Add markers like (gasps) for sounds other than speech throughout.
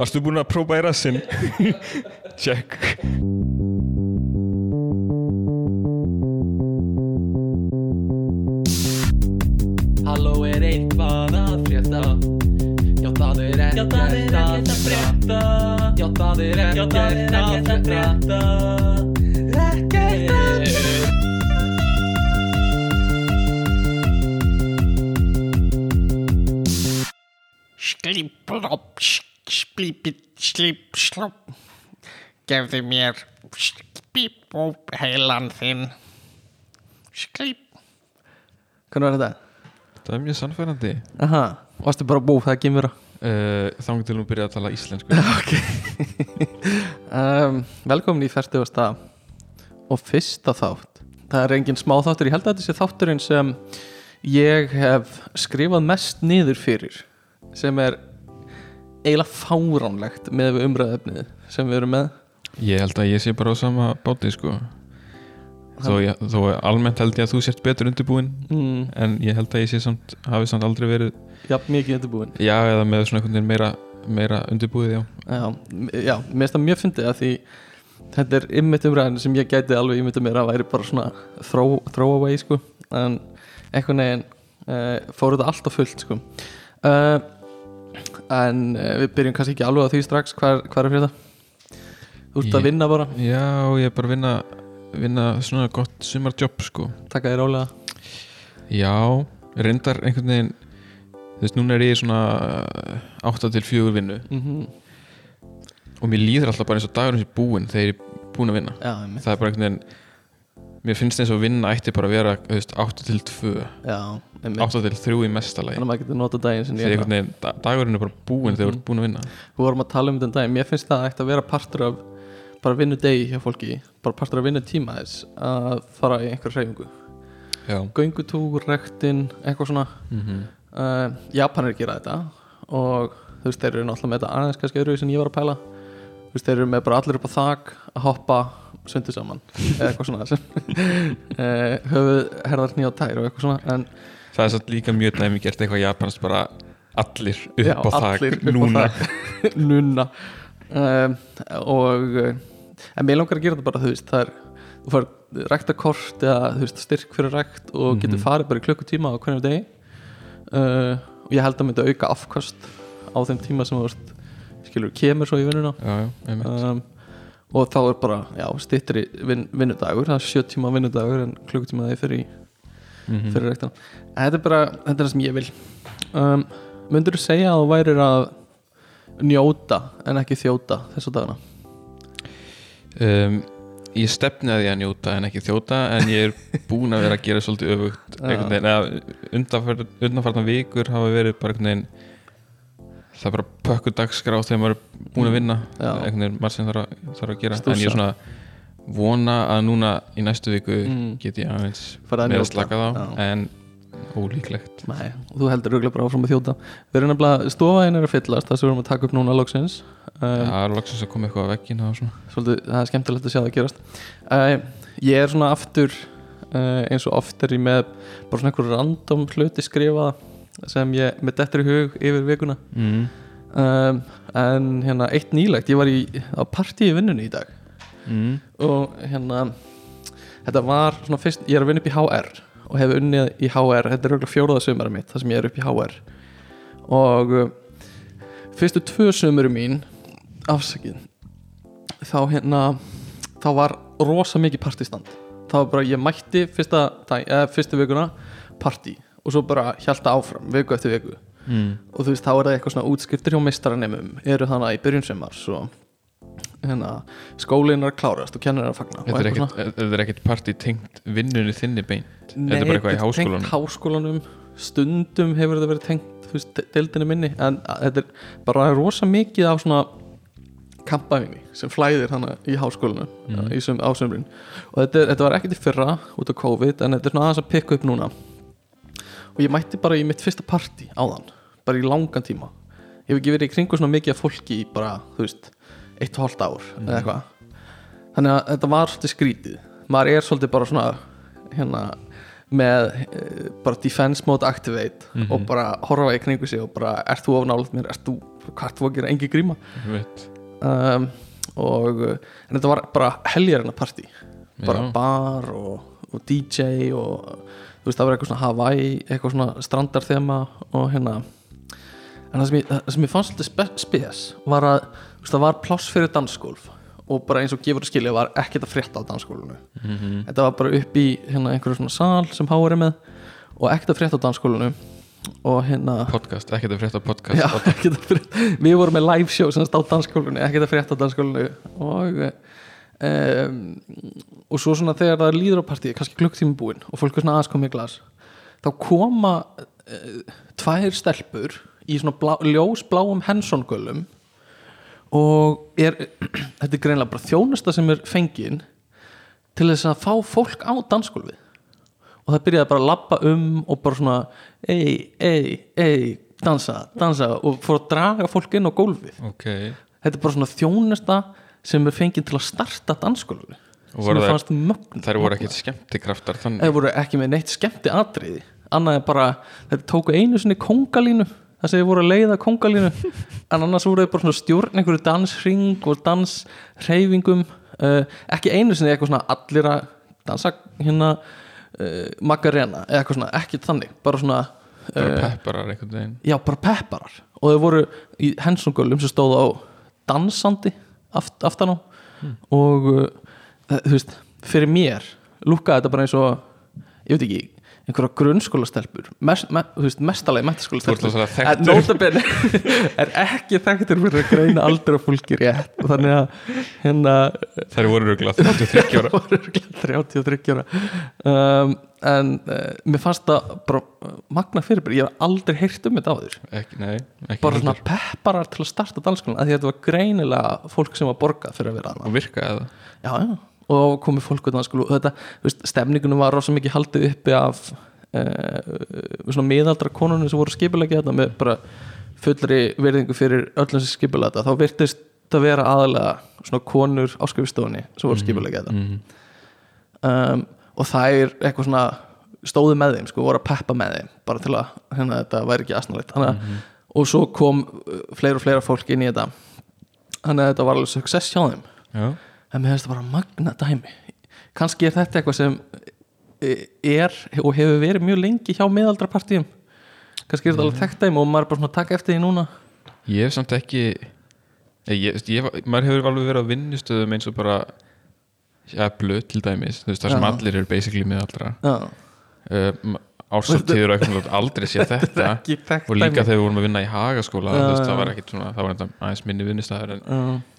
Varstu búin að prófa í rassin? (laughs) Check. Halló er eitthvað að frétta? Já það er ekkert að frétta. Já það er ekkert að frétta. Ekkert að Sklíplopp, sklípit, slíp, slopp Gefðu mér spípóp heilan þinn. Sklíp Hvernig var þetta? Það er mjög sannfærandi. Aha, varstu bara búið það ekki mér uh, Þá til hún byrja að tala íslensku. (laughs) Um, Velkomin í 40. og fyrsta þátt. Það er engin smá þáttur, ég held að þetta sé þátturinn sem ég hef skrifað mest niður fyrir sem er eiginlega fáránlegt með við umræðefnið sem við erum með. Ég held að ég sé bara á sama báti sko. Þó, ég, þó almennt held ég að þú sért betur undirbúin mm, En ég held að ég sé samt Hafi samt aldrei verið Jafn mikið undirbúin Já, eða með svona einhvern veginn meira Meira undirbúið, já. Já, já mér finnst það mjög fyndið að því þetta er ymmit umræðin sem ég gæti alveg ymmit mér að væri bara svona throw, throwaway sko. En einhvern veginn uh, fóru þetta alltaf fullt sko. Uh, en uh, við byrjum kannski ekki alveg á því strax. Hvað, hvað er fyrir það? Þú ert að vinna bara, Já, ég er bara að vinna Vinna svona gott sumarjobb sko. Taka þér rólega. Já, reyndar einhvern veginn Þú veist, núna er ég svona 8 til 4 vinnu. Mm Og mér líður alltaf bara eins og dagurinn sér búinn Þegar ég er búinn að vinna. Já. Það er bara einhvern veginn Mér finnst eins og vinna ætti bara að vera þú veist, 8 til 2 já, einmitt. 8 til 3 í mestalagi þannig að maður getur nota daginn sem ég da- dagurinn er bara búinn þegar þú ert búinn að vinna. Við vorum að tala um þetta um daginn, mér finnst það ætti að vera partur af bara vinnu degi hjá fólki bara partur af vinnu tíma þess að fara í einhver hreyfingu. Já. Göngutúr, rektin, eitthvað svona. Mm uh, Japanir gera þetta og þú veist, þeir eru náttúrulega með þetta aðeins kannski öðru sem ég var að pæla. Þú veist, þeir eru með bara allir upp á þak að hoppa sundu saman eða eitthvað svona uh, (laughs) höfuð, herðar, knýja og tær og eitthvað svona en Það er satt líka mjög næmi gert eitthvað japansk bara allir upp Já, á allir upp á núna. þak. (laughs) núna. Um, og uh, en mér langar að gera þetta bara, þú veist, það er þú fær ræktakort eða þú veist, styrk fyrir rækt og getur Mhm. farið bara í klukkutíma á hvernig degi. Uh, og ég held að myndi auka afkast á þeim tíma sem þú veist skilur, kemur svo í vinnuna. Já, já, um, og þá er bara, já, styttri vin, vinnudagur, það er sjö tíma vinnudagur en klukkutíma fyrir, Mhm. fyrir ræktan en þetta er bara, þetta er það sem ég vil. Um, myndur þú segja að þú værir að njóta en ekki þjóta þessu dagana? Um, Ég stefni að ég að njóta en ekki þjóta en ég er búinn að vera að gera svolítið öfugt (laughs) undanfarnar vikur hafa verið bara einhvern veginn það er bara pökku dagskrá þegar maður er búinn að vinna. Já. einhvern veginn margt sem þarf að, þarf að gera. Stússa. en ég er svona vona að núna í næstu viku Mm. get ég aðeins Farið að slaka þá Já. en ólíklegt. Nei, og þú heldur auðvitað bara áfram að þjóta. Við erum nefnilega, stofaðin er að fyllast það sem við erum að taka upp núna loksins. Það er loksins að koma eitthvað á veggin svolítið, það er skemmtilegt að sjá það gerast. Uh, ég er svona aftur uh, eins og oft er ég með bara svona einhver random hluti skrifaða sem ég með dettur í hug yfir vikuna. Mm. um, en hérna eitt nýlegt, ég var í á partí í vinnunni í dag. Mm. og hérna þetta var svona fyrst, ég er að vinna upp í HR og hef unnið í HR, þetta er auðvitað fjóraða sömara mitt, það sem ég er upp í HR og uh, fyrstu tvö sömuru mín afsakið þá hérna þá var rosa mikið partistand þá var bara, ég mætti fyrsta, dag, eða, fyrstu vikuna partí og svo bara hjálta áfram, viku eftir viku. Mm. og þú veist, þá er það eitthvað svona útskriftir hjá meistaranemum eru þannig í byrjun sumars og hérna, skólinn er að klárast og kennir er að fagna Þetta er ekkert, er ekkert partí tengt vinnunni þinni beint? Nei, Þetta er bara eitthvað í háskólanum tengt háskólanum? stundum hefur þetta verið tengt þú veist, deildinni minni en þetta er bara rosa mikið af svona kampaðinni sem flæðir hana í háskólanum Mhm. í sum, á sömrin og þetta, þetta var ekkert í fyrra út af COVID en þetta er svona aðeins að pikka upp núna og ég mætti bara í mitt fyrsta partí áðan, bara í langan tíma. Ég hef ekki verið í kringu svona mikið af fólki í bara, þú veist, eitt og hálft ár eða eitthvað. Þannig að þetta var svolítið skrítið. Maður er svolítið bara svona hérna með eh, bara defense mode activate Mhm. og bara horfa í kringu sig og bara ert þú ofnálut mér, ert þú hvað þú að gera, engi gríma. Um, og en þetta var bara heljarina partí. Bara Já. bar og, og DJ og þú veist það var eitthvað svona Hawaii eitthvað svona strandarþema og hérna. En það sem ég, það sem ég fannst spe, spes var að þú veist, það var pláss fyrir dansgólf og bara eins og gefur að skilja var ekkert að frétta á dansgólfinu. Mhm. þetta var bara upp í hérna einhverju svona sal sem Háar er með og ekkert að frétta á dansgólfinu og hérna Podcast, ekkert að frétta podcast. Já, frétta Við vorum með live show sem stá dansskólinu ekkert að frétta á dansskólinu og um, og svo svona þegar það er líður á partíi kannski klukktími búinn og fólk er svona aðeins komið í glas þá koma uh, tvær stelpur í svona blá, ljósbláum hensongölum og er (clears throat) þetta er greinlega bara þjónusta sem er fengin til þess að fá fólk á dansskólfið og það byrjaði bara að labba um og bara svona ei, ei, ei, dansa, dansa og fór að draga fólk inn á gólfið. Ok. Þetta er bara svona þjónusta sem er fengið til að starta dansskólfinu Og sem er þær- fannst mögn Þær voru ekkert skemmtikraftar þeir voru ekki með neitt skemmti atriði annað er bara, þeir tóku einu sinni kongalínu þess að þeir voru að leiða kongalínu (laughs) en annars voru þeir bara svona stjórn einhverju dansring og dansreyfingum uh, ekki einu sinni eitthvað svona allir að dansa hérna uh, magarena eða eitthvað svona, ekki þannig bara svona Bara uh, pepparar einhvern veginn. já, bara pepparar. Og þeir voru í hensungölum sem stóðu á dansandi aft, aftan á. Og uh, það- þú veist, fyrir mér lúkkaði þetta bara eins og ég veit ekki, einhverja grunnskólastelpur mest, me, en þekktur. nótabenni (laughs) er ekki þekktur fyrir að greina aldur af fólki rétt. Og þannig að hérna Þær voru röglega 33 ára. (laughs) Voru örugglega 33 ára. Um, en uh, mér fannst það bara uh, magna fyrirbæri, ég hef aldrei heyrt um þetta áður. Ekki, Nei, ekki bara svona pepparar til að starta dansskólan að þetta var greinilega fólk sem var borgað fyrir að vera Og hana virkaði það? Já, já, og komið fólk dansskólu og þetta, veist, stemningunum var rosa mikið haldið uppi af uh, svona miðaldra konunum sem voru skipulegja þetta með bara fullri verðingu fyrir öllum sem skipulegja þetta. Þá virtist það vera aðalega konur á skrifstofunni sem voru skipulegja þetta. mm. um, og það er eitthvað svona stóðu með þeim, sko, voru að peppa með þeim bara til að hérna, þetta væri ekki asnalegt. Þannig að, og svo kom fleira og fleira fólk inn í þetta. Þannig að þetta var alveg success hjá þeim. Já, en mér finnst þetta bara magna dæmi. Kannski er þetta eitthvað sem eh, er og hefur verið mjög lengi hjá miðaldrapartíum kannski er þetta alveg þekkt dæmi og maður er bara svona að taka eftir því núna. Ég hef samt ekki ég, ég, ég, maður hefur alveg verið á vinnustöðum eins og bara ja, blöð til dæmis, þú veist, það sem Já. allir eru basically með allra já, uh, ásáttíður og eitthvað aldrei sé (laughs) þetta og líka þegar við vorum að vinna í hagaskóla það var ekkit svona, það var enda aðeins minni vinnustæður en, Já.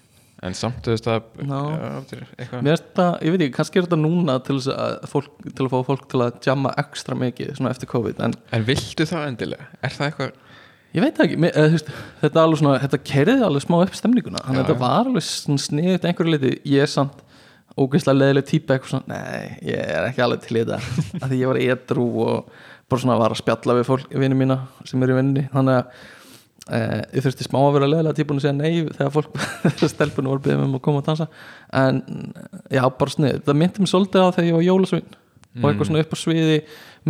En samt þú veist að er Mér finnst þetta, ég veit ekki, kannski er þetta núna til, fólk, til að fá fólk til að jamma ekstra mikið svona eftir COVID en en viltu það endilega? Er það eitthvað ég veit það ekki, mér, eða, veist, þetta er alveg svona þetta kerði alveg smá upp stemninguna. Þannig að þetta var alveg sniðut einhverju liti, ég er samt ógeðslega leðileg típa eitthvað svona, nei, ég er ekki alveg til í þetta, af því ég var edru og bara svona var að spjalla við fólk vinni mína sem eru í vinni, þannig að Eh, ég þurfti smá að vera leðilega típun að segja nei þegar fólk, (laughs) stelpunum voru byggðum um að koma að dansa. En já, bara snið, það myndi mér svolítið á þegar ég var jólasvein og eitthvað svona upp á sviði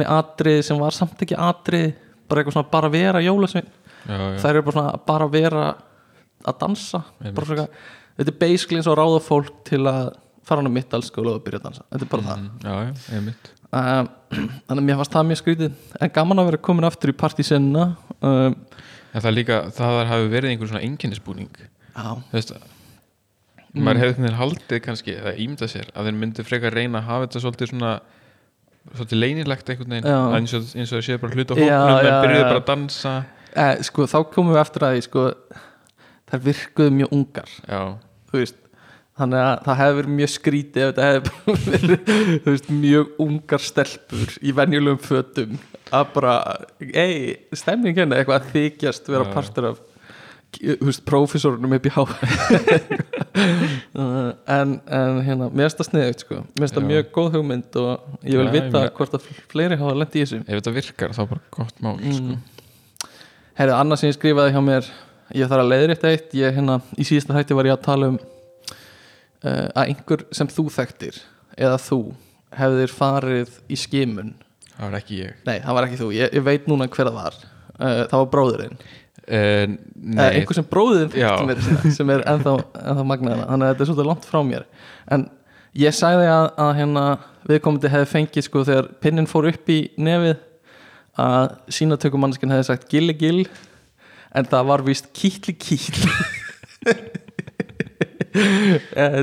með atrið sem var samt ekki atrið bara eitthvað svona bara vera jólasvein. Já, já, þær eru bara svona bara vera að dansa svona, þetta er basically eins og ráða fólk til að fara hann á mittalskóla og byrja að dansa. Þetta er bara Mm, já, já, það (clears throat) um, þannig að mér fannst það mjög skrítið. En gaman að vera komin aftur í partísenna um, en það líka, það hafi verið einhver svona einkennisbúning. Já, þú veist maður hefði þeir haldið kannski eða ímda sér að þeir myndi frekar reyna að hafa þetta svolítið svona svolítið leynilegt einhvern veginn eins og, eins og það sé bara hluta á hóknum en byrjuðu já. bara að dansa. Eh, sko þá komum við eftir að sko, þær virkuðu mjög ungar. Já, þú veist þannig að það hefði verið mjög skrítið ef þetta hefði (laughs) verið veist, mjög ungar stelpur í venjulegum fötum að bara, ei, stemning hérna eitthvað að þykjast vera Já. partur af veist, prófessorunum upp í há (laughs) en, en hérna mér finnst það sniðugt sko, mér finnst það mjög góð hugmynd og ég vil ég vita meina- hvort að fleiri hafa lent í þessu ef þetta virkar þá bara gott mál Mm. sko. Herrið, annað sem ég skrifaði hjá mér ég þarf að leiðrétta eitt ég, hérna, í síðasta þætti var ég að tala um uh, að einhver sem þú þekktir eða þú hefðir farið í skimun? Það var ekki ég. Nei, það var ekki þú, ég, ég veit núna hver það var. Uh, það var bróðurinn uh, Nei, einhver sem Já. þekkti mér sinna, sem er ennþá, (laughs) ennþá magnaðina þannig að þetta er svolítið langt frá mér. En ég sagði að, að hérna viðkomandi hefði fengið sko þegar pinnin fór upp í nefið að sínatökumannskinn hefði sagt gilli gill en það var víst kýtli kýtl Eh, (laughs)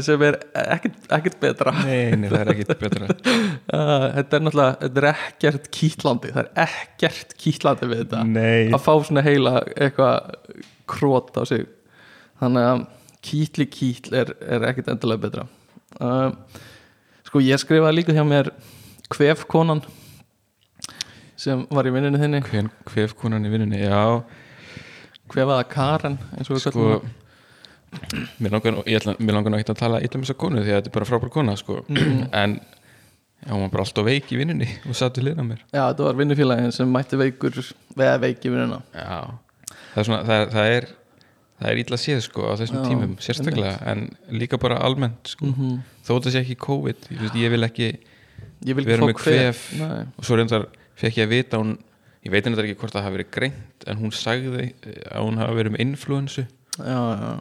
sem er ekkert, ekkert betra. Nei, nei, það er ekkit betra. Uh, (laughs) þetta er náttúrulega þetta er ekkert kýtlandi það er ekkert kýtlandi við þetta. Nei, að fá svona heila eitthvað krót á sig. Þannig að kýtli kýtl er, er ekkert endilega betra. Uh, sko ég skrifaði líka hjá mér kvefkonan sem var í vinnunni þinni. Hven, hvef konan í vinnunni Já, kvefaða Karen eins og við sko kallum hana. Mér langar, ætla, mér langar ekki að tala illa um þessa konu því að þetta er bara frábær kona sko. en já, hún var bara alltaf veik í vinnunni og satt við liðna mér já þetta var vinnufélagin sem mætti veikur veða veiki vinnuna Já, það er svona það það er, það er illa séð sko á þessum Já, tímum, sérstaklega en líka bara almennt sko. Mhm. þó þetta sé ekki COVID ég, veist, ég vil ekki, fá með kvef. Nei. og svo reyndar fekk ég að vita hún, ég veit henni ekki hvort það hafi verið greint en hún sagði að hún hafi verið með influensu já, já,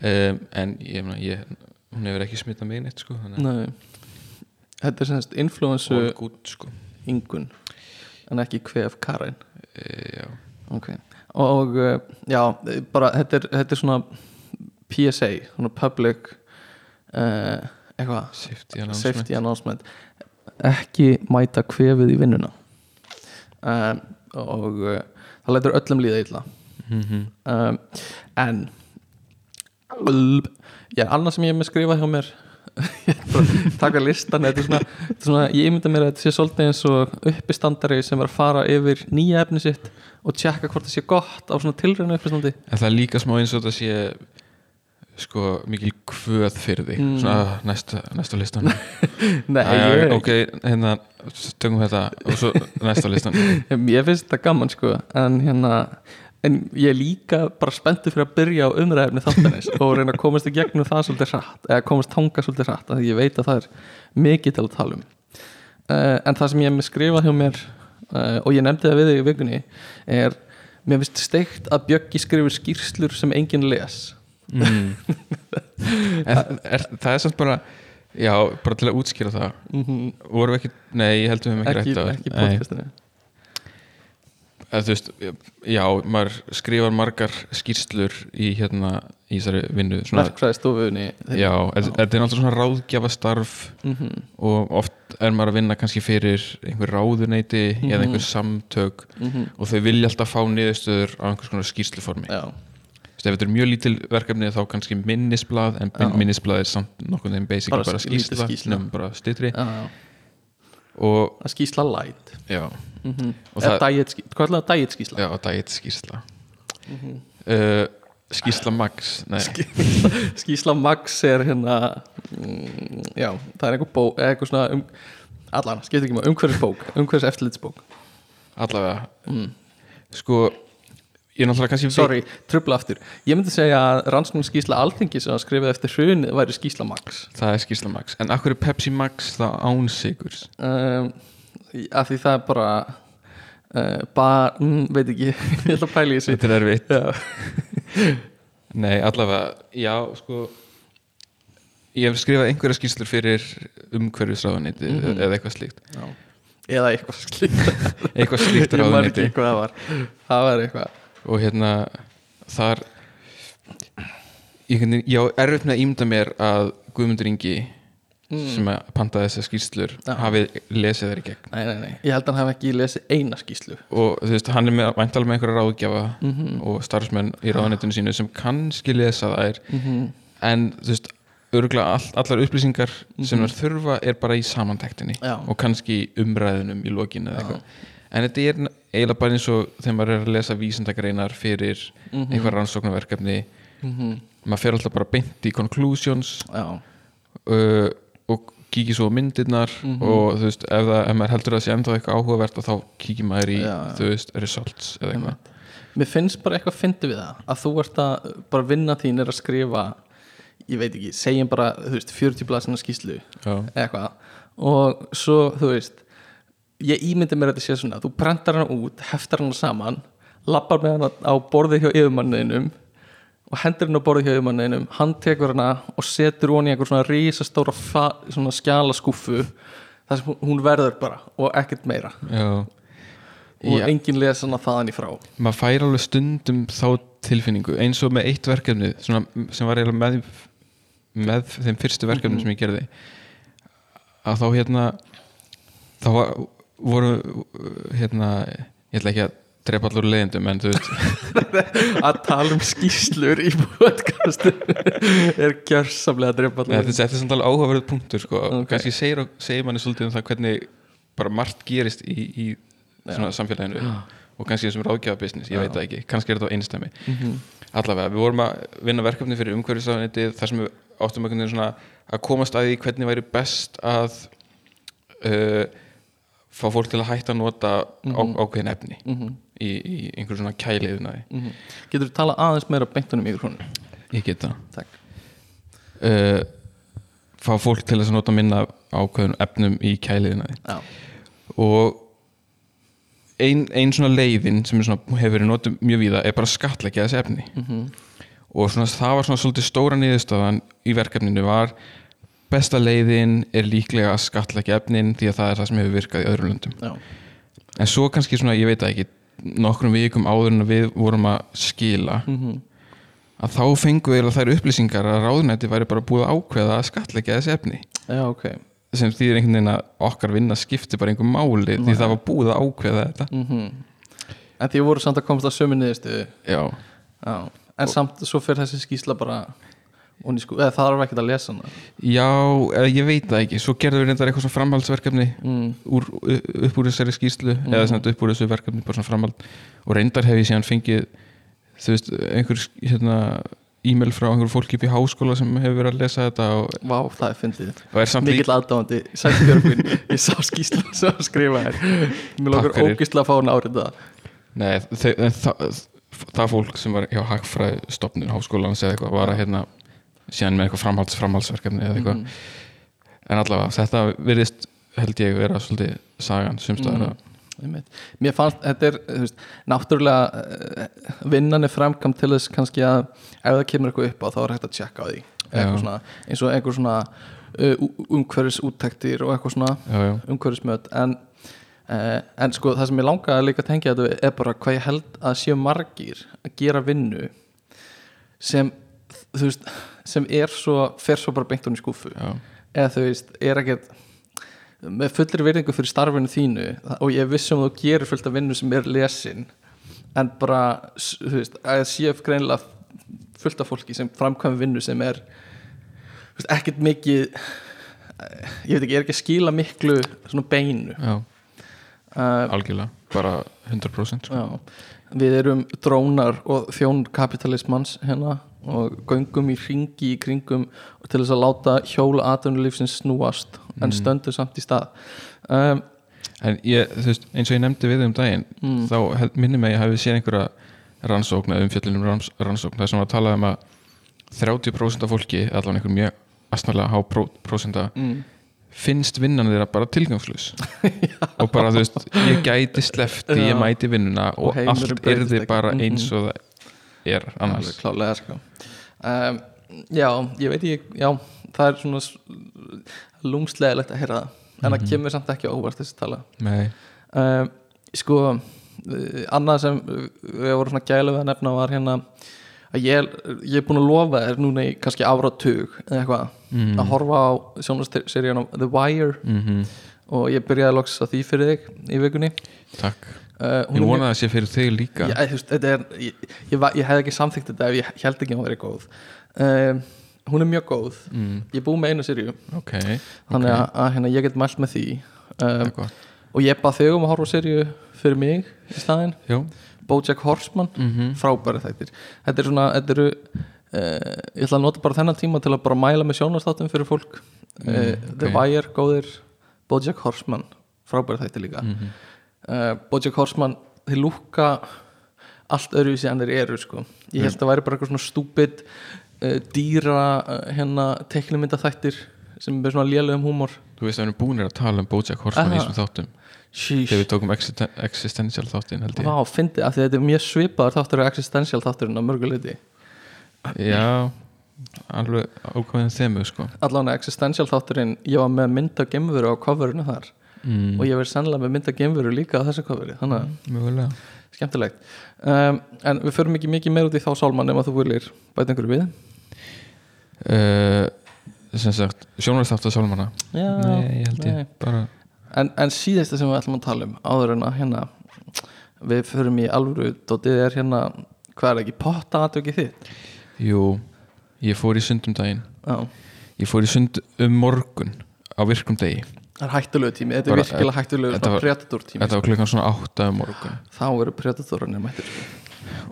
um, en ég, ég, hún hefur ekki smitað mig neitt sko, nei. Þetta er semst influensu good sko. yngun en ekki kvef Karen e, já, ok. Og uh, já, bara þetta er, þetta er svona PSA, svona public uh, eitthvað. Safety announcement. Safety announcement. Ekki mæta kvefið í vinnuna. Um, og uh, það lætur öllum líða illa. Mm um, en já, annað sem ég hef með skrifað hjá mér. (laughs) Taka listan þetta er svona, þetta er svona, ég mynda mér að þetta sé svolítið eins og uppistandari sem er að fara yfir nýja efni sitt og tjekka hvort það sé gott á svona tilræðinu uppistandi. En það er líka smá eins og þetta sé sko mikil kvöð fyrir því Mm. svona "Ah, næsta, næsta listan (laughs) Nei, Æ, ok, hérna tökum þetta og svo næsta listan (laughs) ég finnst þetta gaman sko en hérna en ég er líka bara spenntur fyrir að byrja á umræðefni þáttanis og reyna að komast í gegnum það svolítið hratt eða komast tanga svolítið hratt af því ég veit að það er mikið til að tala um. Uh, en það sem ég hef með skrifað hjá mér uh, og ég nefndi það við þig í vikunni er, mér finnst steikt að Bjöggi skrifur skýrslur sem enginn les. Mm. (laughs) er, er, það er samt bara já, bara til að útskýra það. Mm -hmm. vorum við ekki, nei, ég heldur við ekki, ekki, ekki Þú veist, já, maður skrifar margar skýrslur í hérna í þessari vinnu verkfræðistofunni já, þetta er náttúrulega svona ráðgjafastarf mm -hmm. og oft er maður að vinna kannski fyrir einhver ráðuneyti Mhm. eða einhver samtök og þau vilja alltaf fá niðurstöður á einhvers konar skýrsluformi ef þetta er mjög lítil verkefni þá kannski minnisblað en Já. minnisblað er samt nokkuð þeim basic Bara bara, skýrsla, skýrsla. bara stýtri já, já. og að skýsla light já, mm -hmm. Eða diet, hvað er það diet skýsla? já, dæt skýrsla Mhm. uh, skýrsla max nei, skýsla (laughs) Max er hérna mm, já, það er einhver bók eitthvað svona um, allan, skiptir ekki maður, umhverfisbók umhverfis eftirlitsbók allavega mm. sko, ég er náttúrulega kannski sorry, trubla aftur. Ég myndi segja að rannsókn skýsla alþingi sem að skrifið eftir hrunið væri skýsla Max. Það er skýrsla max, en akkur er Pepsi Max það án sigurs? Um, af því það er bara uh, bara, mm, veit ekki. (laughs) Ég ætla að pæla í þessu. Þetta er erfitt. (laughs) Nei, allavega, já, sko ég hef skrifað einhverja skýrslur fyrir umhverfisráðuniti Mhm. eða eitthvað slíkt. Já. eða eitthvað slíkt. (laughs) Eitthvað slíkt ég man ráðuniti ekki hvað það var. Það var eitthvað og hérna þar ég, ég á erfitt með að ímda mér að Guðmundur Ingi sem að pantaði þessar skýrslur Mm. Já. hafi lesið í gegn nei, nei, nei. ég held að hann hef ekki lesið eina skýslu og þú veist, hann er með, væntalega með einhverja ráðgjafa Mhm. og starfsmenn í ráðunetinu sínu sem kannski lesa þær mm en þú veist, all, allar upplýsingar sem þær þurfa er bara í samantektinni Já. og kannski í umræðunum í lokinu eða eitthvað en þetta er eiginlega bara eins og þegar maður er að lesa vísindagreinar fyrir Mhm. einhver rannsóknarverkefni. -hmm. maður fer alltaf bara beint í conclusions. Uh, og kíkir svo myndirnar Mhm. og þú veist, ef, það, ef maður heldur að það sé ennþá eitthvað áhugavert að þá kíkir maður í, Já, þú veist, results eða eitthvað. Mér finnst bara eitthvað fyndi við það að þú ert að, bara vinna þín er að skrifa ég veit ekki, segjum bara þú veist, 40 blaðsina skýslu eitthvað. Og svo, þú veist ég ímyndi mér að þetta sé svona þú prentar hana út, heftar hana saman lappar með hana á borði hjá yfirmanninum og hendur henni á borði hjá yfirmanninum hann tekur hana og setur honi einhver svona rísastóra svona skjala skúfu þar sem hún- verður bara og ekkert meira. Já. Og Já. enginn les hana þaðan í frá. Maður fær alveg stundum þá tilfinningu eins og með eitt verkefni svona, sem var með, með þeim fyrstu verkefni sem ég gerði að þá hérna þá var, voru hérna, ég ætla ekki að drepa allur leiðindum en þú veist (laughs) að tala um skýslur í podcastu er gjörsamlega að drepa Nei, allir þetta er samt alveg áhugaverð punktur sko. Ok. kannski segir, segir manni svolítið um það hvernig bara margt gerist í, í svona samfélaginu og kannski þessum ráðgjafa business, ég veit það ekki kannski er þetta á einstæmi Mhm. allavega, við vorum að vinna verkefni fyrir umhverfisafniti þar sem við áttum að komast að því hvernig væri best að uh, fá fólk til að hætta að nota á, ákveðin efni í, í einhverjum svona kæliðunaði Mhm. getur þú talað aðeins meira beintunum í mikrofónu ég get það. Takk. Uh, fá fólk til að nota minna ákveðin efnum í kæliðunaði já, og ein, ein svona leiðin sem er svona, hefur verið notum mjög víða er bara að skatleggja þessi efni. Og svona, það var svona svolítið stóra niðurstaðan í verkefninu var besta leiðin er líklega að skatleggja efnin því að það er það sem hefur virkað í öðrum löndum. Já, en svo kannski svona, ég veit ekki nokkrum vikum áður en við vorum að skila að þá fengum við þær upplýsingar að ráðunæti væri bara búið að ákveða að skatleggja þessi efni. Já, ok. Sem þýðir einhvern veginn að okkar vinna skipti bara einhver máli því það var búið að ákveða þetta. Mhm. en því voru samt að komast að sömu niðurstu en samt svo fyrir þessi skýsla bara og sko, eða það er ekki að lesa hana. Já eða ég veit það ekki. Svo gerðum við reyndar eitthvað svona framhaldsverkefni mm. úr, upp úr þessari skýrslu eða sem sagt upp úr þessu verkefni, bara svona framhald. Og reyndar hef ég síðan fengið þú veist, einhver hérna, e-mail frá einhver fólki upp í háskóla sem hefur verið að lesa þetta og, Vá, það er fyndið. Er Mikill aðdáðandi, Sætti Björgvin Ég sá skýsla sem skrifa hér Mér fyrir. ógislega að fá hann árið það. Nei, en það, fólk sem var hjá Hagfræði stopnun háskólans eða eitthvað var að hérna síðan með eitthvað framhalds framhaldsverkefni eða eitthvað. En allavega, þetta virðist held ég vera svolítið sagan sumstaðar mm. Mér fannst, þetta er veist, náttúrulega eh, vinnan er framkvæmt til þess kannski að ef það kemur eitthvað upp á þá er hægt að tjekka á því. Svona, eins og einhver svona uh, umhverfis úttektir og eitthvað svona umhverfismöt en, uh, en sko það sem ég langaði líka að tengja þetta er bara hvað ég held að séu margir að gera vinnu sem þú veist, sem er svo fer svo bara beint hún í skúfu já, eða þú veist, er ekkert með fullri virðingu fyrir starfinu þínu og ég vissum að þú gerir fullt af vinnu sem er lesin en bara, þú veist, að það sé greinilega fullt af fólki sem framkvæmi vinnu sem er veist, ekkert mikið ég veit ekki, er ekki að skila miklu svona beinu. Uh, algjörlega bara 100% sko. við erum drónar og þjón kapitalismans hérna og göngum í ringi í kringum til þess að láta hjóla atvinnulífsins snúast en stöndum samt í stað um, en ég, þú veist, eins og ég nefndi við um daginn Mm. þá minnir mig að ég hafi séð einhverja rannsókn eða umfjöllunum ranns, rannsókn þar sem var að tala um að 30% af fólki, allan einhver mjög astnarlega há pró, prósenta mm, finnst vinnan þeirra bara tilgangslus (laughs) og bara þú veist ég gæti Já. ég mæti vinnuna og, Og allt yrði ekki. bara Mhm. eins og það er annars. Alveg klálega sko. Um, já, ég veit ég já, það er svona lúmslegilegt að heyra það en það kemur samt ekki óvart þessi tala. Um, sko annað sem við vorum svona gælu við að nefna var hérna að ég, ég er búin að lofa þér núna í kannski áratug eða eitthvað Mhm. að horfa á sjónaseríun The Wire. Mm og ég byrjaði loks að því fyrir þig í vikunni. Takk uh, Ég vona að það sé fyrir þig líka. Ég, þú veist, er, ég, ég, var- ég hef ekki samþykkt þetta ef ég held ekki að hún verið góð. Um, hún er mjög góð. Mm, ég búið með einu seríu. Ok, þannig ok, að, hérna, ég get mælt með því. Um, og ég bað þau um að horfa á seríu fyrir mig í staðinn. Jú, Bojack Horseman. Mm frábæri þættir. Þetta er svona, þetta eru uh, ég ætla að nota bara þennan tíma til að bara mæla með sjónastáttum fyrir fólk. Mm, ok. The Wire, góðir. Bojack Horseman, frábæri þættir líka. Mhm. Uh, Bojack Horseman þeir lúka allt öðruvísi en þeir eru sko. ég held að það væri bara eitthvað svona stúpid uh, dýra uh, hérna teknimynda þættir sem er svona lélegum húmor. Þú veist að við erum búinir að tala um Bojack Horseman í þessum þáttum. Sheesh. þegar við tókum existen existential þáttin held ég. Vá, fyndi að þetta er mjög svipaður þáttur og existential þátturinn á mörguleiti Já, alveg ákveðin þemu sko. Allan existential þátturinn ég var með mynda gemveru á coverinu þar mm, og ég verið sannlega með mynda gemveru líka á þessu coveri þannig að Mögulega. Skemmtilegt. Um, en við förum ekki mikið meir út í þá sálmann ef að þú viljir bæta einhverju við. Uh, Sem sagt, sálmana Já, Nei, ég held ég bara en, en síðasta sem við ætlum að tala um áður en að hérna við förum í alvöru dótið er hérna hvað er ekki potta aðtöki þitt? Jú, ég fór í sund um daginn. Já, Ég fór í sund um morgun á virkum degi það er hættulegu tími. Þetta er Bara, virkilega hættulegu þetta var- predator tími Þetta var klukkan svona átta um morgun. Þá eru predatorunir mættir sko.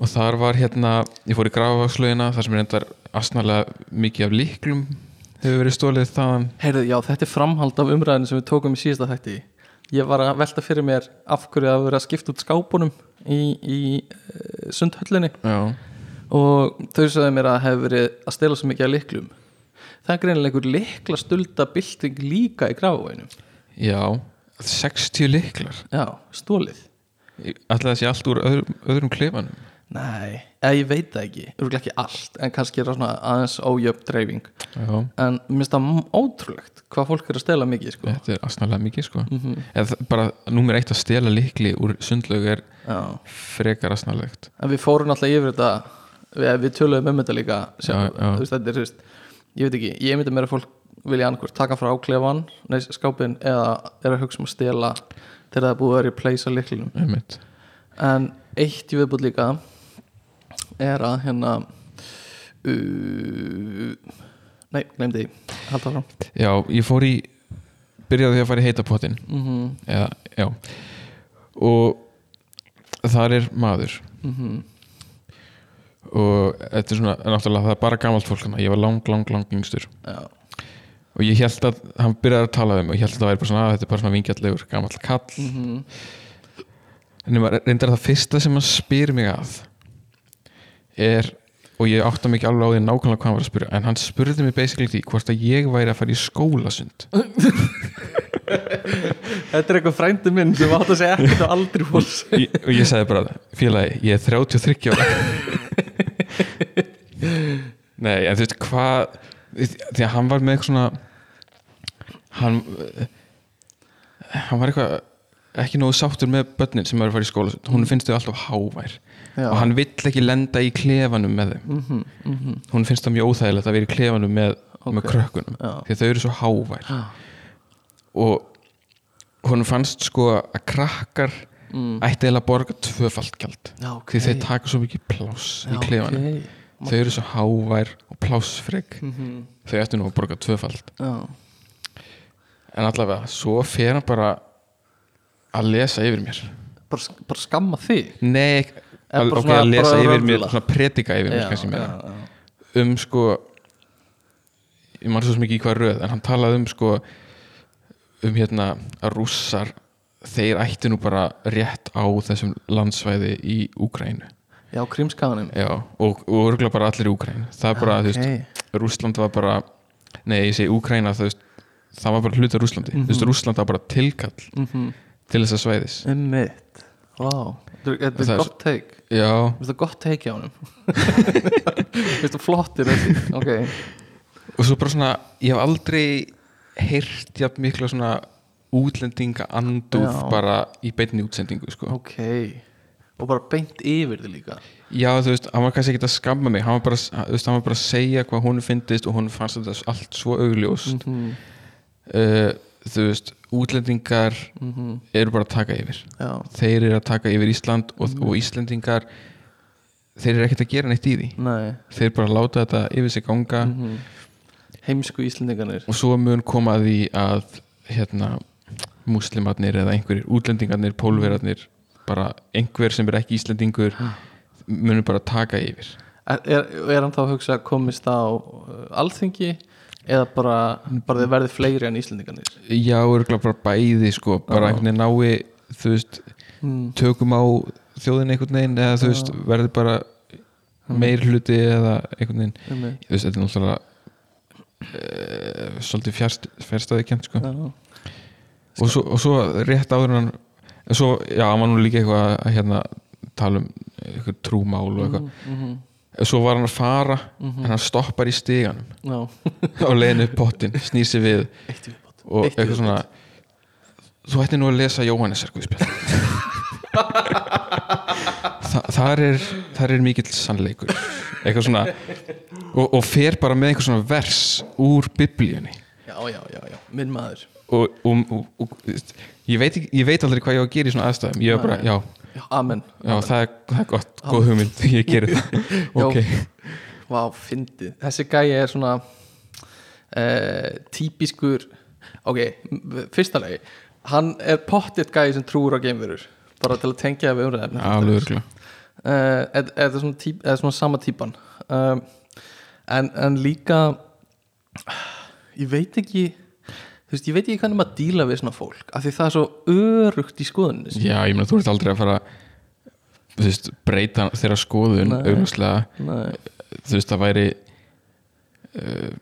Og þar var hérna, ég fór í grafavagslögina þar sem er endar asnalega mikið af líklum hefur verið stólið þaðan. Heyrðu, já, þetta er framhald af umræðinu sem við tókum í síðasta þætti. Ég var að velta fyrir mér af hverju að vera að skipta út skápunum í, í uh, sundhöllinni. Já, og þau sagði mér að hefur verið að stela svo mikið af liklum Það er greinilega einhver likla stulda bylting líka í grafavænum já 60 líklar Já, stólið Alltaf sé allt úr öðrum, öðrum klefanum? Nei, eða ég veit það ekki. Örgulega ekki allt, en kannski er það svona aðeins ójöfn dreifing. Já, En mér finnst það ótrúlegt hvað fólk er að stela mikið sko. þetta er asnalega mikið sko. Mhm. Eða það- bara númer eitt að stela líkli úr sundlaug er Já. frekar asnalegt. En við fórum alltaf yfir þetta Við, við töluðum um þetta líka Já, þetta er, þú veist, Ég veit ekki, ég myndi að fólk vilja annarkvort taka frá klefan, nei, skápin eða er að hugsa um að stela þegar það er búið að vera í place á liklinum einmitt. En eitt ég viðbútt líka er að hérna uh, Nei, glemdi því. Halda frá Já, ég fór í byrjaði því að fara í heita pottin mm eða, já. Og þar er maður. -hmm. Og þetta er svona, náttúrulega það er bara gamalt fólk hana. ég var lang, lang, lang yngstur. Já, og ég held að, hann byrjaði að tala um og ég held að það væri bara svona, að þetta er bara svona vingjallegur gamall kall. Mm en ég reyndar það fyrsta sem hann spyr mig að er og ég átta mig ekki alveg á því nákvæmlega hvað hann var að spyrja en hann spurði mig basically því hvort að ég væri að fara í skólasund. Þetta er eitthvað frændi minn sem átt að segja ekkert og aldrei fór Ég- og ég sagði bara, félagi, ég er 33 ára (laughs) Nei, en þú veist hvað því að hann var með eitthvað svona hann hann var eitthvað ekki nógu sáttur með börnin sem eru að fara í skóla hún finnst þau alltaf hávær Já. og hann vill ekki lenda í klefanum með þeim mm -hmm, mm -hmm. hún finnst það mjög óþægilegt að vera í klefanum með, með Ok. krökkunum Já. því að þau eru svo hávær og hún fannst sko að krakkar mm. ætti eiginlega að borga tvöfalt gjald. Já, ok. Því þeir taka svo mikið pláss í klefanum ok. þau eru svo hávær og plássfreg Mhm. þau ættu nú að borga tvöfalt. Já, en allavega, svo fer hann bara að lesa yfir mér. Bara, bara skamma þig? Nei, að, bara ok, svona- að lesa yfir mér röfla. svona predika yfir mér Já, já, um sko ég man svo ekki í hvað röð en hann talaði um sko um hérna að rússar þeir ættu nú bara rétt á þessum landsvæði í Úkrænu Já, krímskaðanum já, og, og örgulega bara allir í Úkrænu það er bara, þú veist, Rússland var bara nei, ég segi Úkræna þú veist, það var bara hluti af Rússlandi. Þú veist, Rússland var bara tilkall mm -hmm. til þessa svæðis. Einmitt. Vá, þetta er- gott teik já, Þetta er gott teik hjá honum? (laughs) Þetta er flottir þessi? Ok, og svo bara svona ég hef aldrei heyrt jafn mikla svona útlendinga andúð Já. bara í beinni útsendingu sko. ok. Og bara beint yfir þig líka. Já þú veist, hann var kannski ekki að skamma mig. Hann var bara, hann var bara að segja hvað hún finnist og hún fannst þetta allt svo augljóst. Mm uh, þú veist, útlendingar -hmm. eru bara að taka yfir. Já, þeir eru að taka yfir Ísland og, og Íslendingar þeir eru ekkert að gera neitt í því. Nei. Þeir bara láta þetta yfir sig ganga. Mm Heimsku Íslendingarnir. Og svo mun koma að því að hérna muslimarnir eða einhverjir útlendingarnir, pólverarnir bara einhver sem er ekki Íslendingur munur bara taka yfir. Er, er, hann þá að hugsa að komist á uh, alþingi eða bara, bara verði fleiri en Íslendingarnir? Já, örgulega bara bæði sko, bara einhvern veginn nái þú veist, mm. tökum á þjóðin einhvern veginn eða þú veist, verði bara meir hluti eða einhvern veginn. Einmitt. þú veist, þetta er náttúrulega uh, svolítið fjärst, fjärstaði kent sko. já, og, svo, og svo rétt áður en svo, já, hann var nú líka eitthvað að hérna, tala um eitthvað trúmál og eitthvað. Mhm, svo var hann að fara en hann stoppar í stiganum. Já. (laughs) Á leiðinu upp pottin, snýr sig við. Eitt viðbót og Eitt eitthvað svona þú ætti nú að lesa Guðspjall. Þa, þar er þar er mikill sannleikur. Eitthvað svona og, og fer bara með einhver svona vers úr biblíunni. Já, já, já, já, minn maður og, og, og, og ég, veit, ég veit aldrei hvað ég á að gera í svona aðstæðum. Ég er bara, já, Já, amen. Já það, er, það er gott góð hugmynd, ég gerir það. (laughs) Ok, Vá, fyndið. Þessi gæi er svona uh, típiskur Ok, fyrsta lagi. Hann er pottitt gæi sem trúur á geimverur. Bara til að tengja við umræðefni alveg uh, er það svona, típ, svona sama típan? Um, en, en líka ég veit ekki þú veist, ég veit ekki hvernig maður díla við svona fólk af því það er svo örugt í skoðunni já, ég meina, þú ert aldrei að fara þú veist, breyta þeirra skoðun Nei, þú veist það væri uh,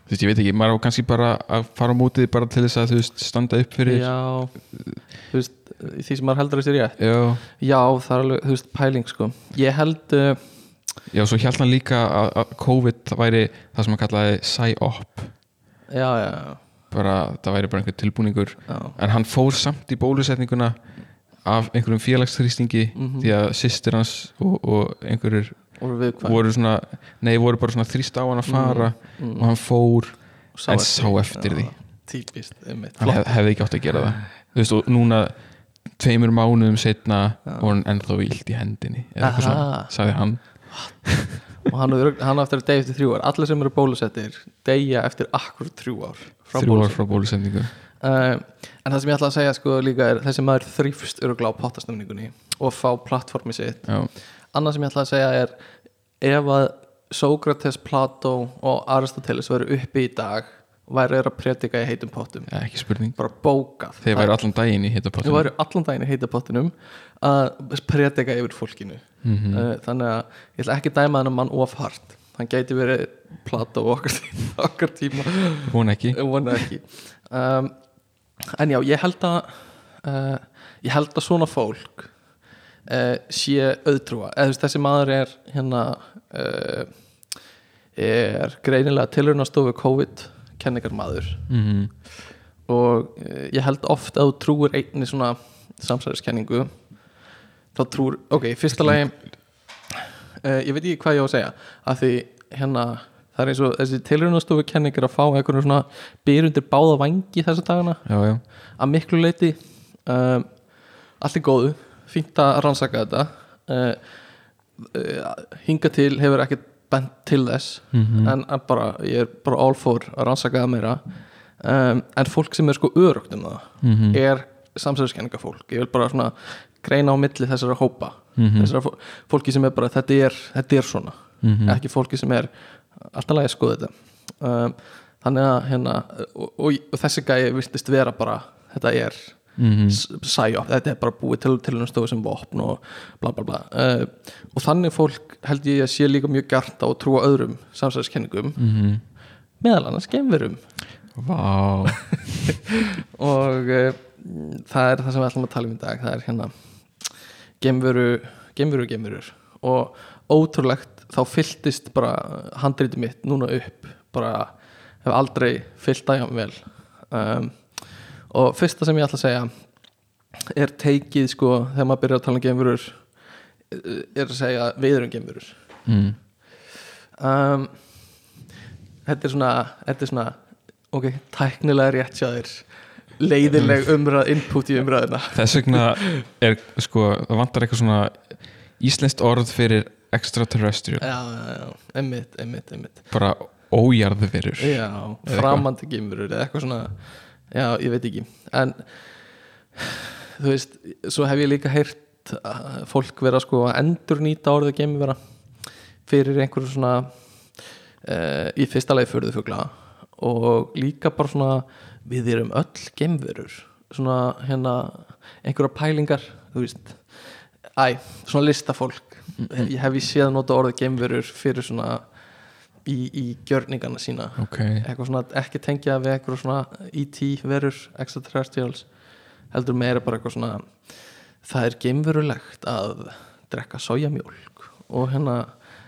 þú veist ég veit ekki maður á kannski bara að fara á mótið bara til þess að þú veist standa upp fyrir já þú veist, því sem maður heldur að sér rétt. Já, já, það er alveg, þú veist, pæling sko. Ég held uh, já svo hjælt hann líka að, að COVID væri það sem hann kallaði bara það væri bara einhver tilbúningur. Já, en hann fór samt í bólusetninguna af einhverjum félagsþrýstingi Mhm. því að sýstir hans og, og einhverjur voru svona nei, voru bara svona þrýst á hann að fara Mm. og hann fór en sá eftir því. típist, hann hef, hefði ekki átt að gera það. Þú veist og núna tveimur mánuðum setna og hann ennþá vilt í hendinni eða eitthvað svona, sagði hann. Og hann, hann á eftir að deyja eftir þrjú ár. Allir sem eru bólusettir deyja eftir akkur þrjú ár þrjú ár frá bólusendingu. Uh, en það sem ég ætla að segja sko líka er þessi maður þrýfst örugla á pottastemningunni og fá plattformi sitt. Já, annað sem ég ætla að segja er ef að Sókrates, Plató og Aristoteles veru uppi í dag væri þeir að predika í heitum pottum. Ja, ekki spurning. Bara bókað. Þeir væri allan daginn í Þau hitapottum væru allan daginn í heitapottinum að predika yfir fólkinu. Mhm. uh, þannig að ég ætla ekki dæma hann mann of hart hann gæti verið Plató og okkar (laughs) okkar tíma. Hún ekki. Ég vona ekki. Um, En já, ég held að uh, Ég held að svona fólk uh, sé auðtrúa. Eða þessi maður er hérna uh, er greinilega tilhörnastofu COVID kenningar maður mm og uh, ég held oft að þú trúir einni svona samsæðiskenningu þá trúir, ok, fyrsta lagi uh, ég veit ekki hvað ég á að segja að því hérna það er eins og þessi tilhörnastofu kenningar að fá einhvern svona byrjundir báða vangi þessa dagana. Já, já, að miklu leiti um, allt er góðu fínt að rannsaka þetta. Uh, uh, hinga til hefur ekkert bent til þess Mhm. en að bara, ég er bara all for að rannsaka það meira. Um, en fólk sem er sko örugt um það Mhm. er samsæðiskenninga fólk ég vil bara svona greina á milli þessara hópa Mhm. þessara fó- fólki sem er bara þetta er, þetta er svona Mhm. ekki fólki sem er alltaf lagi að skoða þetta um, þannig að hérna og, og, og þessi gæi virtist vera bara þetta er Mhm. sæjop, þetta er bara búið til til stofu sem vopn og bla bla bla uh, og þannig fólk held ég að sé líka mjög gert á að trúa öðrum samsæðiskenningum Mhm. meðal annars gemverum Vá (laughs) og uh, það er það sem við ætlum að tala um í dag það er hérna gemveru, gemveru, gemverur og ótrúlegt þá fylltist bara handriti mitt núna upp. Bara hef aldrei fyllt það hjá vel. Um, og fyrsta sem ég ætla að segja er teikið sko þegar maður byrjar að tala um gemverur er að segja veiður um gemverur mm. um, þetta er svona þetta er svona ok, tæknilega rétt þér leiðileg umræð input í umræðina þess vegna er sko, það vantar eitthvað svona íslenskt orð fyrir extraterrestrial. Einmitt, einmitt, einmitt. Bara ójarðverur framandi gimurur eða eitthvað svona. Já, ég veit ekki. En þú veist, svo hef ég líka heyrt fólk vera sko að endur nýta orðið gemivera fyrir einhverju svona uh, í fyrsta lagi förðufugla og líka bara svona við erum öll gemverur svona hérna einhverja pælingar þú veist. Æ, svona listafólk. Ég hef ég séð nota orðið gemverur fyrir svona í, í gjörningana sína? Ok. Eitthvað svona, ekki tengja við eitthvað svona E.T. verur, extraterrestrials. Heldur meira bara eitthvað svona það er geimverulegt að drekka sojamjólk og hérna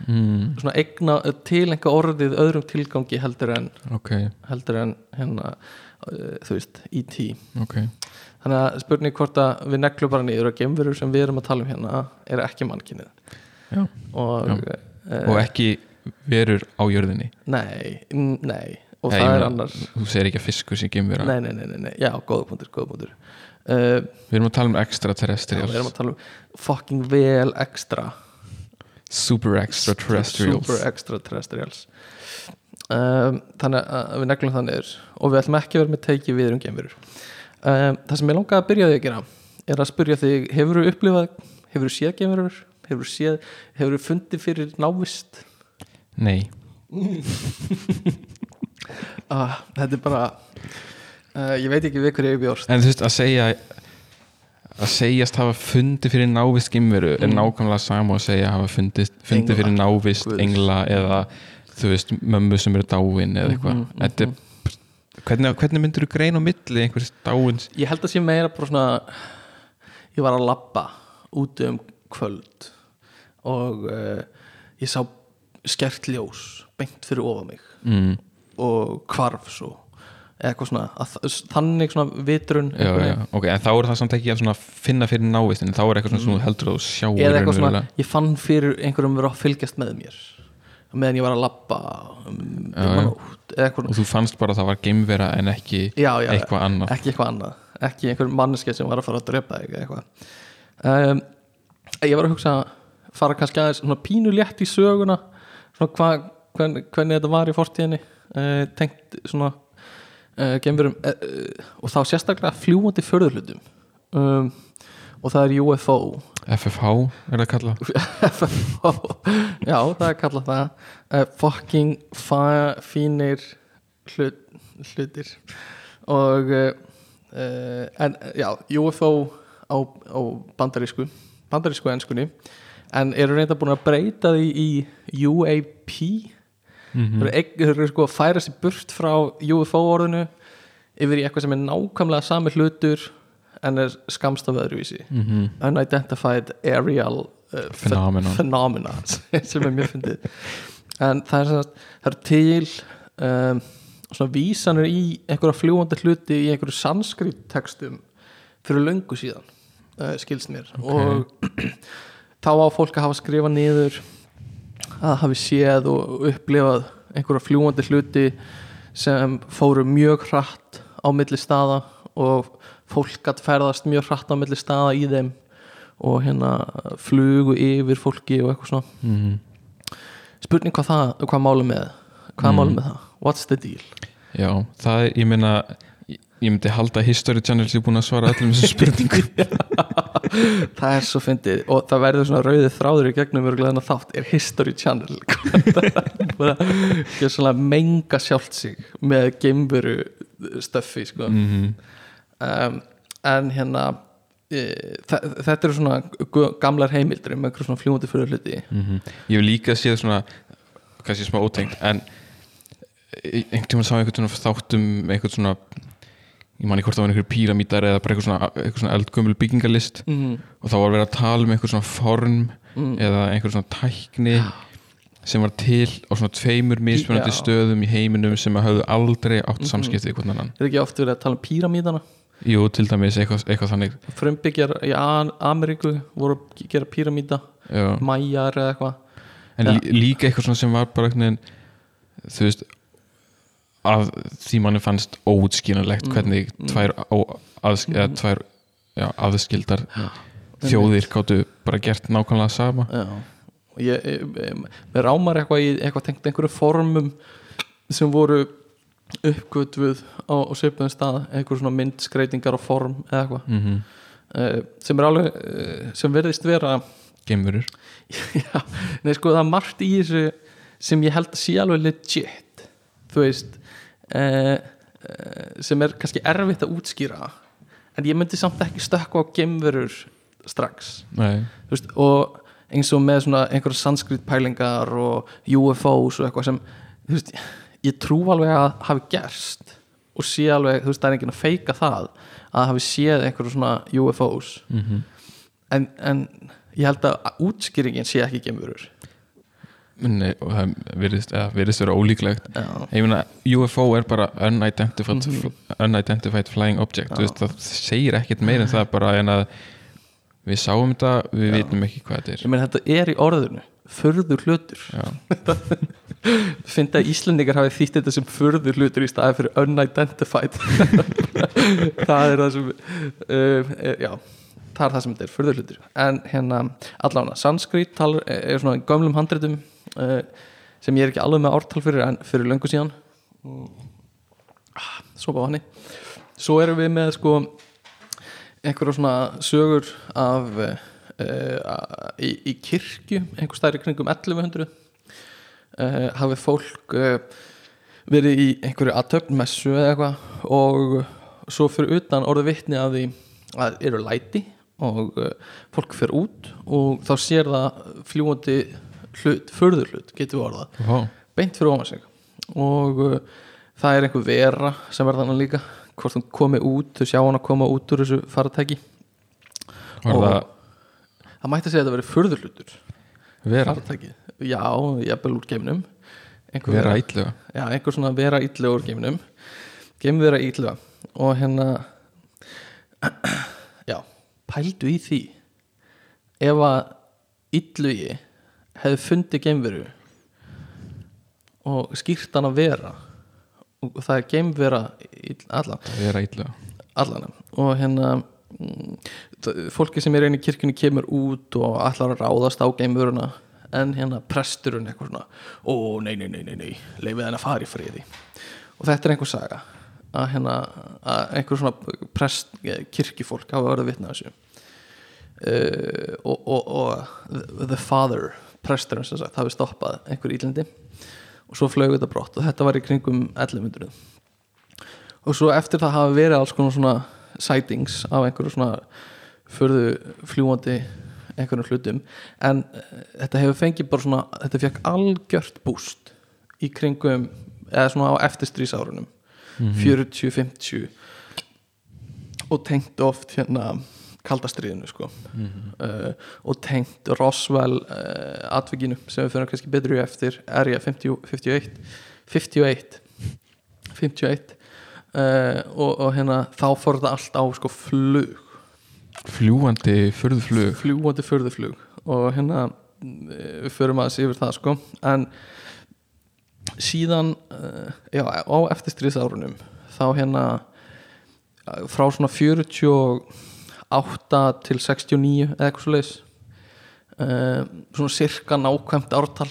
mm, svona eigna til einhver orðið öðrum tilgangi heldur en ok, heldur en hérna uh, þú veist, E.T. ok. Þannig að spurning hvort að við neglum bara niður að geimverur sem við erum að tala um hérna er ekki mannkynnið Já. og, uh, og ekki verur á jörðinni. Nei, nei. Og Nei, það er annars þú segir ekki að fiskur sé gemvera nei, nei, nei, nei, já, góða punktur, góða punktur. Uh, við erum að tala um já, extraterrestrials við erum að tala um fucking vel extra super extraterrestrials. Super extraterrestrials. Um, þannig að við neglum það niður. Og við ætlum ekki að vera með teiki við um geimverur. Um, það sem ég langaði að byrja því að gera er að spyrja þig, hefur þú upplifað hefur þú séð geimverur? Hefur þú séð, hefur þú fundið fyrir návist? Nei, (laughs) ah, þetta er bara uh, ég veit ekki við hverju ég bjórst en þú veist að segja að segjast hafa fundið fyrir návist er Mm. nákvæmlega sama og að segja hafa fundið, fundið fyrir návist Guðs. engla eða þú veist mömmu sem eru dáin eða eitthvað. Mhm, Þetta er Hvernig, hvernig myndir þú greina á milli einhvers dáins? Ég held að sé meira bara svona ég var að labba úti um kvöld og uh, ég sá skert ljós beint fyrir ofa mig mm, og hvarf svo eitthvað svona, að, þannig svona vitrun já, já, ok, en þá er það samt ekki að finna fyrir návist en þá er eitthvað svona þú heldur að Mm. eða eitthvað svona, ég fann fyrir einhverjum verið að fylgjast með mér meðan ég var að labba um, um og þú fannst bara að það var geimvera en ekki já, eitthvað annað. Ekki eitthvað annað. Ekki einhver manneski sem var að fara að drepa eitthvað. Um, ég var að hugsa að fara kannski aðeins svona pínu létt í söguna svona hva, hvern, hvernig þetta var í fortíðinni. Uh, tengt svona uh, gemverum uh, uh, og þá sérstaklega fljúandi förðurlutum um, og það er UFO FFH er það kallað. (laughs) FFO já það er kallað það. Uh, fucking fínir hlut, hlutir. Og en já UFO á, á bandarísku bandarísku enskunni. En eru reynda búin að breyta því í UAP mm þeir eru þeir eru sko að færa sér burt frá UFO orðinu yfir í eitthvað sem er nákvæmlega sami hlutur en er skamst af öðruvísi. -hmm. unidentified aerial uh, Phenomenon. phenomena (laughs) sem er mjög fyndið. En það er, sagt- það er til um, svona vísanir í einhverja fljúandi hluti í einhverju sanskrit textum fyrir löngu síðan uh, skilst mér. Og (clears throat) þá á fólk að hafa skrifað niður að hafi séð og upplifað einhverja fljúandi hluti sem fóru mjög hratt á milli staða og fólk að ferðast mjög hratt á milli staða í þeim og hérna flugu yfir fólki og eitthvað svona Mhm. spurning hvað það, hvað málum með hvað Mm. málum með það, what's the deal Já, það ég meina ég ég myndi halda að History Channel sé búin að svara öllum þessum (laughs) spurningum. Það er svo fyndið. Og það verður svona rauðið þráður í gegnum örgulega þennan þátt. Er History Channel (laughs) ekki svona menga sjálft sig með geimveru stöffi sko. mm um, en hérna e, þetta eru svona gamlar heimildur um einhverjum svona fljúandi fyrir hluti. Ég hef líka séð svona kannski smá ótengt en einhvern tímann sá einhvern svona þáttum einhvern svona ég man ekki hvort það var einhver píramítar eða bara einhver svona, einhver svona eldgömmul byggingalist mm. og þá var verið að tala um einhver svona form Mm. eða einhver svona tækni sem var til á svona tveimur mismunandi Já. stöðum í heiminum sem að höfðu aldrei átt Mhm. samskipti við hvernig annan er ekki oft verið að tala um píramídana Jú, til dæmis eitthvað, eitthvað þannig frumbyggjar í Ameríku voru að gera píramíta mæjar eða eitthvað en lí, líka eitthvað svona sem var bara veginn þú veist að því manni fannst óutskýranlegt Mm, hvernig mm. tvær, á, aðs, eða tvær já, aðskildar þjóðir gáttu bara gert nákvæmlega sama. Já, og mér rámar eitthvað eitthvað tengt einhverju formum sem voru uppgötvuð á, á svipuðum stað einhverju svona myndskreitingar á form eða eitthvað. Mm -hmm. sem er alveg uh, sem verðist vera geimurur (laughs) já, nei sko það er margt í þessu sem ég held að sé alveg legit þú veist uh, sem er kannski erfitt að útskýra en ég myndi samt ekki stökkva á gemverur strax. Veist, og eins og með svona einhverja sanskrit pælingar og UFOs og eitthvað sem veist, ég trú alveg að hafi gerst og sé alveg, þú veist, það er enginn að feika það að hafi séð einhverju svona UFOs mm en, en ég held að útskýringin sé ekki gemurur Nei, og það virðist, virðist vera ólíklegt. Ég meina, UFO er bara unidentified, Mhm. unidentified flying object veist, það segir ekkert meira en það bara en að við sáum þetta, við Já. vitum ekki hvað þetta er. Ég meina þetta er í orðinu furður hlutur. (laughs) Finnst að Íslendingar hafi þýtt þetta sem furður hlutur í staði fyrir unidentified. (laughs) Það er það sem uh, já, það er það sem þetta er furður hlutur. En hérna allavega sanskrit er svona í gömlum handritum. uh, sem ég er ekki alveg með ártal fyrir en fyrir löngu síðan. Svo bá hann svo erum við með sko einhverja svona sögur af uh, í, í kirkju einhver stæri kringum 1100 uh, hafi fólk uh, verið í einhverju aðtöfnmessu eða eitthvað og svo fyrir utan orðið vitni að því að eru læti og uh, fólk fyrir út og þá sér það fljúandi hlut, förður hlut, getur við orðað. Vá. beint fyrir ofan sig. Og uh, það er einhver vera sem verða hann líka. Hvort hún komi út, þau sjá hann að koma út úr þessu faratæki var Og- það það mætti segja að það verið furðurlutur vera, faratæki, já, jafnvel úr geiminum einhver vera ítluga já, einhver svona vera ítlu úr geiminum geim vera ítlu og hérna (clears throat) já, pældu í því. Ef að ítlugi hefði fundið geimveru og skýrt hann að vera. Og það er geimvera allan allan og hérna mm, fólki sem er einu í kirkjunni kemur út og allar að ráðast á geimuruna en hérna presturinn eitthvað svona ó nei nei nei nei nei leifið henn að fara í friði. Og þetta er einhver saga að hérna að einhver svona prest, eh, kirkjufólk hafa verið að vitna þessu. Uh, og, og, og the father presturinn sem sagt hafi stoppað einhver ílindi og svo flög þetta brott og þetta var í kringum 1100 og svo eftir það hafa verið alls konar svona sightings af einhverju svona förðu fljúandi einhverjum hlutum. En eh, þetta hefur fengið bara svona þetta fekk algjört búst í kringum eða svona á eftirstrísárunum 40-50 og tengt oft hérna kaldastriðinu sko. Uh, og tengt Roswell uh, atvikinu sem við fyrir kannski betur í eftir er ég 50, 51 51 51 uh, og, og hérna þá fór þetta allt á sko flug. Fljúandi furðflug fljúandi förðuflug og hérna eh, við förum aðeins yfir það sko. En síðan já, á eftirstríðsárunum þá hérna frá svona 48 til 69 eða eitthvað svo leis uh, svona cirka nákvæmt ártal.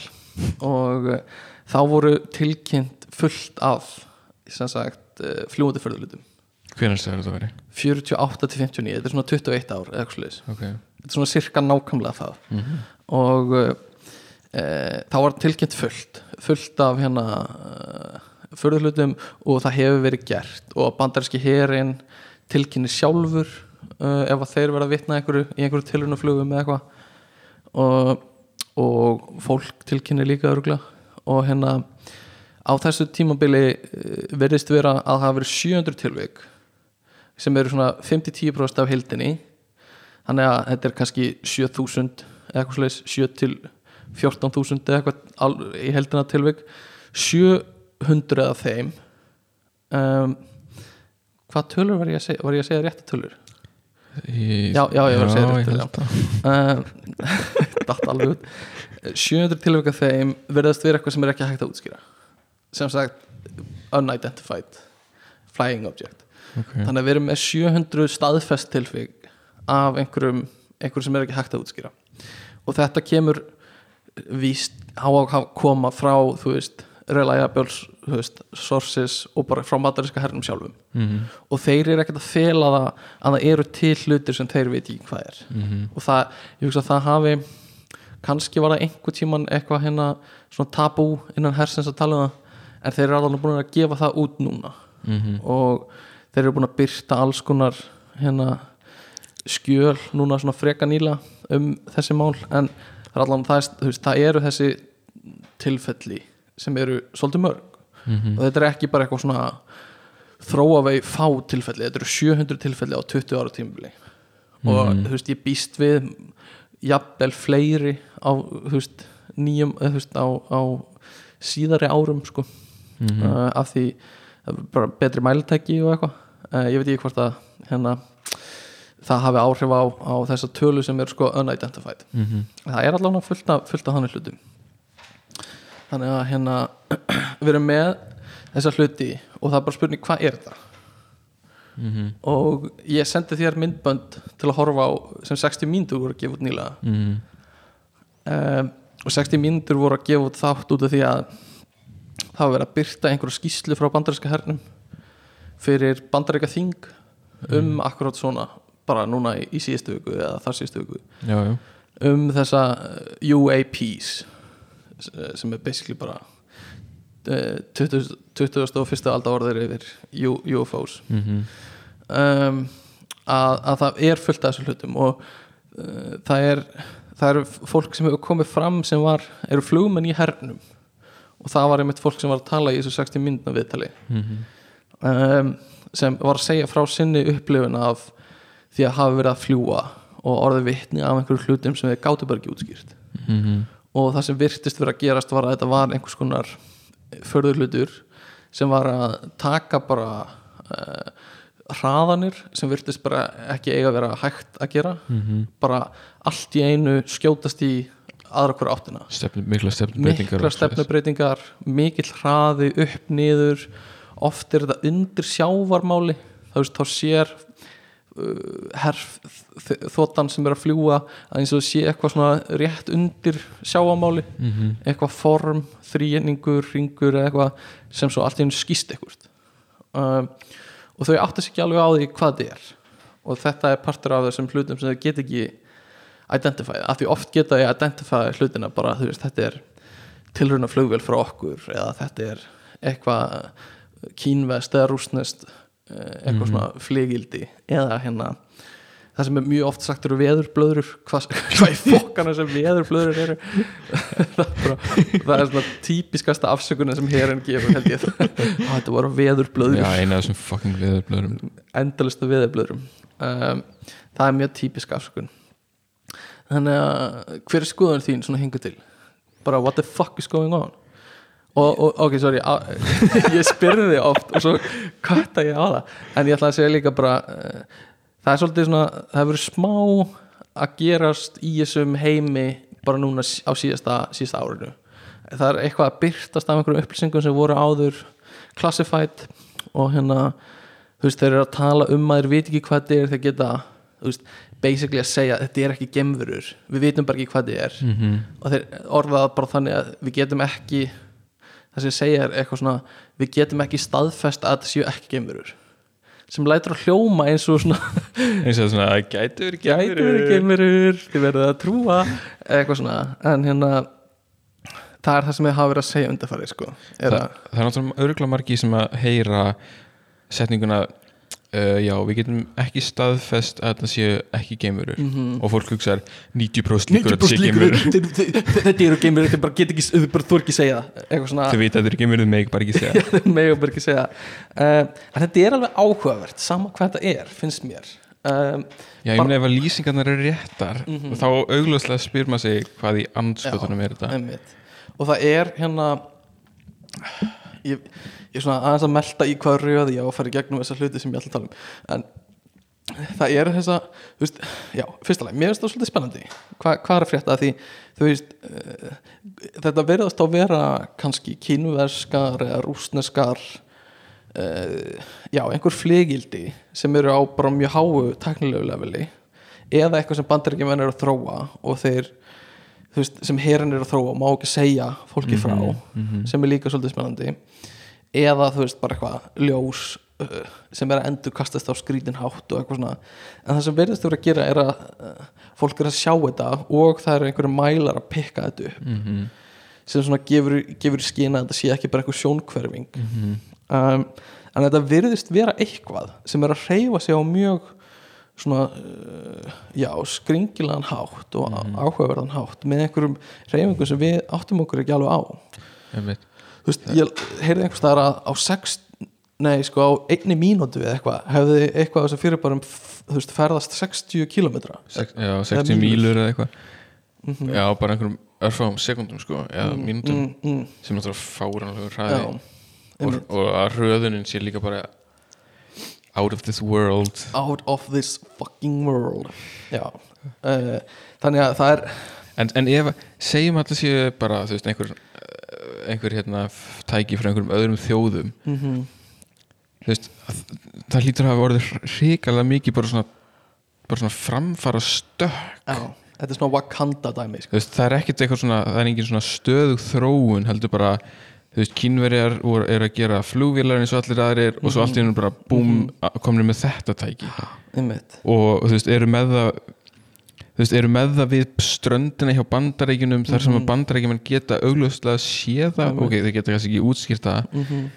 Og uh, þá voru tilkynnt fullt af sagt uh, fljúandi förðulutum hvernig segir þetta veri 48 til 59, þetta er svona 21 ár eða eitthvað svo leis ok, þetta er svona cirka nákvæmlega það. Mhm. og uh, uh, þá var tilkynnt fullt fullt af hérna förðurlutum og það hefur verið gert. Og bandaríski herin tilkynni sjálfur uh, ef þeir verða að vitna einhverju, í einhverju tilrunaflugum eða eitthvað. Og, og fólk tilkynni líka örgla og hérna á þessu tímabili uh, verðist vera að hafa verið 700 tilvik sem eru svona 5-10% af heildinni. Þannig að þetta er kannski 7000 eða eitthvað slags 7 til 14.000 eða eitthvað al- í heldina tilvik. 700 af þeim. Um, hvað tölur var ég að segja ég að segja rétt tölur Í- Já, já, ég var að segja að. um, (laughs) datt alveg út. 700 tilvik af þeim verðast vera eitthvað sem er ekki hægt að útskýra. Sem sagt unidentified flying object. Ok. þannig að við erum með 700 staðfest tilvik af einhverjum einhverjum sem er ekki hægt að útskýra. Og þetta kemur víst á að koma frá þú veist, reliables veist, sources og bara frá mataríska hernum sjálfum. Mhm, og þeir eru ekkert að fela það að það eru til hlutir sem þeir veit ekki hvað er. Mhm. og það, ég hugsa að það hafi kannski var það einhver tíman eitthvað hérna svona tabú innan hersins að tala um það en þeir eru alveg búin að gefa það út núna. Mhm. og þeir eru búin að byrta alls konar hérna skjöl núna svona freka nýla um þessi mál en það er allan það, er, það eru þessi tilfelli sem eru svolítið mörg Mhm. og þetta er ekki bara eitthvað svona þróavei fá tilfelli þetta eru 700 tilfelli á 20 ára tímabili og Mhm. þú veist ég býst við jafnvel fleiri á þú veist nýjum þú veist, á, á síðari árum sko Mhm. uh, af því er bara betri mælitæki og eitthvað uh, ég veit ekki hvort að hérna það hafi áhrif á, á þessa tölu sem er sko unidentified Mhm. það er allavega fullt af, fullt af þannig hlutum þannig að hérna (clears throat) við erum með þessa hluti og það er bara spurning hvað er þetta? Mhm. og ég sendi þér myndbönd til að horfa á sem 60 mínútur voru að gefa út nýlega. Mhm. um, og 60 mínútur voru að gefa út þátt út af því að það var verið að byrta einhverja skýslu frá bandaríska hernum fyrir bandaríka þing um akkurát svona bara núna í, í síðustu viku eða þar síðustu viku. Já, já. Um þessa uh, UAPs s- sem er basically bara uh, 20, 21. aldar orðir yfir UFOs Mhm. um, að, að það er fullt af þessum hlutum og uh, það er það eru fólk sem hefur komið fram sem var, eru flugmenn í hernum og það var einmitt fólk sem var að tala í þessu 60 myndna viðtali Mhm. um, sem var að segja frá sinni upplifun af því að hafa verið að fljúa og orðið vitni af einhverju hlutum sem við gátum bara ekki útskýrt Mhm. og það sem virtist verið að gerast var að þetta var einhvers konar förður hlutur sem var að taka bara uh, hraðanir sem virtist bara ekki eiga að vera hægt að gera. Mhm. bara allt í einu skjótast í aðra hverju áttina. Stefnu, mikla stefnubreitingar mikill hraði upp niður. Oft er þetta undir sjávarmáli. Þá, sér herf þóttan sem er að fljúa að eins og sé eitthvað svona rétt undir sjávarmáli Mhm. eitthvað form, þrýningur, ringur eða eitthvað sem svo allt í einu skýst eitthvað um, og þau átta sig ekki alveg á því hvað þetta er og þetta er partur af þessum hlutum sem þau get ekki identifæði, af því oft geta ég identifæði hlutina bara, þú veist, þetta er tilruna flugvél frá okkur eða þetta er eitthvað kínvest eða rúsnest eitthvað svona flygildi eða hérna það sem er mjög oft sagt eru veðurblöður hvað, (laughs) hvað í fokkana sem veðurblöður eru. (laughs) Það er, er svona típiskasta afsökunin sem herin gefur held ég. (laughs) Þetta voru veðurblöður Já, eina af þessum fucking viðurblöðurum endalistu veðurblöðurum um, það er mjög típisk afsökun. Þannig að hver er skoðan þín svona hinga til? Bara what the fuck is going on og, og ok, sorry á, (laughs) ég spyrði þig oft og svo kvæta ég á það. En ég ætla að segja líka bara uh, það er svolítið svona, það hefur verið smá að gerast í þessum heimi bara núna á síðasta, síðasta árinu. Það er eitthvað að byrtast af einhverjum upplýsingum sem voru áður classified og hérna þú veist, þeir eru að tala um að þeir veit ekki hvað er þeir geta, þú veist, basically að segja að þetta er ekki gemverur, við vitum bara ekki hvað þetta er. Mhm. og þeir orðaða bara þannig að við getum ekki það sem segja er eitthvað svona við getum ekki staðfest að þetta séu ekki gemverur sem lætur að hljóma eins og svona (laughs) eins og svona, það verið gemverur, þið verðið að trúa eitthvað svona, en hérna það er það sem ég hafa verið að segja undarfæri sko, er það, að það er náttúrulega örgulega margi sem að heyra setninguna uh, já, við getum ekki staðfest að það séu ekki geimurur og fólk hugsaðar 90% líkur að það séu geimurur þetta eru geimverur, þið bara get ekki þið bara þú ekki segja þau veit að þetta eru geimurur, þau meg bara ekki segja. Þið mega bara ekki segja (laughs) uh, þetta er alveg áhugavert sama hvað þetta er, finnst mér. Um, já, ég meina ef að lýsingarnar eru réttar og þá augljóslega spyr maður sig hvað í anskotunum er þetta. einmitt. og það er hérna ég, ég er svona aðeins að melta í hvað röði ég á að fara í gegnum þessa hluti sem ég ætla að tala um. En það er þessa þú veist, já, fyrsta leið, mér finnst það svolítið spennandi. Hva, hvað er að frétta því? Þú veist, uh, þetta verðast á að vera kannski kínverskar eða rúsneskar uh, já, einhver flygildi sem eru á bara mjög háu teknilegu leveli eða eitthvað sem bandaríkjumenn eru að þróa og þeir þú veist, sem herin er að þróa má ekki segja fólki frá sem er líka svolítið spennandi eða þú veist bara eitthvað ljós uh, sem er að endur kastast á skrítin hátt og eitthvað svona. En það sem verðist þú að gera er að uh, fólk er að sjá þetta og það eru einhverju mælar að pikka þetta upp. Mhm. sem svona gefur, gefur skina að þetta sé ekki bara einhver sjónkverfing um, en þetta virðist vera eitthvað sem er að reyfa sig á mjög svona uh, já, skringilegan hátt og áhugaverðan hátt með einhverjum reyfingum sem við áttum okkur ekki alveg á. Einmitt. Þú veist, ég heyrði einhvers staðar að á sex nei, sko á einni mínútu við eitthvað hefði eitthvað þessu fyrir bara um þú veist, ferðast 60 kilometra Sex, já, 60 mínútur. mílur eða eitthvað. Já, bara einhverjum örfáum sekundum sko, eða mínútum mm, mm, sem náttúrulega fáranlega hraði. Og, og að röðunin sé líka bara out of this world. Out of this fucking world. Já, uh, þannig að það er en, en ef, segjum allir séu bara þú veist, einhver einhver hérna tæki frá einhverjum öðrum þjóðum. Mm þú veist, að, það hlýtur að hafa orðið hrikalega mikið bara svona bara svona framfara stökk já, þetta er svona Wakanda dæmi sko. veist, það er ekkert eitthvað svona það er engin svona stöðug þróun heldur bara þú veist, kínverjar eru að gera flugvélar eins og allir aðrir og svo allt í hennu bara búm, komnir með þetta tæki. Einmitt. Og þú veist, eru með það þú veist, eru með það við ströndina hjá bandarækjunum þar sem að bandarækjumenn geta augljóslega séð það, ok, þeir geta kannski ekki útskýrt það mm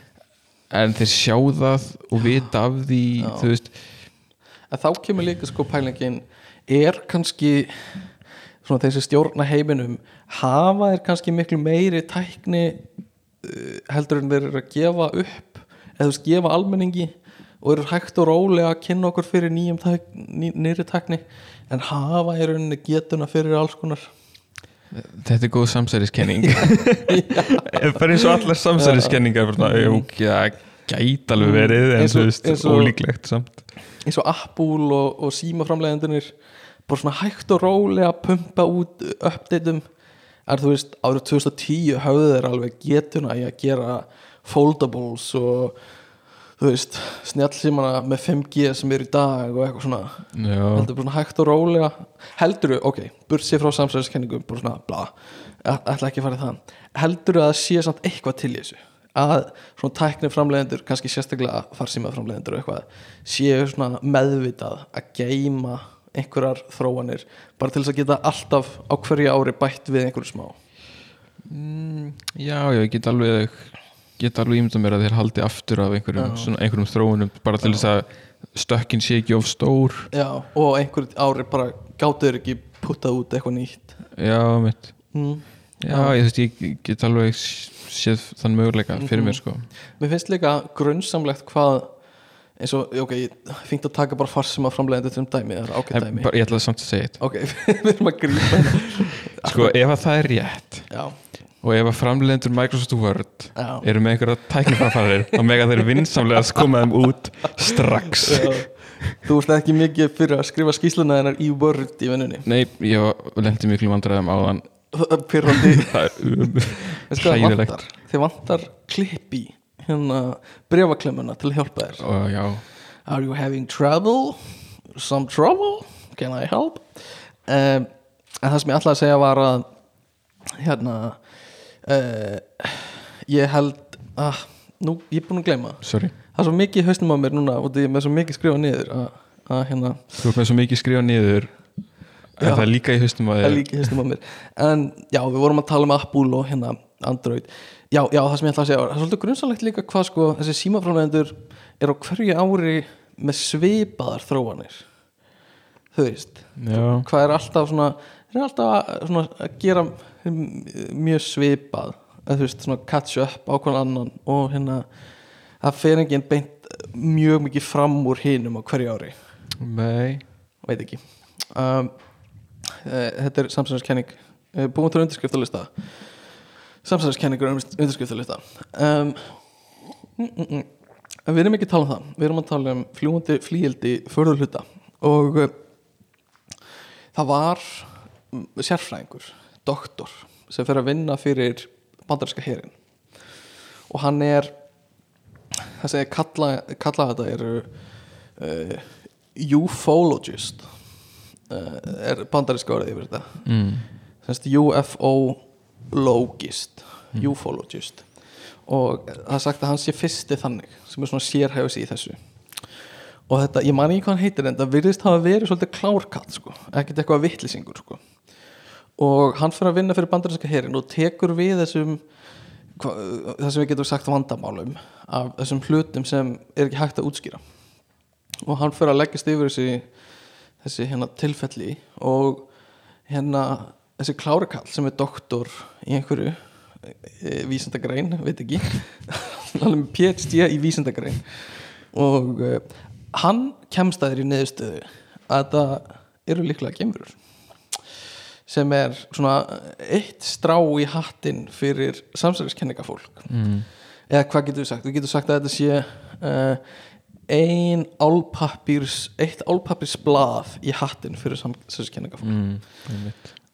en þeir sjá það og vita af því þú veist, en þá kemur líka sko pælingin. Er kannski svona þessi stjórna heiminum hafa er kannski miklu meiri tækni uh, heldur en þeir eru að gefa upp eða þú veist gefa almenningi og eru hægt og rólega að kynna okkur fyrir nýjum tæk, ný, nýri tækni en hafa í rauninni getuna fyrir alls konar. Þetta er góð samsæriskenning. (laughs) Bara eins og allar samsæriskenningar það gæti alveg verið en og- ólíklegt samt. eins og Apple og, og símaframlegandunir bara svona hægt og rólega að pumpa út uppdateum en þú veist, árið 2010 höfðu þeir alveg getuna í að gera foldables og þú veist, snjallsímana með 5G sem er í dag og eitthvað svona. Já, heldur bara svona hægt og rólega. Heldur þú, ok, burt sér frá samsæðiskenningum bara svona, bla, ætla ekki að fara í það. Heldur þú að sé samt eitthvað til þessu? Að svona tækni framleiðendur kannski sérstaklega farsíma framleiðendur og eitthvað séu svona meðvitað að geima einhverjar þróanir bara til þess að geta alltaf á hverju ári bætt við einhverju smá? Mm, já, já, ég get alveg get alveg ímynda mér að þeir haldi aftur af einhverjum, Já. svona, einhverjum þróunum bara til þess að stökkin sé ekki of stór. Já, og einhverju ári bara gátur ekki puttað út eitthvað nýtt. Já, mitt mm. já, ég, þú veist, ég get alveg séð þann möguleika fyrir Mhm. mér sko. Mér finnst líka grunnsamlegt hvað eins og, ok, ég fengt að taka bara farsima framleiðendur til um dæmi, það er en, dæmi. ég ætla samt að segja eitt. Ok, (laughs) við erum að grípa. Sko, ef að það er rétt Já, og ef að framleiðendur Microsoft Word já eru með einhverja tækniframfarir þá mega þeir vinsamlega að koma þeim út strax Já. Þú veist ekki mikið fyrir að skrifa skýsluna hennar í Word í vinnunni nei, ég lendi miklu vandræðum á þann Pyrrandi hvað hræðilegt vantar? Þið vantar klipp í hérna brefaklemmuna til að hjálpa þér og já, Are you having trouble? Some trouble? Can I help? Um, en það sem ég ætlaði að segja var að hérna uh, ég held að nú, ég er búin að gleyma. Sorry. Það er svo mikið hausnum á mér núna og ég er með svo mikið skrifað niður að, að hérna, þú ert með svo mikið skrifa niður en Já. það er líka í það er hausnum á mér. En já, við vorum að tala um Apple og hérna Android. Já, já, það sem ég ætla að segja það er svolítið grunnsalegt líka hvað sko, þessi símaframlegendur er á hverju ári með svipaðar þróanir. Þú veist hvað er alltaf svona er alltaf svona, að gera mjög svipað. Að þú veist, svona catch up á hvern annan og hérna það fer enginn beint mjög mikið fram úr hinum á hverju ári. Nei. Veit ekki. Um, e, þetta er samsæðiskenning e, búin til undirskriftalista. Samsæðiskenningur undirskriftalista. Um, mm, mm, mm. Við erum ekki að tala um það. Við erum að tala um fljúandi flíildi förðurhluta og uh, það var mm, sérfræðingur, doktor sem fer að vinna fyrir bandarinska herin og hann er það segir kalla, kalla þetta eru uh, ufologist. Uh, er bandarinska orðið yfir þetta? Mm. UFO-logist. Ufologist. Og það er sagt að hann sé fyrsti þannig sem er svona sérhæfis í þessu. Og þetta, ég man ekki hvað hann heitir en það virðist hafa verið svolítið klárkatt sko, ekkert eitthvað vittlisingur sko. Og hann fyrir að vinna fyrir bandarinska herin og tekur við þessum það sem við getum sagt vandamálum af þessum hlutum sem er ekki hægt að útskýra. Og hann fyrir að leggjast yfir þessi þessi hérna tilfelli og hérna þessi klárikall sem er doktor í einhverju e, vísindagrein, veit ekki. Með PhD í vísindagrein. Og e, hann kemst að þér í neðustöðu að þetta eru líklega gemurur sem er svona eitt strá í hattin fyrir samsæriskenningafólk mm. eða hvað getur við sagt? Við getum sagt að þetta sé uh, ein álpapírs eitt álpapírsblað í hattin fyrir samsæriskenningafólk Mm.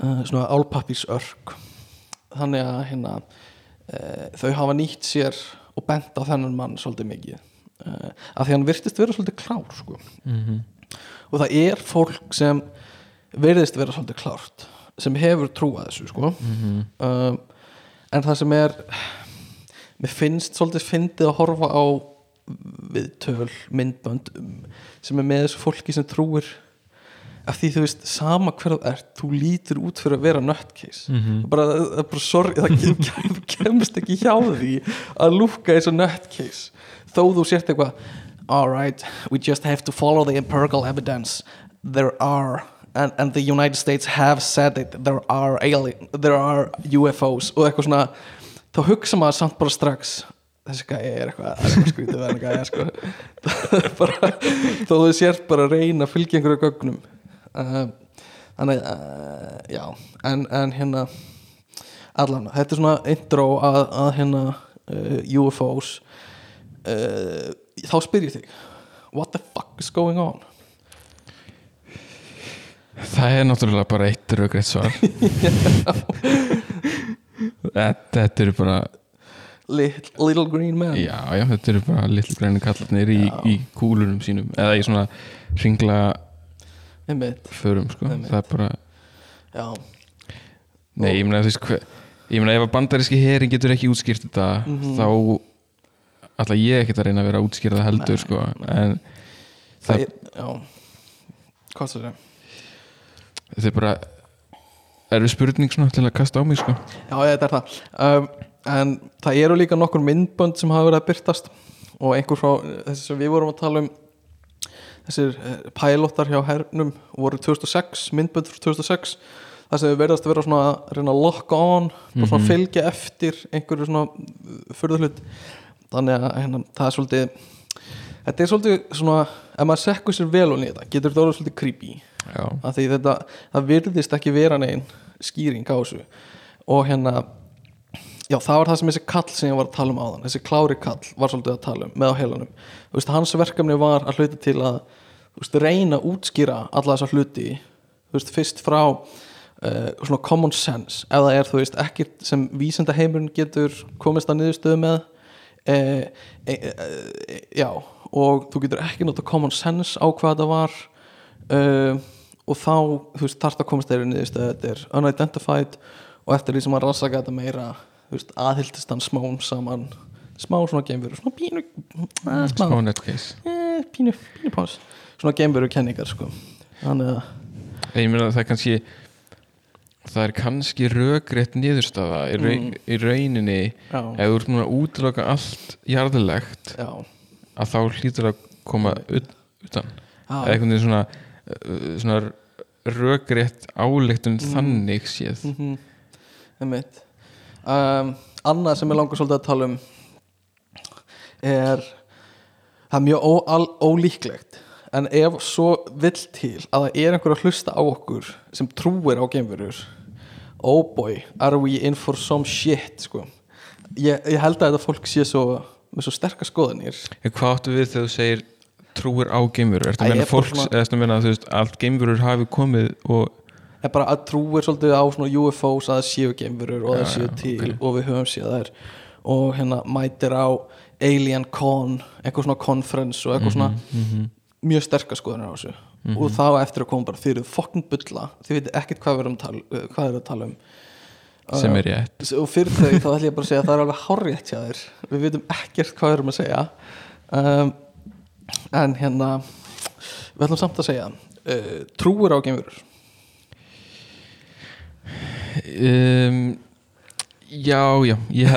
uh, svona álpapírsörk þannig að hérna uh, þau hafa nýtt sér og bent á þennan mann svolítið mikið af því hann virtist vera svolítið klár sko. Mhm. og það er fólk sem virðist vera svolítið klárt sem hefur trúað þessu sko. Mhm. um, en það sem er mér finnst svolítið fyndið að horfa á viðtöl, myndbönd um, sem er með þessu fólki sem trúir af því þú veist, sama hver þú ert þú lítur út fyrir að vera nutcase Mhm. bara, það er bara sorry það (laughs) kem, kemst ekki hjá því að lúka eins og nutcase þó þú sért eitthvað alright, we just have to follow the empirical evidence there are and, and the United States have said it there are alien, there are UFOs og eitthvað svona þá hugsa maður samt bara strax þessi gæði er eitthvað, eitthvað skrítið við hann gæði sko. (laughs) Bara, þó þú sért bara að reyna að fylgja einhverju gögnum. Uh, þannig uh, já, en, en hérna allan, þetta er svona intro að, að hérna uh, UFOs uh, þá spyr ég þig what the fuck is going on Það er náttúrulega bara eitt raugrætt svar. Þetta, þetta eru bara little, little green man. Já, já, þetta eru bara litlu græni kallarnir í, í kúlunum sínum. Eða í svona ringla förum sko. Það er bara, já, nei, ég meina þú veist ég meina ef að bandaríski herin getur ekki útskýrt þetta Mhm. þá ætla ég ekkert að reyna að vera það heldur Nei, sko. en það það, er já, hvað það er þetta er bara erfið spurning svona til að kasta á mig sko. Já, þetta er það um, En það eru líka nokkur myndbönd sem hafa verið að byrtast og einhver frá þessi sem við vorum að tala um þessir uh, pælóttar hjá hernum voru 2006, myndbönd frá 2006 það sem verðast að vera svona að reyna að lock on og svona Mhm. fylgja eftir einhverju svona fyrðuhlut þannig að hérna, það er svolítið þetta er svolítið svona ef maður sekkur sér vel og þetta getur þetta orðið svolítið creepy af því þetta, það virðist ekki vera negin skýring á þessu. Og hérna já það var það sem þessi kall sem ég var að tala um áðan þessi klári kall var svolítið að tala um með á heilanum, þú veist, hans verkefni var að hluta til að, veist, reyna að útskýra alla þessa hluti veist, fyrst frá uh, svona common sense, ef það er, þú veist, ekkert sem vísenda heimurinn getur komist að niðurstöðu með uh, e, e, já, og þú getur ekki nota common sense á hvað það var uh, og þá, þú veist, þarft að komast þeirri niðurstöðu, þetta er unidentified og eftir því sem að rannsaka þetta meira þú veist, aðhyldist hann smán saman. Smá svona geimveru, svona pínu að, smá, smá netcase eh, pínu, pínu pás. Svona geimveru kenningar sko. Þannig að, ég meina það er kannski það er kannski rökrétt niðurstaða í, raun, Mm. í rauninni. Já, ef þú ert núna að útiloka allt jarðilegt já, að þá hlýtur að koma ut, utan. Eða einhvern veginn svona, uh, svona rökrétt áleiktun Mm. þannig séð. Mhm, einmitt. Um, annað sem ég langar svolítið að tala um er það er mjög ó, ólíklegt en ef svo vill til að það er einhver að hlusta á okkur sem trúir á geimverur oh boy, are we in for some shit sko. Ég, ég held að þetta fólk sé svo með svo sterkar skoðanir. Hvað áttu við þegar þú segir trúir á geimverur? Ertu Æ, að meina fólks, svona- eða ertu að meina að allt geimverur hafi komið og er bara að trúir svolítið á UFOs að það séu geimverur og Já, það séu já, til ok. og við höfum séð þær. Og hérna mætir á Alien Con, eitthvað svona conference og eitthvað svona Mhm, mjög sterkar skoðanir á þessu. Og þá eftir að koma bara fyrir fokkin bulla þið veitir ekkert hvað við erum tala, uh, hvað er að tala um. Sem er rétt. og fyrir þau þá ætlum ég bara að segja að það er alveg hárrétt hjá þér. Við veitum ekkert hvað við erum að segja. Um, en hérna við ætlum samt að segja uh, trúur á geimverur um, Já, já ég,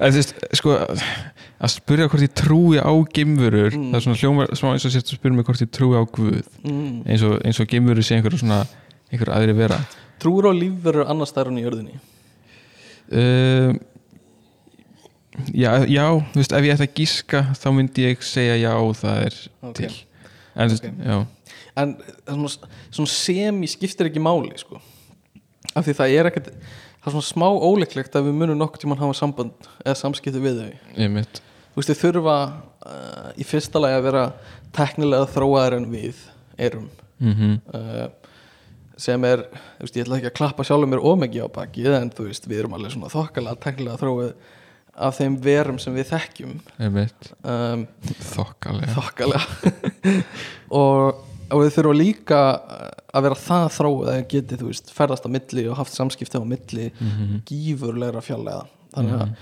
að, sko að spyrja hvort ég trúi á geimverur Mm. það er svona hljómar smá eins og sért að spyrja mig hvort ég trúi á Guð mm. eins og, og geimverur sé einhverju svona einhverju aðri vera trúur á lífverur annars stærun í jörðinni um, já, já þú veist, ef ég ætti að gíska þá myndi ég segja já, það er Ok. til. En þú veist, en svona, svona semi skiptir ekki máli sko. af því það er ekkert það er svona smá óleiklegt að við munum nokkuð tímann hafa samband eða samskipti við þau. Ég mitt þú veist, þau þurfa uh, í fyrsta lagi að vera teknilega þróaðar en við erum. Mm uh, sem er, þú veist, ég ætla ekki að klappa sjálfur mér ómegi á baki en þú veist, við erum alveg svona þokkalega teknilega þróið af þeim verum sem við þekkjum um, þokkalega þokkalega (laughs) og, og við þurfum líka að vera það þróið að geti, þú veist, ferðast á milli og haft samskipti á milli Mhm. gífurlegra fjallega þannig að mm.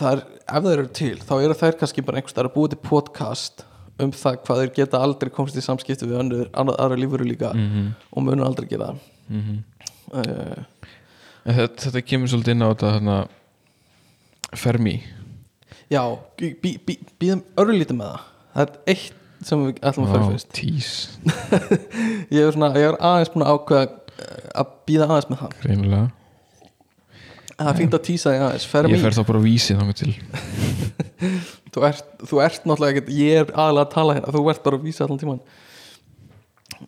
það er, ef þeir eru til þá eru þær kannski bara einhvers staðar að búið til podcast um það hvað þeir geta aldrei komst í samskipti við önnur, annað, aðra lífuru líka Mhm. og munur aldrei gera það Mhm. uh, En þetta, þetta kemur svolítið inn á þetta þarna Fermi. Já, býðum örlítið með það. Það er eitt sem við ætlum að fara fyrst. (laughs) ég er, svona, ég er aðeins búin að ákveða eh, að býða aðeins með það. Greinilega. Það fínt að tísa því aðeins. Fer Ég fer þá bara á vísi þannig til. (laughs) Þú ert, þú ert náttúrulega ekkert ég er aðalega að tala hérna, þú ert bara að vísa allan tíman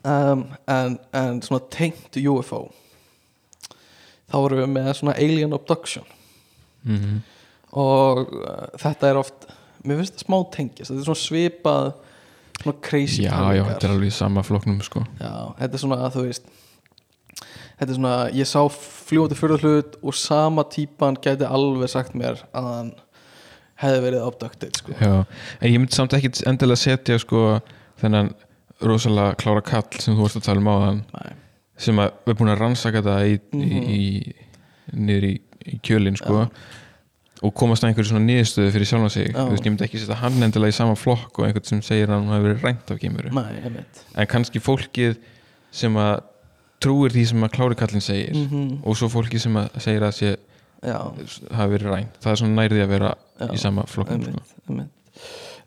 um, en, en svona tengt UFO þá erum við með svona alien abduction. Mm og uh, þetta er oft mér finnst það smá tengist, þetta er svona svipað svona crazy Já, já, þetta er alveg í sama flokknum sko Já, þetta er svona að þú veist Þetta er svona, ég sá fljóti fyrir hlut og sama típan gæti alveg sagt mér að hann hefði verið abducted sko. Já, en ég myndi samt ekki endilega setja sko þennan rosalega klára kall sem þú vorst að tala um áðan Nei. sem að við erum búin að rannsaka Mhm. í, í niður í, í kjölinn sko og komast að einhverju svona niðurstöðu fyrir sjálfan sig Já. þú veist, ég myndi ekki setja hann endilega í sama flokk og einhvern sem segir að hann hafi verið rænt af einmitt en kannski fólkið sem að trúir því sem að klári kallin segir Mhm. og svo fólkið sem að segir að sé hafi verið rænt það er svona nærði að vera Já, í sama flokknum sko.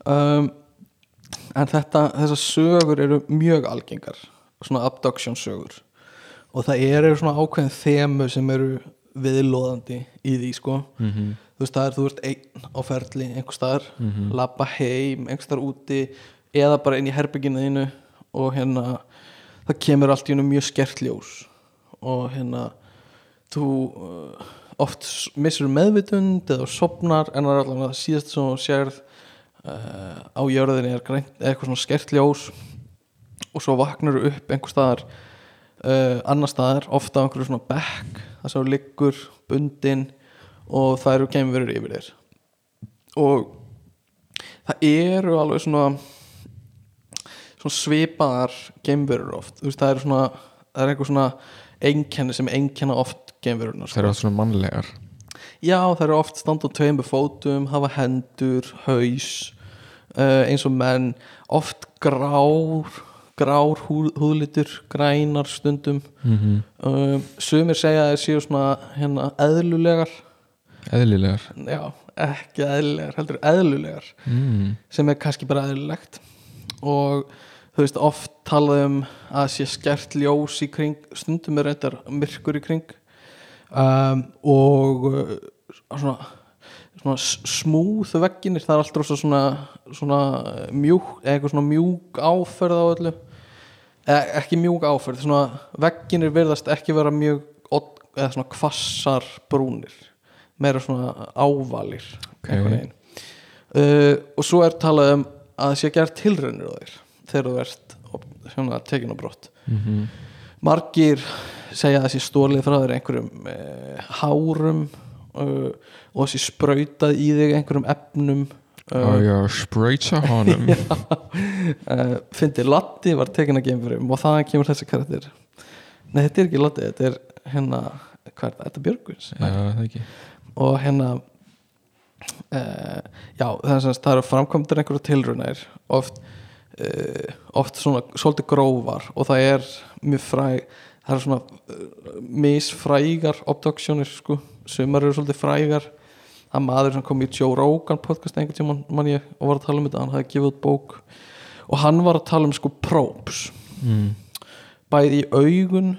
Um, En þetta, þessar sögur eru mjög algengar svona abduction sögur og það eru svona ákveðin þemu sem eru viðlóðandi í því sko mm -hmm. Þú veist það er þú ert einn á ferli einhver staðar, Mhm. labba heim einhver staðar úti eða bara inn í herbygginu þínu og hérna það kemur allt í hennu mjög skert ljós og hérna þú uh, oft missur meðvitund eða sopnar en það er allavega það síðast sem þú sérð uh, á jörðinni er grænt eitthvað svona skert ljós og svo vaknar þú upp einhver staðar uh, annar staðar, ofta á einhverju svona bekk það sem þú liggur bundin og það eru geimverur yfir þér. Og það eru alveg svona svona svipaðar geimverur oft. Veist það eru svona það er einhver svona einkenni sem einkenna oft geimverunar það eru allt svona mannlegar. Já, það eru oft standa á tveimur fótum, hafa hendur, haus, uh, eins og menn, oft grár, grár húð, húðlitur, grænar stundum. mm -hmm. Uh, sumir segja að þeir séu svona hérna eðlulegar, eðlilegar já, ekki eðlulegar, heldur eðlulegar, mm. sem er kannski bara eðlulegt. Og þú veist, oft talað um að sé skert ljós í kring, stundum er reyndar myrkur í kring um, og uh, svona, svona smúð vegginir, það er alltaf svo svona, svona mjúk eitthvað svona mjúk áferð á öllu e ekki mjúk áferð svona vegginir virðast ekki vera mjög eða svona kvassar brúnir meira svona ávalir veginn. Uh, og svo er talað um að sé að gera tilraunir á þér þegar þú ert svona, tekin á brott. Mm margir segja að sé stólið frá þér einhverjum e, hárum uh, og sé sprautað í þig einhverjum efnum og uh, ég spröytsa honum. (laughs) Uh, fyndi Latti var tekin að geimfyrum og þaðan kemur þessi karakter. Nei þetta er ekki Latti, þetta er hérna hvað er það, þetta er Björgvins? Já, það ekki og hérna uh, já, það er, eru framkvæmdur einhverju tilraunir oft uh, oft svona svolítið grófar og það er mjög fræg það eru svona uh, misfrægar obductionir sko, sumar eru svolítið frægar. Það maður sem kom í Joe Rogan podcast einhvern tímann mann ég og var að tala um þetta, hann hafði gefið út bók. Og hann var að tala um sko probes mm. bæði í augun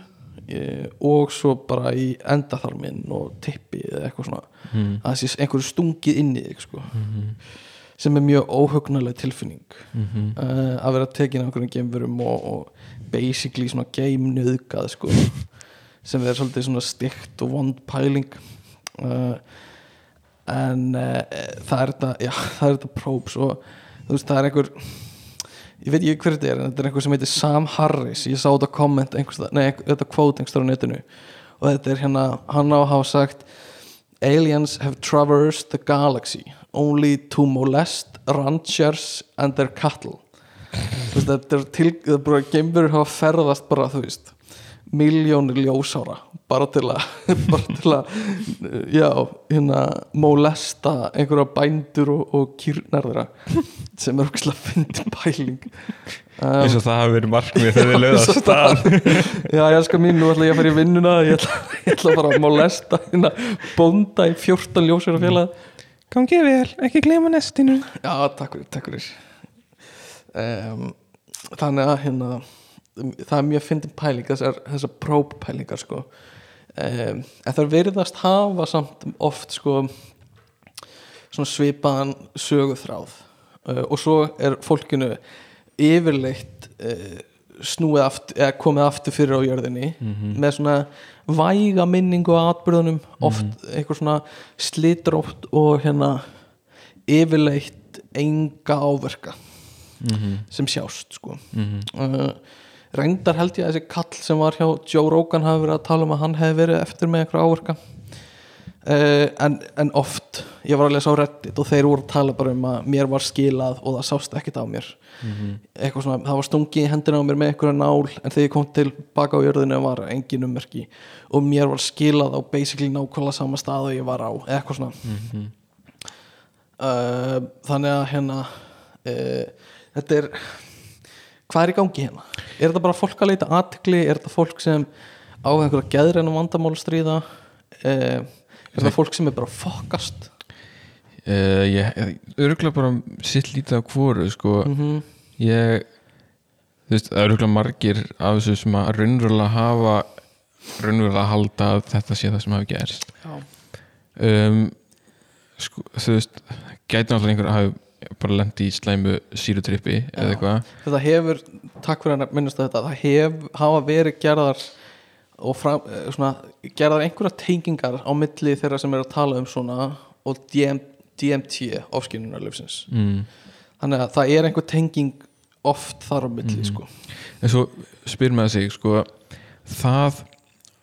og svo bara í endaþarminn og tippi eða eitthvað svona mm. að það sé einhverju stungið inn í þig sko. Mhm. sem er mjög óhugnuleg tilfinning Mhm. uh, að vera tekin af einhverjum geimverum og, og basically svona game nöðgað sko, (laughs) sem er svolítið svona stygt og vond pæling uh, en uh, það er þetta já, (laughs) það er þetta probes og þú veist það er einhver ég veit ekki hver þetta er en þetta er einhver sem heitir Sam Harris. Ég sá þetta komment nei, þetta quote einhverstað á netinu. Og þetta er hérna, hann á að hafa sagt aliens have traversed the galaxy. Only to molest ranchers and their cattle. Þetta er til það er bara geimverur hafa ferðast bara þú veist miljónir ljósára bara til að (laughs) bara til að já, hérna molesta einhverja bændur og, og kýrnar þeirra sem er okkur fyndi pæling. Um, eins og það hafi verið markmið þegar þið lögða Svo stað. Já, ég skal mín, nú ætla ég að fara í vinnuna ég ætla, ég ætla bara að molesta hérna bónda í 14 ljósir af félag gangi vel, ekki gleyma nestinu Já, takk fyrir, takk fyrir. Um, Þannig að hérna það er mjög fyndin pæling þessar, þessar próppælingar sko um, en það veriðast hafa samt oft sko svipaðan söguþráð. Uh, og svo er fólkinu yfirleitt uh, snúið aftur, eða komið aftur fyrir á jörðinni með svona væga minningu á atbyrðunum oft eitthvað svona slitrótt og hérna yfirleitt enga áverka sem sjást sko. Uh, reyndar held ég að þessi kall sem var hjá Joe Rogan hafi verið að tala um að hann hefði verið eftir með einhverja áverka. Uh, en, en oft ég var að lesa á Reddit og þeir voru að tala bara um að mér var skilað og það sást ekkert á mér. Eitthvað svona, það var stungi í hendina á mér með einhverja nál en þegar ég kom til baka á jörðinu var engin ummerki. Og mér var skilað á basically nákvæmlega sama stað og ég var á eitthvað svona. Uh, þannig að hérna uh, þetta er hvað er í gangi hérna? Er þetta bara fólk að leita aðtikli? Er þetta fólk sem á einhverja geðrænum vandamál að stríða? Uh, er þetta fólk sem er bara fokast? uh, ég örgulega bara sitt lítið af hvoru sko Mm ég þú veist, örgulega margir af þessu sem að raunverulega hafa raunverulega halda að þetta sé það sem hafi gerst um, sko, þú veist gæti náttúrulega einhver að hafi bara lendi í slæmu sírutrippi eða eitthvað Þetta hefur, takk fyrir að minnast þetta það hef, hafa verið gerðar og fram, eh, svona, gerðar einhverja tengingar á milli þeirra sem er að tala um svona og DM, DMT ofskynunarlöfsins mm. þannig að það er einhver tenging oft þar á milli sko. en svo spyr maður sig sko, það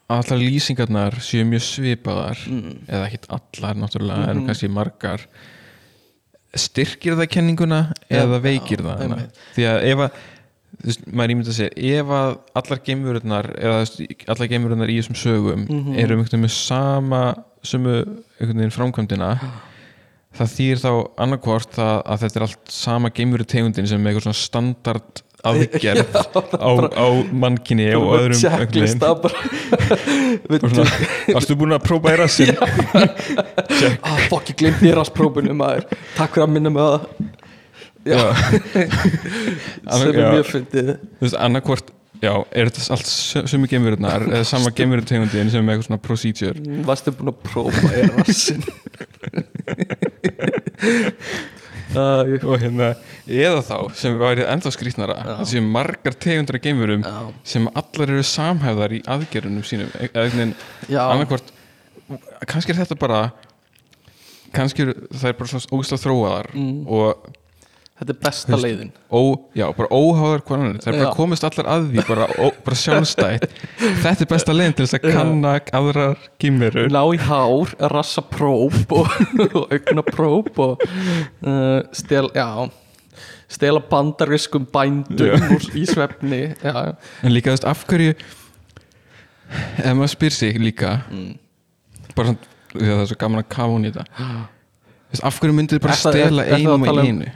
að allar lýsingarnar séu mjög svipaðar mm. eða ekkit allar náttúrulega en Mhm. kannski margar styrkir það kenninguna Já, eða veikir já, það því að ef að veist, maður ímynda að segja ef að allar geimururnar eða allar geimururnar í þessum sögum Mhm. eru um einhvern veginn með sama sömu einhvern veginn framkvæmdina það þýr þá annarkvort að, að þetta er allt sama geimuru tegundin sem er eitthvað svona standard aðgerð (laughs) á, á mannkinni og öðrum að (laughs) Varstu búin að prófa í rassin? (laughs) ah, fokk, ég glemt ég raspróbunum maður. Takk fyrir að minna með það. Já, sem er mjög fyndið. Þú veist, annarkvort Já, er þetta allt sö- sömu geimururnar eða sama geimururtegundin sem er eitthvað svona procedure? Varstu búin að prófa í rassin og hérna, eða þá sem væri ennþá skrýtnara Já. það séu margar tegundra geimurum sem allar eru samhæfðar í aðgerðunum sínum annarkvort kannski er þetta bara kannski er það er bara svona ógæslega þróaðar Mm. og þetta er besta Veist- leiðin. ó, já, bara óháðar annar það er bara komist allar að því bara, ó, bara sjálfstætt. Þetta er besta leiðin til þess að kanna aðrar gimmerur ná í hár, rassa prób (laughs) og, augna prób og uh, stel, já stela bandariskum bændum í svefni já, en líka þú veist af hverju ef maður spyr sig líka Mm. bara svona, það er svo gaman að kafa hún í þetta. Þú veist, af hverju myndir þið bara stela tala og um- einu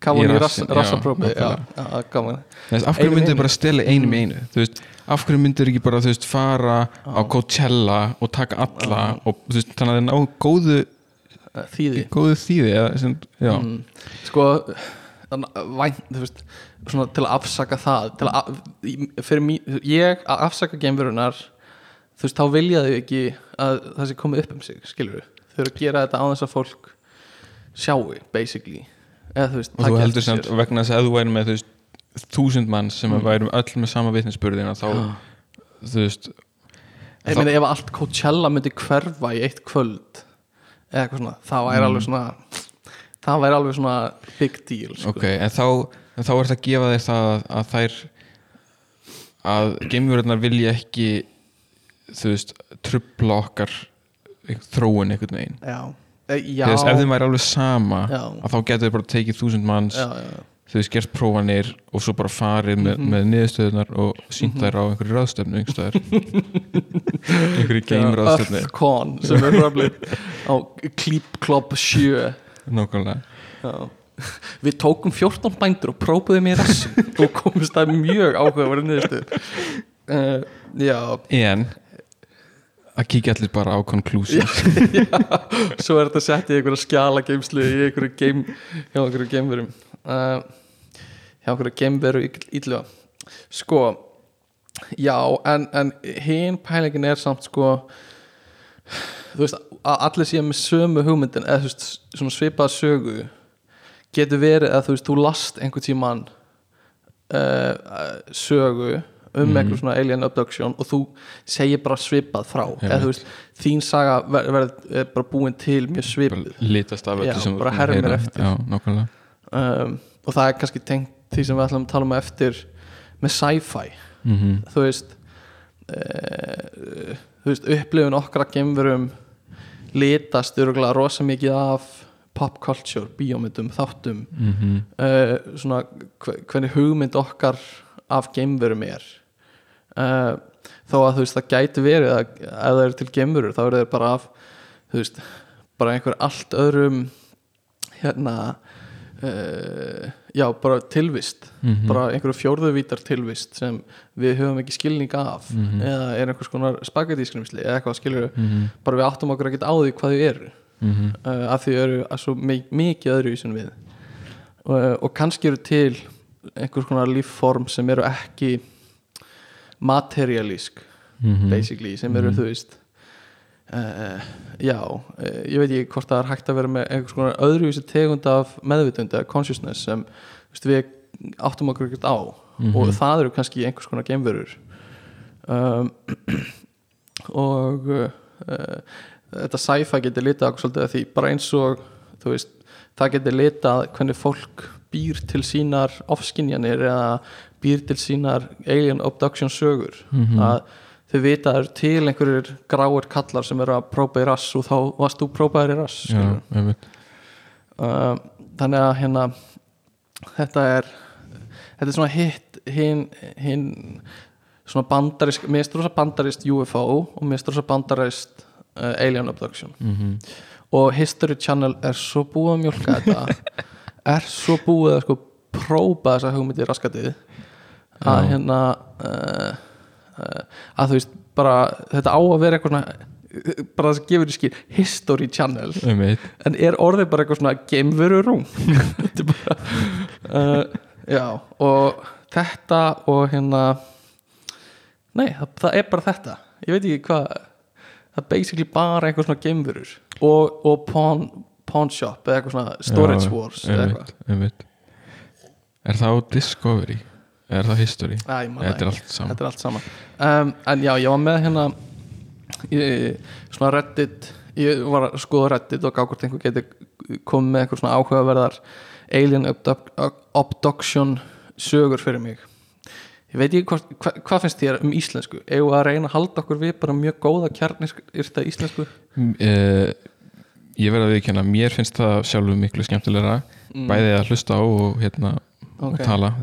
Kafun Í í rassinn, rass, rassapróbi já, já, nákvæmlega. já, gaman. Þú veist, af hverju myndir bara stela einum í einu? Þú veist, af hverju myndir þið ekki bara veist, fara á Coachella og taka alla og veist, þannig að það er ná góðu, þýði. góðu þýði eða, sem, mm, sko vænt, svona til að afsaka það til að, fyrir mér, ég að afsaka geimverunar þú veist, þá vilja þau ekki að það sé komið upp um sig, skilur þau eru að gera þetta á þess að fólk sjáu, basically eða þú veist, og þú heldur samt vegna þess að þú væri með þúsund mann sem Mm. værum öll með sama vitnisspurðina þá, þú veist ég meina ef allt Coachella myndi hverfa í eitt kvöld eða eitthvað svona, það væri Mm. alveg svona það væri alveg svona big deal sko. ok, en þá, en þá er þetta að gefa þér það að, að þær að geimverðarnar vilja ekki þú veist, trubla okkar þróun einhvern veginn já, Þess, ef þeim væri alveg sama Já. að þá getur þau bara tekið þúsund manns já, já, veist, gert prófanir og svo bara farið með, Mhm. með niðurstöðunar og sínt þær á einhverju ráðstöfnu (laughs) einhverju geimráðstöfnu Earthcon sem er framleitt á Club 7 nákvæmlega. Við tókum 14 bændur og prófuðum í rassin og komumst það mjög áhugaverið niðurstöð uh, Já, en að kíkja allir bara á conclusions. (laughs) Svo er þetta sett í einhverja skjala geimslu í einhverju geim hjá einhverju geimverum. Uh, hjá einhverju geimveru ílluga Sko Já, en, en hinn pælingin er samt sko þú veist, að allir séu með sömu hugmyndin eða þú veist, svona svipað sögu getur verið að þú veist, þú last einhvern tímann uh, sögu um Mhm. einhver svona alien abduction og þú segir bara svipað frá eða veist, þín saga ver, ver, er bara búin til mjög svipið litast af öllu sem þú nákvæmlega. Um, og það er kannski tengt því sem við ætlum að tala um eftir með sci-fi. Mm þú veist uh, þú veist upplifun okkar að gemverum litast öruglega rosa mikið af pop culture, bíómyndum, þáttum. -hmm. uh, svona hve- hvernig hugmynd okkar af geimverum er uh, þó að þú veist það gæti verið að ef það eru til geimverur þá eru þeir bara af þú veist, bara einhver allt öðrum hérna uh, já, bara tilvist Mhm. bara einhverju fjórðuvítar tilvist sem við höfum ekki skilning af Mhm. eða er einhvers konar spagetískrimsli eða eitthvað skilur Mhm. bara við áttum okkur ekki á því hvað þau eru uh, af því þau eru að svo mi mikið öðru sem við og kannski eru til einhvers konar lífform sem eru ekki materialísk Mhm. basically, sem eru Mhm. þú veist uh, já uh, ég veit ekki hvort það er hægt að vera með einhvers konar öðruvísi tegund af meðvitund eða consciousness sem veist, við áttum okkur ekkert á Mhm. og það eru kannski einhvers konar geimverur um, (clears throat) og uh, þetta sci-fi getur litað svolítið að því bara eins og veist, það getur litað hvernig fólk býr til sínar ofskinjanir eða býr til sínar alien abduction sögur. Mhm. að þau vita að það eru til einhverjir gráir kallar sem eru að prófa í rass og þá varst þú prófaðir í rass já, uh, þannig að hérna þetta er þetta er svona hitt hinn hin, svona bandarisk mér finnst rosa bandarist UFO og mér finnst rosa bandarist uh, Alien Abduction. Mhm. og History Channel er svo búið að mjólka þetta. (laughs) Er svo búið að sko prófa þessa hugmyndi raskatið að Já. hérna uh, uh, að þú veist bara þetta á að vera eitthvað svona bara það gefur í skil History Channel einmitt. en er orðið bara eitthvað svona geimveru rúm (laughs) þetta er bara uh, já og þetta og hérna nei það, það er bara þetta ég veit ekki hvað það er basically bara eitthvað svona geimverur og, og pawn, pawn shop eða eitthvað svona storage Já, wars eða eitthvað einmitt, einmitt. er það á Discovery er það History? Æ, þetta er allt saman. Er allt saman. Um, en já, ég var með hérna ég, svona reddit ég var að skoða reddit og gá hvort einhver geti komið með eitthvað svona áhugaverðar alien abduct, abduction sögur fyrir mig. Ég veit ekki hvort, hva, hvað finnst þér um íslensku? Við að reyna að halda okkur við bara mjög góða kjarnirta íslensku? Uh, ég verð að viðkjanna mér finnst það sjálfur miklu skemmtilegra Mm. bæði að hlusta á og hérna Ok. og tala.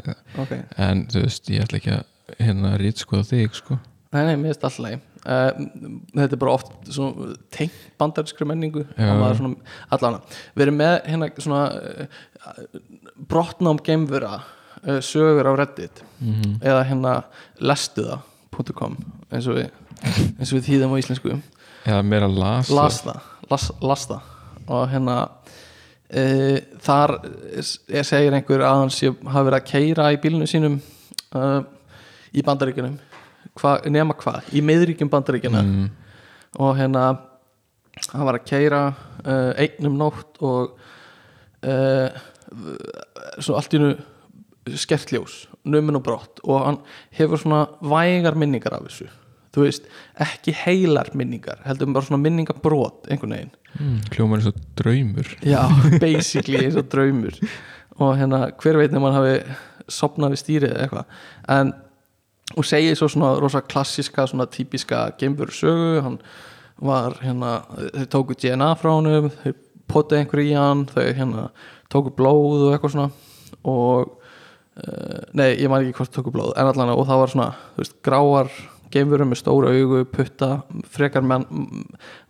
Ok, en þú veist, ég ætla ekki að hérna rít skoða þig sko. Nei, nei, mér finnst alltaf leið uh, þetta er bara oft tengt bandarinskri menningu allan við erum með hérna svona uh, brotnám geimvera uh, sögur á reddit mm eða hérna lestuða.com eins og við eins og við þýðum á íslensku. Eða meira las lasta, las, lasta og hérna e, þar segir einhver að hann sé hafa verið að keira í bílunum sínum uh, í bandaríkjunum. Hva, nema hvað? Í miðríkjum bandaríkjana mm, og hérna hann var að keira uh, einnum nótt og uh, svo allt í nú skert ljós, numin og brott. Og hann hefur svona vægar minningar af þessu. Þú veist, ekki heilar minningar heldur bara svona minningabrot einhvern veginn mm, hljómar eins og draumur. Já, (laughs) basically eins og draumur. Og hérna, hver veit nefnum hann hafi sopnað við stýrið eða eitthvað. En, og segir svo svona rosa klassiska, svona típiska geimveru sögu, hann var hérna, þau tóku DNA frá honum þau potið einhverju í hann þau hérna tóku blóð og eitthvað svona. Og uh, nei, ég man ekki hvort tóku blóð en allan og það var svona, þú veist, gráar geimverum með stóra augu, putta frekar man,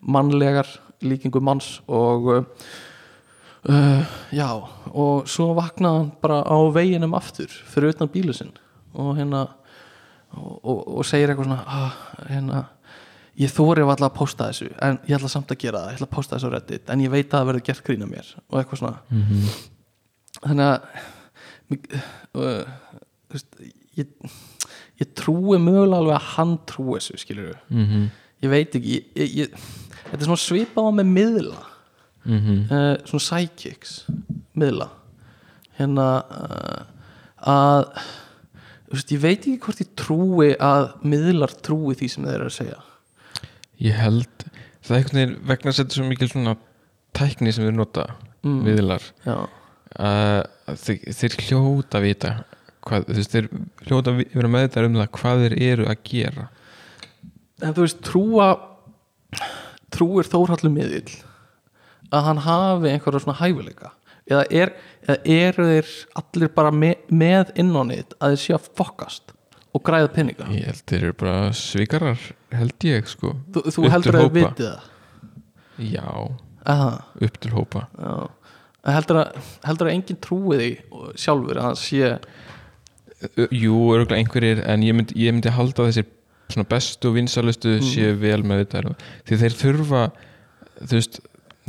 mannlegar líkingu manns og uh, uh, já og svo vaknaði hann bara á veginum aftur fyrir utan bílu sinn og hérna og, og, og segir eitthvað svona ah, hérna ég þóri alltaf að posta þessu en ég ætla samt að gera það, ég ætla að posta þessu á reddit en ég veit að það verður gert grína mér og eitthvað svona. Mm þannig að uh, veist, ég, ég trúi mögulega alveg að hann trúi þessu skilur -hmm. ég veit ekki ég, ég, þetta er svona svipað á með miðla. Mm uh, svona psychics miðla. Hérna uh, að veist, ég veit ekki hvort ég trúi að miðlar trúi því sem þeir eru að segja. Ég held það er einhvern veginn vegna að setja svo mikil svona tækni sem við nota Mm. viðlar já, að þeir, þeir hljóta að vita hvað, veist, þeir hljóta að vera með þetta um það hvað þeir eru að gera. En þú veist, trúa trúir Þórhallur miðill að hann hafi einhverja svona hæfileika? Eða, er, eða eru þeir allir bara me, með innónið að þeir sé að fokkast og græða pinninga ég held þeir eru bara svikarar held ég sko. Þú, þú heldur að hópa. vitið það? Já, Aha, upp til hópa. Já. Heldur að, heldur að enginn trúi því sjálfur að hann sé jú, örgulega einhverjir en ég myndi, ég myndi halda þessir svona bestu og vinsalustu Mm. séu vel með þetta því þeir þurfa veist,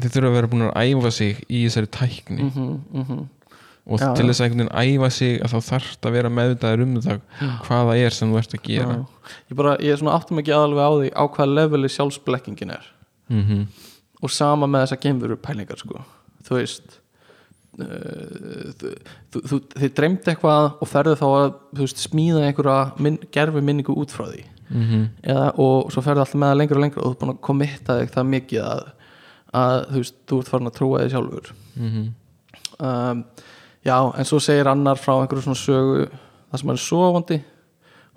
þeir þurfa að vera búin að æfa sig í þessari tækni mm -hmm, mm -hmm. og Já, til þess að einhvern veginn æfa sig að þá þarft að vera meðvitaður um það hvað það er sem þú ert að gera Já. ég, bara, ég er svona áttum ekki aðalveg á því á hvaða leveli sjálfsblekkingin er mm og sama með þessa geimveru pælingar sko. þú veist þú, þið dreymdi eitthvað og ferðu þá að veist, smíða einhverja minn, gerfi minningu út frá því -hmm. Eða, og svo ferðu alltaf með það lengur og lengur og þú er búin að komitta þig það mikið að, að þú veist, þú ert farin að trúa þig sjálfur. Mm um, já, en svo segir annar frá einhverju svona sögu það sem er sofandi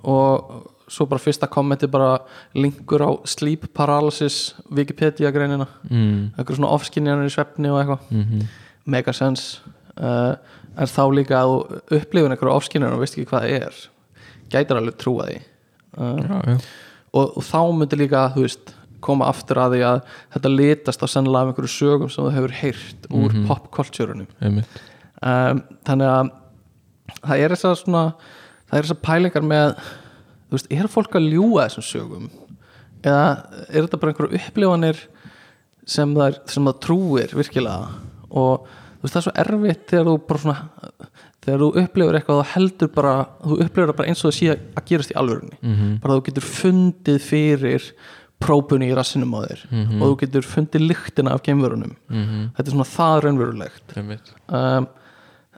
og svo bara fyrsta kommenti bara linkur á sleep paralysis Wikipedia greinina mm einhverju svona ofskinjanir í svefni og eitthvað. -hmm. mega sense. Uh, en þá líka að þú upplifin einhverju ofskinjanir og veist ekki hvað það er gætir alveg trúa því já, já. og, og þá myndi líka þú veist koma aftur að því að þetta litast á sennilega af einhverju sögum sem þú hefur heyrt úr Mhm. popkultúrunum. Einmitt. Um, þannig að það er þess að svona það er þess að pælingar með veist, er fólk að ljúga þessum sögum? Eða er þetta bara einhverju upplifanir sem það, sem það trúir virkilega? Og veist, það er svo erfitt þegar þú bara svona þegar þú upplifir eitthvað og heldur bara þú upplifir það bara eins og það sé að gerast í alvörunni. Mm bara þú getur fundið fyrir própunni í rassinum á þér. Mhm. og þú getur fundið lyktina af geimverunum. -hmm. þetta er svona það raunverulegt. Um,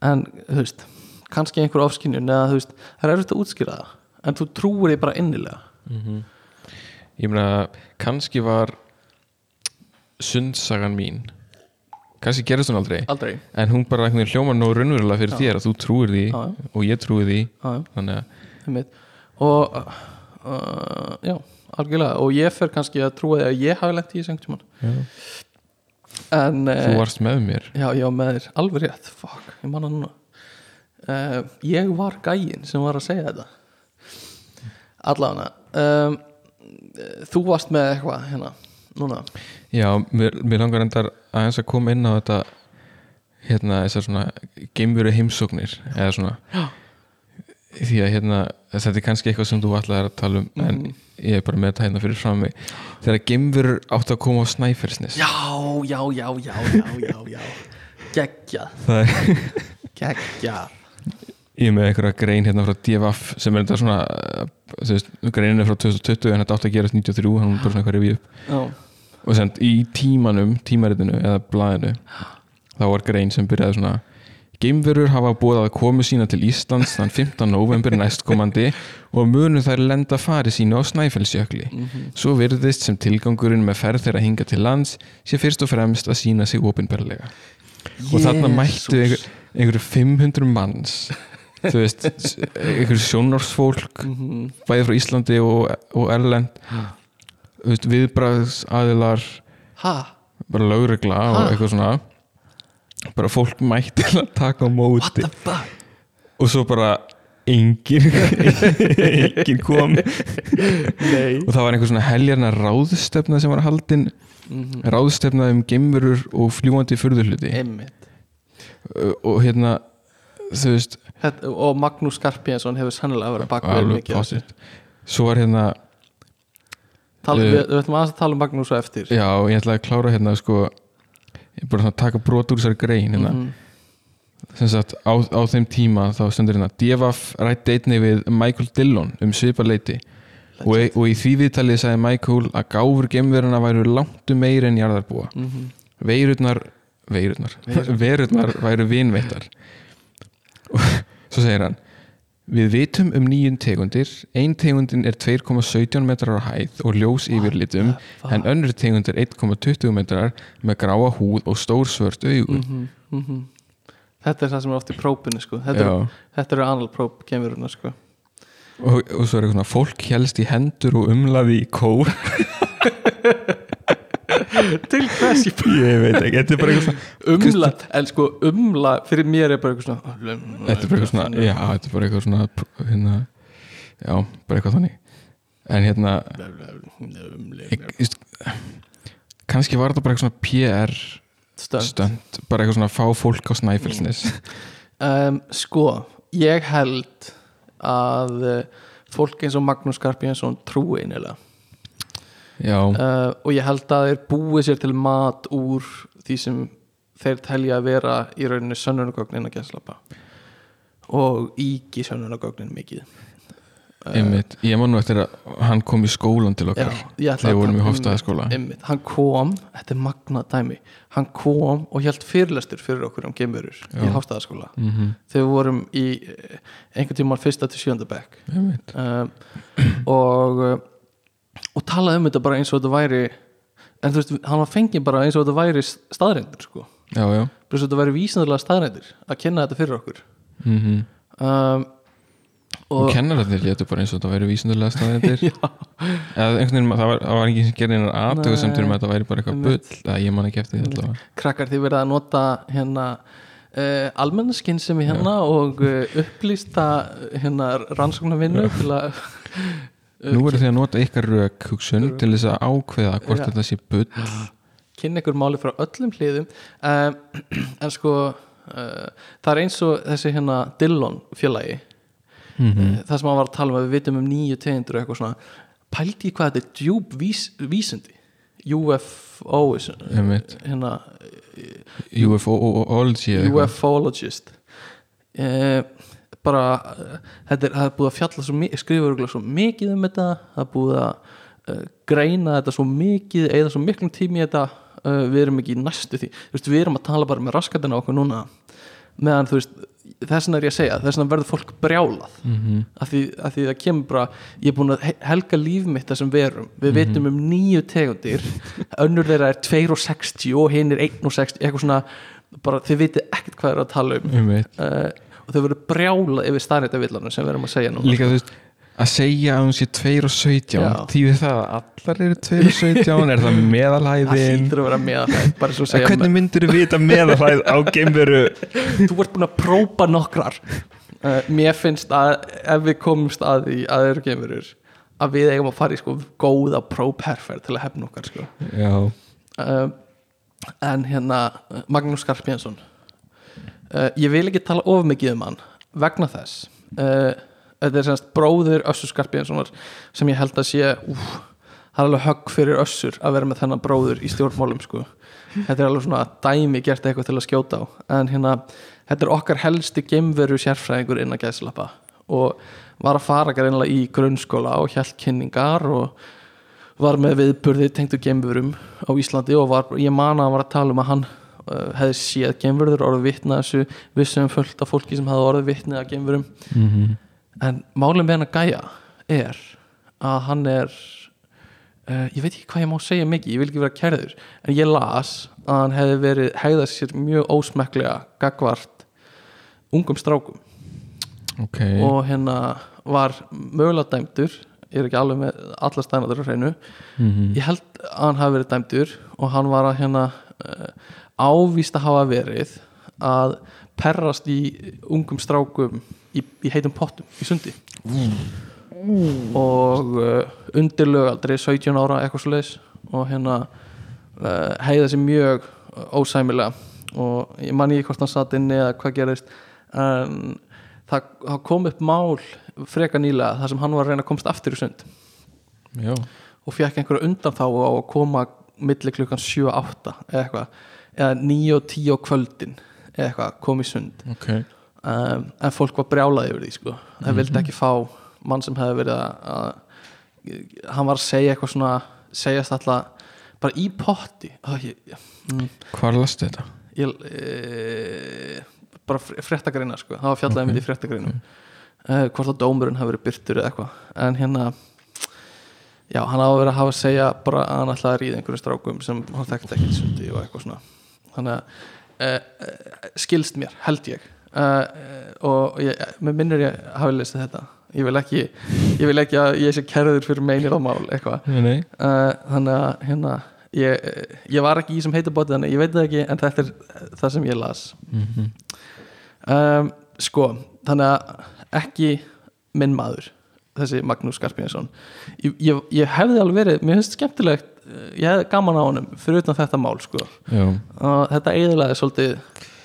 en þú veist kannski einhver ofskynjun eða þú veist það er erfitt að útskýra það en þú trúir því bara innilega. Mhm. Ég meina, kannski var sundsagan mín kannski gerist hún aldrei. Aldrei. En hún bara hljómar nú raunverulega fyrir Já. þér að þú trúir því Já, já. og ég trúi því. Já, já, þannig að einmitt. og uh, já, algjörlega. Og ég fer kannski að trúa því að ég hafi lent í þessu já. en þú uh, varst með mér. Já, já, með þér, alveg rétt. Fuck, ég manna núna. Uh, ég var gæinn sem var að segja þetta. Allavega. Um, þú varst með eitthvað hérna, núna já, mér, mér langar endar aðeins að koma inn á þetta hérna þessar svona geimveru heimsóknir eða svona Já. því að hérna þetta er kannski eitthvað sem þú ætlaðir að tala um en Mhm. ég er bara með þetta hérna fyrir fram mig. Þegar geimverur áttu að koma á Snæfellsnes. Já, já, já, já, já, já, já er geggjað ég er með einhverja grein hérna frá DFF sem er þetta svona þú veist, greinin er frá 2020 en þetta átti að gerast 93 hann er bara svona eitthvað review já, og sem í tímanum, tímaritinu eða blaðinu þá var grein sem byrjaði svona Geimverur hafa búið að komu sína til Íslands þann 15. november næstkomandi og munu þær lenda fari sínu á Snæfellsjökli. Svo virðist sem tilgangurinn með ferð þeirra hinga til lands sé fyrst og fremst að sína sig opinberlega. Og þarna mættu einhver, einhverju 500 manns þú veist, einhverju sjónarsfólk Mhm. bæði frá Íslandi og, og Erlend þú veist, viðbræðs aðilar ha, bara lögregla og Ha? eitthvað svona. Bara fólk mætti til að taka á móti. Fuck? Og svo bara engin (laughs) engin kom. Nei. Og það var einhver svona heljarna ráðstefna sem var haldin. Mhm. ráðstefna um geimverur og fljúandi furðuhluti. Einmitt. Og hérna þú veist Þetta, og Magnús Skarpjensson hefur sannlega verið bakveð alveg mikið af þessu. pottet. svo var hérna Tala, Eh, við, við ætlum aðeins að tala um Magnús á eftir. Já, ég ætlaði að klára hérna sko ég bara svona taka brot úr þessari grein hérna. Mhm. sem sagt á, á þeim tíma þá stendur hérna Devaf rætti einni við Michael Dillon um svipa leiti og, og í því viðtalið sagði Michael að gáfur gemveruna væru langtu meiri en jarðarbúa. Mhm. veirurnar veirurnar, verurnar (laughs) væru vinveittar. (laughs) Og svo segir hann Við vitum um nýjum tegundir ein tegundin er 2,17 metrar á hæð og ljós yfirlitum en önnur tegund er 1,20 metrar með gráa húð og stór svört augu Mhm, mhm. Þetta er það sem er oft í própinu sko. þetta, Já. er, þetta er anal próp kemuruna sko. og, og svo er eitthvað svona fólk helst í hendur og umlaði í kór (laughs) Til hvers? Ég ég veit ekki, þetta er bara eitthvað svona umla En sko umla fyrir mér er bara eitthvað svona þetta er bara eitthvað svona, já, þetta er bara eitthvað svona hérna, já, bara eitthvað þannig. En hérna kannski var þetta bara eitthvað svona PR Stönd. bara eitthvað svona fá fólk á Snæfellsnes. Um, Sko, ég held að fólk eins og Magnús Skarpjensson trúi einilega uh, og ég held að þeir búið sér til mat úr því sem þeir telja að vera í rauninni sönnunagögnin að gæslappa og íki sönnunagögnin mikið. Einmitt. Ég man nú eftir að hann kom í skólan til Já, okkar ætla þegar að við vorum í tala- Hofstæðaskóla einmitt, hann kom, þetta er magnað dæmi. Hann kom og held fyrirlestur fyrir okkur um geimverur í Hástaðaskóla mm þegar við vorum í eh, einhvern tímann fyrsta til sjönda bekk. Um, og og talaði um þetta bara eins og þetta væri en þú veist, hann var fengið bara eins og þetta væri staðreindir sko, já, já, bara eins og þetta væri vísindarlega staðreindir að kenna þetta fyrir okkur. Mm um, og og kennararnir létu bara eins og þetta væri vísindulega staðindir já, eða einhvern veginn, það var, það var ekki sem gerði einar aðtöku sem til Nei. að þetta væri bara eitthvað bull. Eða ég man ekki eftir því allavega. Krakkar þið verða að nota hérna uh, almennskinn sem er hérna og uh, upplýsta uh, hérna rannsóknarvinnu til að Nú eru þið að nota ykkar rök hugsun til þess að ákveða hvort Já. þetta sé bull. Kynna ykkur máli frá öllum hliðum. Um, (clears throat) en sko uh, það er eins og þessi hérna Dillon félagi. Mm mm. það sem hann var að tala um að við vitum um nýju tegundur eitthvað svona. Pældi í hvað þetta er djúb vís, vísindi? UFO hérna UFO-ology eða eitthvað. Bara eh, þetta er, það er búið að fjalla svo mikið skrifa örugglega svo mikið um þetta það er búið að uh, greina þetta svo mikið eða svo miklum tími þetta uh, við erum ekki næstu því. Veist, við erum að tala bara með raskatina okkur núna meðan þú veist þess vegna er ég að segja, þess vegna verður fólk brjálað. Mhm. af, því, af því það kemur bara ég er búin að he- helga líf mitt þessum verum. Við Mhm. vitum um nýju tegundir önnur þeirra er 2,60 og hinn er 1,60 eitthvað svona bara þið vitið ekkert hvað er að tala um. Uh, og þau verður brjálað yfir starrið sem við erum að segja núna. Líka þú veist að segja að hún sé 2 og 17 Já. þýðir það að allar eru 2 og 17 er það það meðalhæðin hlýtur að vera með það bara svo að hvernig myndir þú vita meðalhæð á geimveru? Þú ert búin að prófa nokkrar. Uh, mér finnst að ef við komumst að því að eru geimurur að við eigum að fara í sko góða prófherferð til að hefna okkar sko. Já, uh, en hérna Magnús Skarpjensson uh, ég vil ekki tala of mikið um hann vegna þess uh, þetta er semst bróðir Össur Skarpjenssonar sem ég held að sé úf, það er alveg högg fyrir Össur að vera með þennan bróður í stjórnmálum sko. þetta er alveg svona dæmi gert eitthvað til að skjóta á en hérna, þetta er okkar helsti gemveru sérfræðingur innan gæðslappa og var að fara greinlega í grunnskóla og hjælt kynningar og var með viðburði tengdu gemverum á Íslandi og var, ég man að var að tala um að hann hefði séð gemverður orðið vitna þessu vissum fullt af fólki sem hefði orðið vitni að gemverum mm -hmm. en málum við hann að gæja er að hann er uh, ég veit ekki hvað ég má segja mikið ég vil ekki vera kærður en ég las að hann hefði verið hegðað sér mjög ósmekklega gagvart ungum strákum. Ok. Og hérna var mögulega dæmdur ég er ekki alveg með alla stænaður á hreinu. Mm ég held að hann hafi verið dæmdur og hann var að hérna uh, ávíst að hafa verið að perrast í ungum strákum í, í heitum pottum í sundi. Og uh, undir lögaldri 17 ára eitthvað svo leis og hérna uh, heiða sér mjög ósæmilega. Og ég man ekki hvort hann satt inni eða hvað gerist en það, það kom upp mál freka nýlega þar sem hann var að reyna að komast aftur í sund. Já, og fekk einhverju undan þá á að koma milli klukkan 7-8 eða eitthvað eða 9 og 10 á kvöldin eða eitthvað kom í sund. Ok. Um, en fólk var brjálaði yfir því sko. Það vildi ekki fá mann sem hefði verið að, að hann var að segja eitthvað svona segjast alltaf bara í potti. Mm, hvar lastu þetta? ég, e, bara fréttagreina sko. Það var fjallaði Ok. okay. í fréttagreinu uh, hvort að dómurinn hafi verið byrtur eða eitthvað. En hérna já, hann hafa verið að hafa að segja bara að hann ætlaði að ríða einhverjum strákum sem hann þekkti ekki sundi og eitthvað svona þannig að uh, skilst mér, held ég. Uh, og ég, mér minnur ég hafi lesið þetta. Ég vil ekki, ég vil ekki að ég sé kærður fyrir meinir á mál eitthvað. Uh, þannig að hérna ég, ég var ekki í sem heitabóti þannig ég veit það ekki en þetta er það sem ég las. Mm um, sko, þannig að ekki minn maður þessi Magnús Skarpínsson ég, ég, hefði alveg verið, mér finnst skemmtilegt ég hefði gaman á honum fyrir utan þetta mál sko, og þetta eiginlega svolítið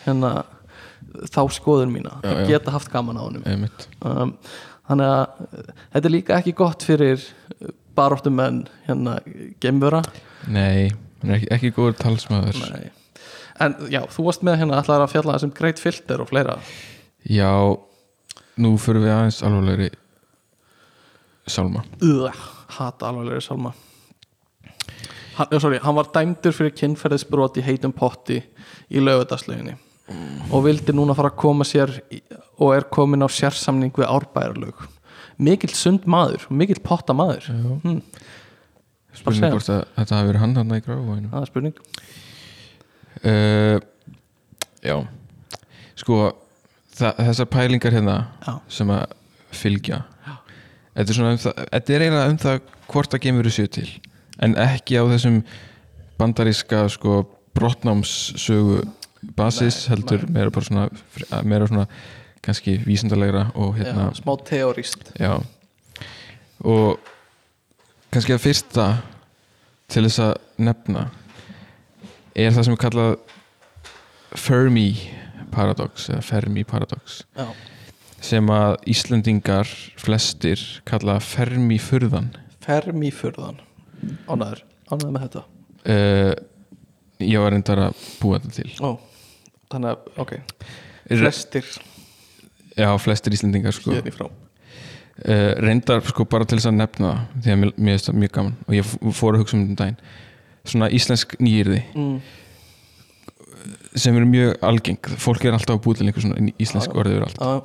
hérna þá skoðun mína, Já, að já. geta haft gaman á honum. Um, þannig að þetta er líka ekki gott fyrir baróttumenn hérna gemvöra nei, er ekki, ekki góður talsmaður. Nei. en já, þú varst með hérna allar að fjalla sem greit filter og fleira. Já, nú fyrir við aðeins alvarlegri sálma Ugh, hata alveglega salma hann, sorry, hann var dæmdur fyrir kynferðisbrot í heitum potti í lögudagslöginni og vildi núna fara að koma sér og er komin á sérsamning við árbæðarlög mikill sund maður, mikill potta maður. Hm, spurning hvort að þetta hafi verið hann hann í gráfvæðinu það er spurning. Uh, já. Sko það, þessar pælingar hérna Já. sem að fylgja þetta er, um það, þetta er eiginlega um það hvort að gemur séu til en ekki á þessum bandaríska sko brottnámssögu basis Nei, heldur meira bara svona meira svona kannski vísindalegra og hérna já, smá teorist Já. Og kannski að fyrsta til þess að nefna er það sem er kallað Fermi paradox eða Fermi paradox já, sem að Íslendingar flestir kalla Fermi furðan fermi fyrðan ánæður, ánæður með þetta? Uh, ég var reyndar að búa þetta til. Ó, þannig að, ok. Flestir. Já, flestir Íslendingar sko. Uh, reyndar sko bara til þess að nefna það því að mér, mér finnst það mjög gaman. Og ég fór að hugsa um þetta um daginn. Svona íslensk nýjirði mm. sem eru mjög algeng. Fólk er alltaf að búið til einhver svona íslensk Já. orðið yfir allt. Að,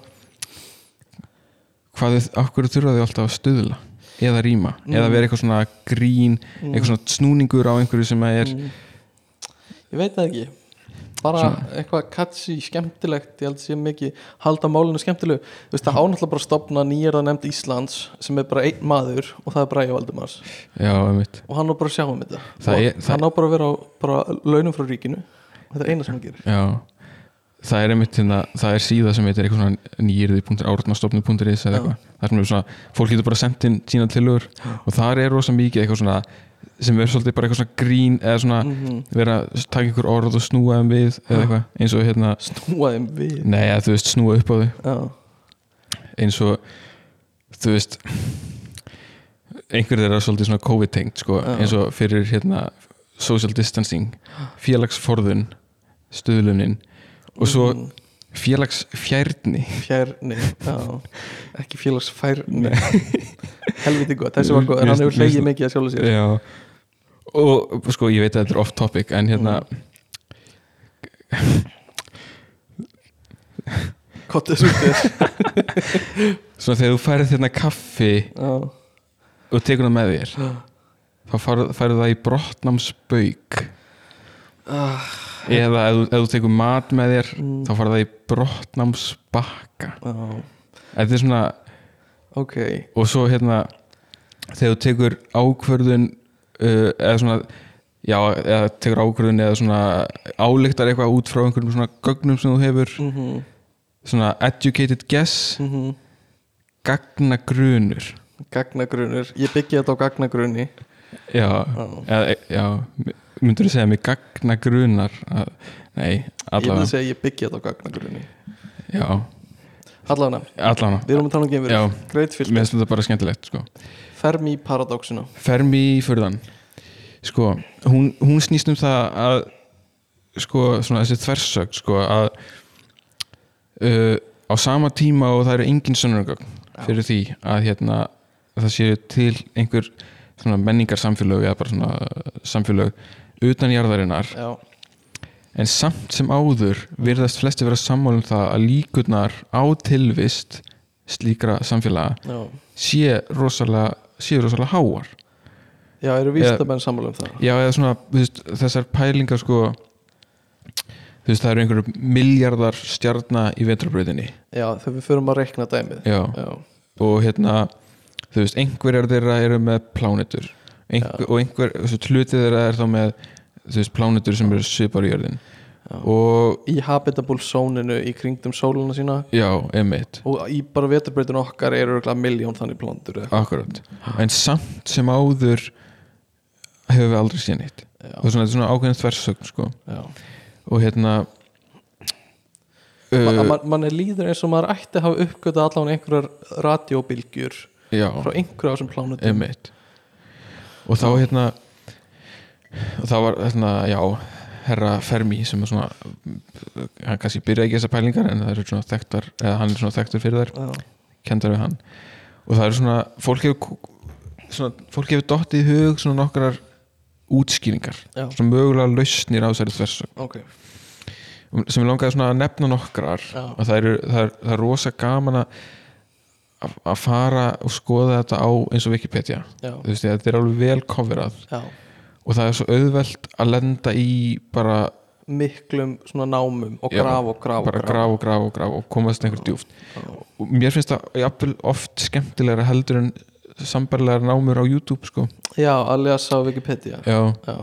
hvað af hverju þurfa þau alltaf að stuðla eða rýma, eða vera eitthvað svona grín eitthvað svona snúningur á einhverju sem að er Mm. ég veit það ekki. Bara Svona. eitthvað katsi skemmtilegt ég held að sé mikið halda málinu skemmtilegu. Þú veist það ánáttúrulega bara stopna nýjörða nefnd Íslands sem er bara einn maður og það er Bræði Valdimars. Já, og hann á bara að sjá um þetta. Það og er- það- hann á bara að vera á bara launum frá ríkinu. Þetta er eina sem hann gerir. Já, það er einmitt hérna, það er síða sem heitir eitthvað svona nýjirði.árnastofnu.is eða eitthvað, það sem er svona fólk getur bara sendt inn sína tilögur og þar er rosa mikið eitthvað svona sem er svolítið bara eitthvað svona grín eða svona Mhm. vera að taka einhver orð og snúa þeim við eða eitthvað, eins og hérna snúa þeim við? Nei, eða, þú veist, snúa upp á þau. Já, eins og þú veist einhver þeirra er svolítið svona COVID-tengt sko, Já. eins og fyrir hérna social distancing félagsforðun stuðlunin og svo Mhm. félagsfjærni. Fjarni já, ekki félagsfærni. Helviti gott, þessi var góð en hann hefur finnst- mikið að sjálfu sér. Já. Og sko, ég veit að þetta er off topic En hérna Kottu þessu út Svona þegar þú færið hérna kaffi Já, Og tekur það með þér Þá færið það í brotnámsbauk ah, Eða ef, ef þú tekur mat með þér Mm. Þá færið það í brotnámsbakka já, Þetta er svona ok. Og svo hérna Þegar þú tekur ákvörðun uh, Eða svona Já, eða tekur ákvörðun eða svona álíktar eitthvað út frá einhverjum svona gögnum sem þú hefur mm svona educated guess -hmm. gagnagrunur. Gagnagrunur, ég byggi þetta á gagnagrunni. Já, eða, já myndur þú segja mig gagnagrunar? Að, nei, Ég vil allavega. segja ég byggi þetta á gagnagrunni. Já, Allavega, allavega. Við erum að tala um Já. geimverur Great mér finnst þetta bara skemmtilegt sko. Fermi paradoxina Fermi fyrðan sko, hún, hún snýst um það að sko, svona þessi þversög sko, að uh, á sama tíma og það eru engin sönnurgögn fyrir því að hérna, það séu til einhver menningar samfélög eða bara svona samfélög utan jarðarinnar. Já, en samt sem áður virðast flesti vera sammála um það að líkurnar á tilvist slíkra samfélaga já. sé rosalega, sé rosalega háar. Já, eru vísindamenn sammála um það? Já, eða svona veist, þessar pælingar sko þú veist, það eru einhverju miljardar stjarna í vetrarbröðinni Já, þegar við förum að reikna dæmið. Já, Já, og hérna þú veist, einhverjar þeirra eru með plánetur einhver, og einhver, hlutið þeirra er þá með þú veist, plánetur sem eru svipar í jörðin og í habitable zóninu í kringdum sóluna sína. Já, emitt og í bara veturbreytinu okkar eru miljón þannig plándur akkurat, en samt sem áður hefur við aldrei séð nýtt Já. og svona, er svona ákveðin þversögn sko. Og hérna uh, man, man er líður eins og maður ætti að hafa uppgötað allavega einhverjar radiobilgjur frá einhverju af þessum plánutum emitt og þá hérna og þá var hérna, já herra Fermi sem er svona hann kannski byrjaði ekki þessar pælingar en það eru svona þekktar, eða hann er svona þekktur fyrir þær Já, kendar við hann og það eru svona, fólk hefur svona, fólk hefur dottið í hug svona nokkrar útskýringar Já. svona mögulega lausnir á þessari þversögn ok sem ég langaði svona að nefna nokkrar Já. og það er, það, er, það er rosa gaman að að fara og skoða þetta á eins og Wikipedia. Veist, þetta er alveg vel já. Og það er svo auðvelt að lenda í bara, miklum svona námum og graf og graf og bara graf. og graf og graf og komast einhver djúft og mér finnst það jafnvel oft skemmtilegra heldur en sambarlegar námur á YouTube sko. Já, að lesa á Wikipedia. Já, Já,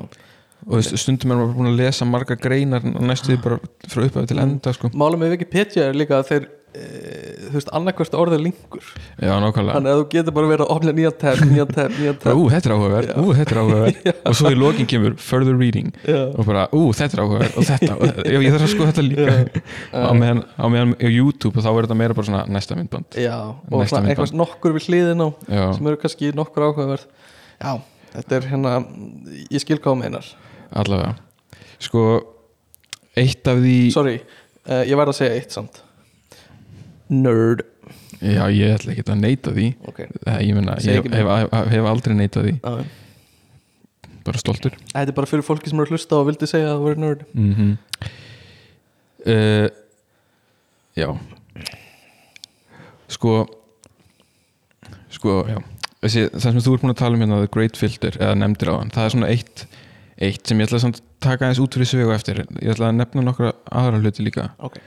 og þú veist, stundum er maður búin að lesa margar greinar og næstu því bara frá upphæfi til enda sko. Málum með Wikipedia er líka að þeir þú veist, annarkvært orðið linkur. Já, nákvæmlega. Þannig að þú getur bara verið að opna nýja tab, nýja tab, nýja tab. Ú, þetta er áhugaverð, ú, þetta er áhugaverð. (laughs) Og svo í lokin kemur further reading. Já. og bara, ú, þetta er áhugaverð og þetta, og, ég, þarf að sko þetta líka. Á meðan, á meðan á YouTube og þá er þetta meira bara svona næsta myndband. Já, og Næsta svona eitthvað nokkur við hliðin á Já, sem eru kannski nokkur áhugaverð. Já, þetta er hérna ég skil hvað þú meinar. Allavega. Sko, eitt af því Sorry, uh, ég verð að segja eitt samt Nerd. Já, ég ætla ekki að neita því. Ok, það, ég Segi ég hef, hef, hef aldrei neitað því. Já, bara stoltur. Þetta er bara fyrir fólki sem eru að hlusta og vildi segja að það voru nerd. Mm -hmm. uh, já. Sko sko, já. Þessi, það sem þú ert búin að tala um hérna The Great Filter eða nefndir á hann, það er svona eitt eitt sem ég ætla að taka eins út fyrir svegu eftir, ég ætla að nefna nokkra aðra hluti líka. Ok,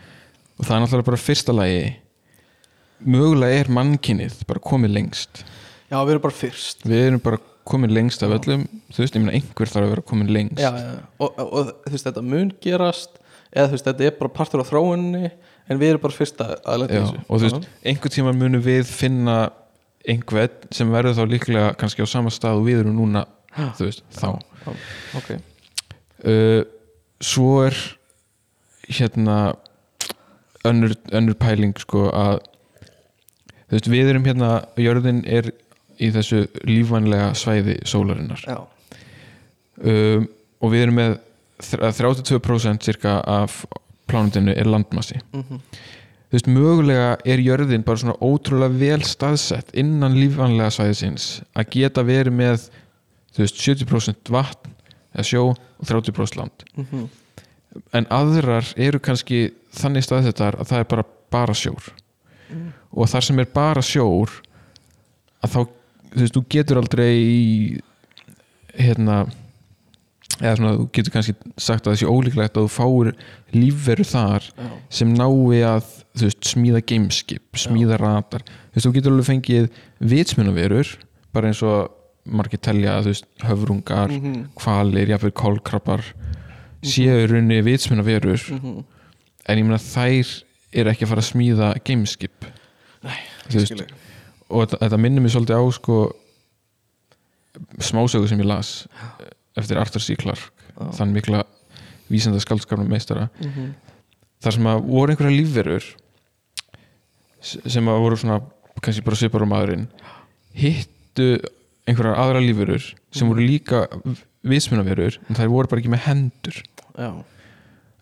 og það er náttúrulega bara fyrsta lagi mögulega er mannkinnið bara komið lengst. Já, við erum bara fyrst. Við erum bara komið lengst af öllum. Þú veist, ég meina einhver þarf að vera komin lengst. Já, já, og, og, þú veist, þetta mun gerast eða þú veist, þetta er bara partur á þróunni en við erum bara fyrst að, að leta þessu. og þú veist, einhver tíma munum við finna einhvern sem verður þá líklega kannski á sama stað og við erum núna (gasps) þú veist, þá. Já, ok, uh, svo er hérna önnur, önnur pæling sko að þú veist, við erum hérna jörðin er í þessu lífvænlega svæði sólarinnar. Um, og við erum með þr- 32% cirka af plánundinu er landmassi. Mhm, þú veist, mögulega er jörðin bara svona ótrúlega vel staðsett innan lífanlega svæðisins að geta verið með þú veist, 70% vatn eða sjó og 30% land. Mhm. en aðrar eru kannski þannig staðsettar að það er bara bara sjór og þar sem er bara sjór að þá, þú veist, þú getur aldrei hérna eða svona, þú getur kannski sagt að það sé ólíklegt að þú fáir lífveru þar Já. sem nái að veist, smíða gameskip, smíða radar þú veist, þú getur alveg fengið vitsmunaverur, bara eins og margir telja, þú veist, höfrungar Mhm. kvalir, jáfnir kolkrabbar séu í rauninni vitsmunaverur Mhm. en ég meina þær eru ekki að fara að smíða gameskip veist, og þetta, þetta minnir mig svolítið á sko smásögu sem ég las eftir Arthur C. Clarke Já. þann mikla vísenda skaldskapnum meistara Mhm. þar sem að voru einhverja lífverur s- sem að voru svona kannski bara svipar á maðurinn hittu einhverjar aðra lífverur sem voru líka vitsmunaverur en þær voru bara ekki með hendur Já,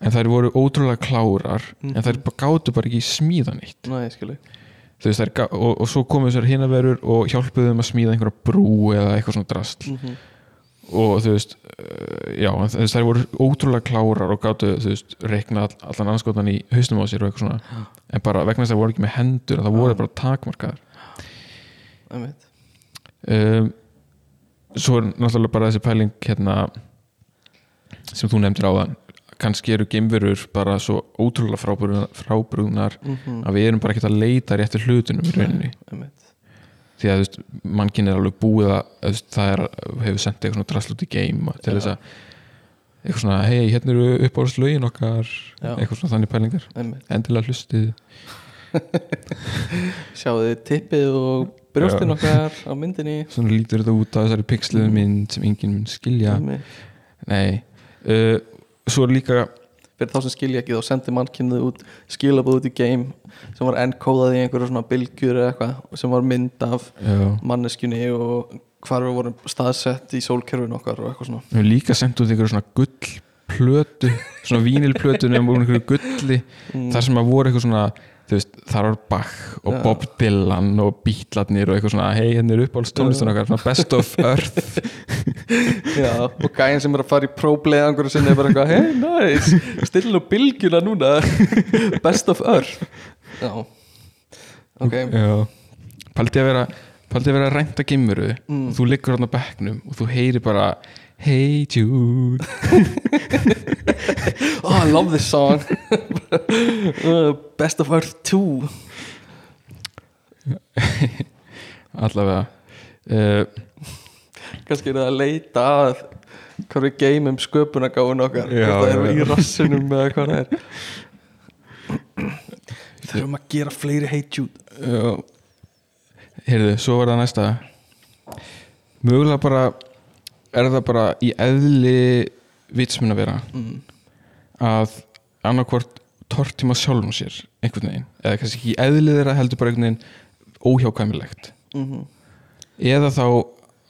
en þær voru ótrúlega klárar en Mhm. þær bara gátu bara ekki smíða neitt næ, veist, gá- og, og svo komu þessar hinaverur og hjálpuðu þeim að smíða einhverja brú eða eitthvað svona drast Mhm. og þú veist, uh, já en þess, þær voru ótrúlega klárar og gátu þú veist, reikna all, allan anskotan í hausnum á sér og eitthvað svona, en bara vegna þess að þær voru ekki með hendur, það voru Já. bara takmarkaðar Einmitt. um, svo er náttúrulega bara þessi pæling hérna sem þú nefndir áðan kannski eru geimverur bara svo ótrúlega frábrugðnar, frábrugðnar Mhm. að við erum bara ekki að leita réttir hlutunum í rauninni Einmitt. því að mannkinn er alveg búið að veist, það er, hefur sendið eitthvað drasl út í game til þess að eitthvað svona, hei, hérna eru uppáðslögin okkar Já. eitthvað svona þannig pælingar Einmitt. endilega hlustið (laughs) Sjáðu tippið og brjóstin Já. okkar á myndinni svona lítur þetta út að þessari pixluðu mynd sem enginn mun skilja nei, uh, svo er líka Fyrir þá sem skilja ekki þá sendi mannkynnið út skilabóð út í game sem var enkóðað í einhverju svona bylgjur eða eitthvað sem var mynd af já, manneskjunni og hvar við vorum staðsett í sólkerfin okkar og eitthvað svona við hefum líka sendt út einhverju svona gullplötu svona vínilplötu nefnum úr einhverju gulli Mm. þar sem að voru eitthvað svona veist, þar var Bach og Já. Bob Dylan og Beatlarnir og eitthvað svona hei, hérna er uppáhalds tónlistan okkar, best of (laughs) earth Já, og gæinn sem er að fara í próbleiðangur og sinni er bara eitthvað, hey, nice stilla nú bylgjuna núna. (laughs) Best of earth. Já, ok. Já, paldi að vera paldi að vera að rænta gimmuru Mm. og þú liggur hann á bekknum og þú heyri bara Hey Jude. Oh, (laughs) I love this song. (laughs) Uh, Best of Earth 2 allavega. Uh, Kannski er það að leita að hvað við geymum sköpunagáun okkar. Já, það eru í rassinum eða hvað það er. Við þurfum að gera fleiri uh, Heyrðu, svo var það næsta. Mögulega bara er það bara í eðli vitsmun að vera mm. að annarkvort tortíma sjálfum sér einhvern veginn, eða kannski ekki í eðli þeirra heldur bara einhvern veginn óhjákvæmilegt. Mm eða þá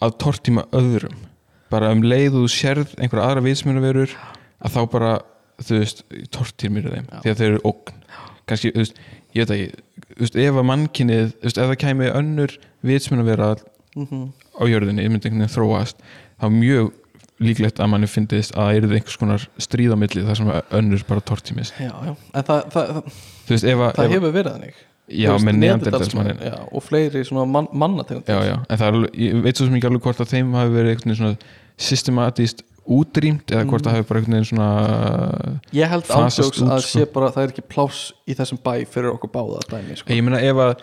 að tortíma öðrum. Bara um leið og þú sérð einhverja aðra vitsmunaverur að þá bara þú veist, tortímir þeim Já. því að þeir eru ógn. Kannski, þú veist, ég veit ekki þú veist, ef að mannkinnið, þú veist, ef það kæmi önnur vitsmunavera -hmm. á jörðinni, ég myndi einhvern veginn þróast þá mjög líklegt að manni fyndist að það eru einhvers konar stríð á milli þar sem önnur bara tortímis Já, já, en það, það, það, veist, ef að, það ef, hefur verið þannig já, veist, með já, og fleiri svona man, mannategund já, já, en það er alveg, ég veit svo sem ekki alveg hvort að þeim hafi verið systematíst útrýmt eða hvort Mm. það hafi bara einhvern veginn svona Ég held út, að sko. sé bara að það er ekki pláss í þessum bæ fyrir okkur báða dæmi sko. ég meina ef að,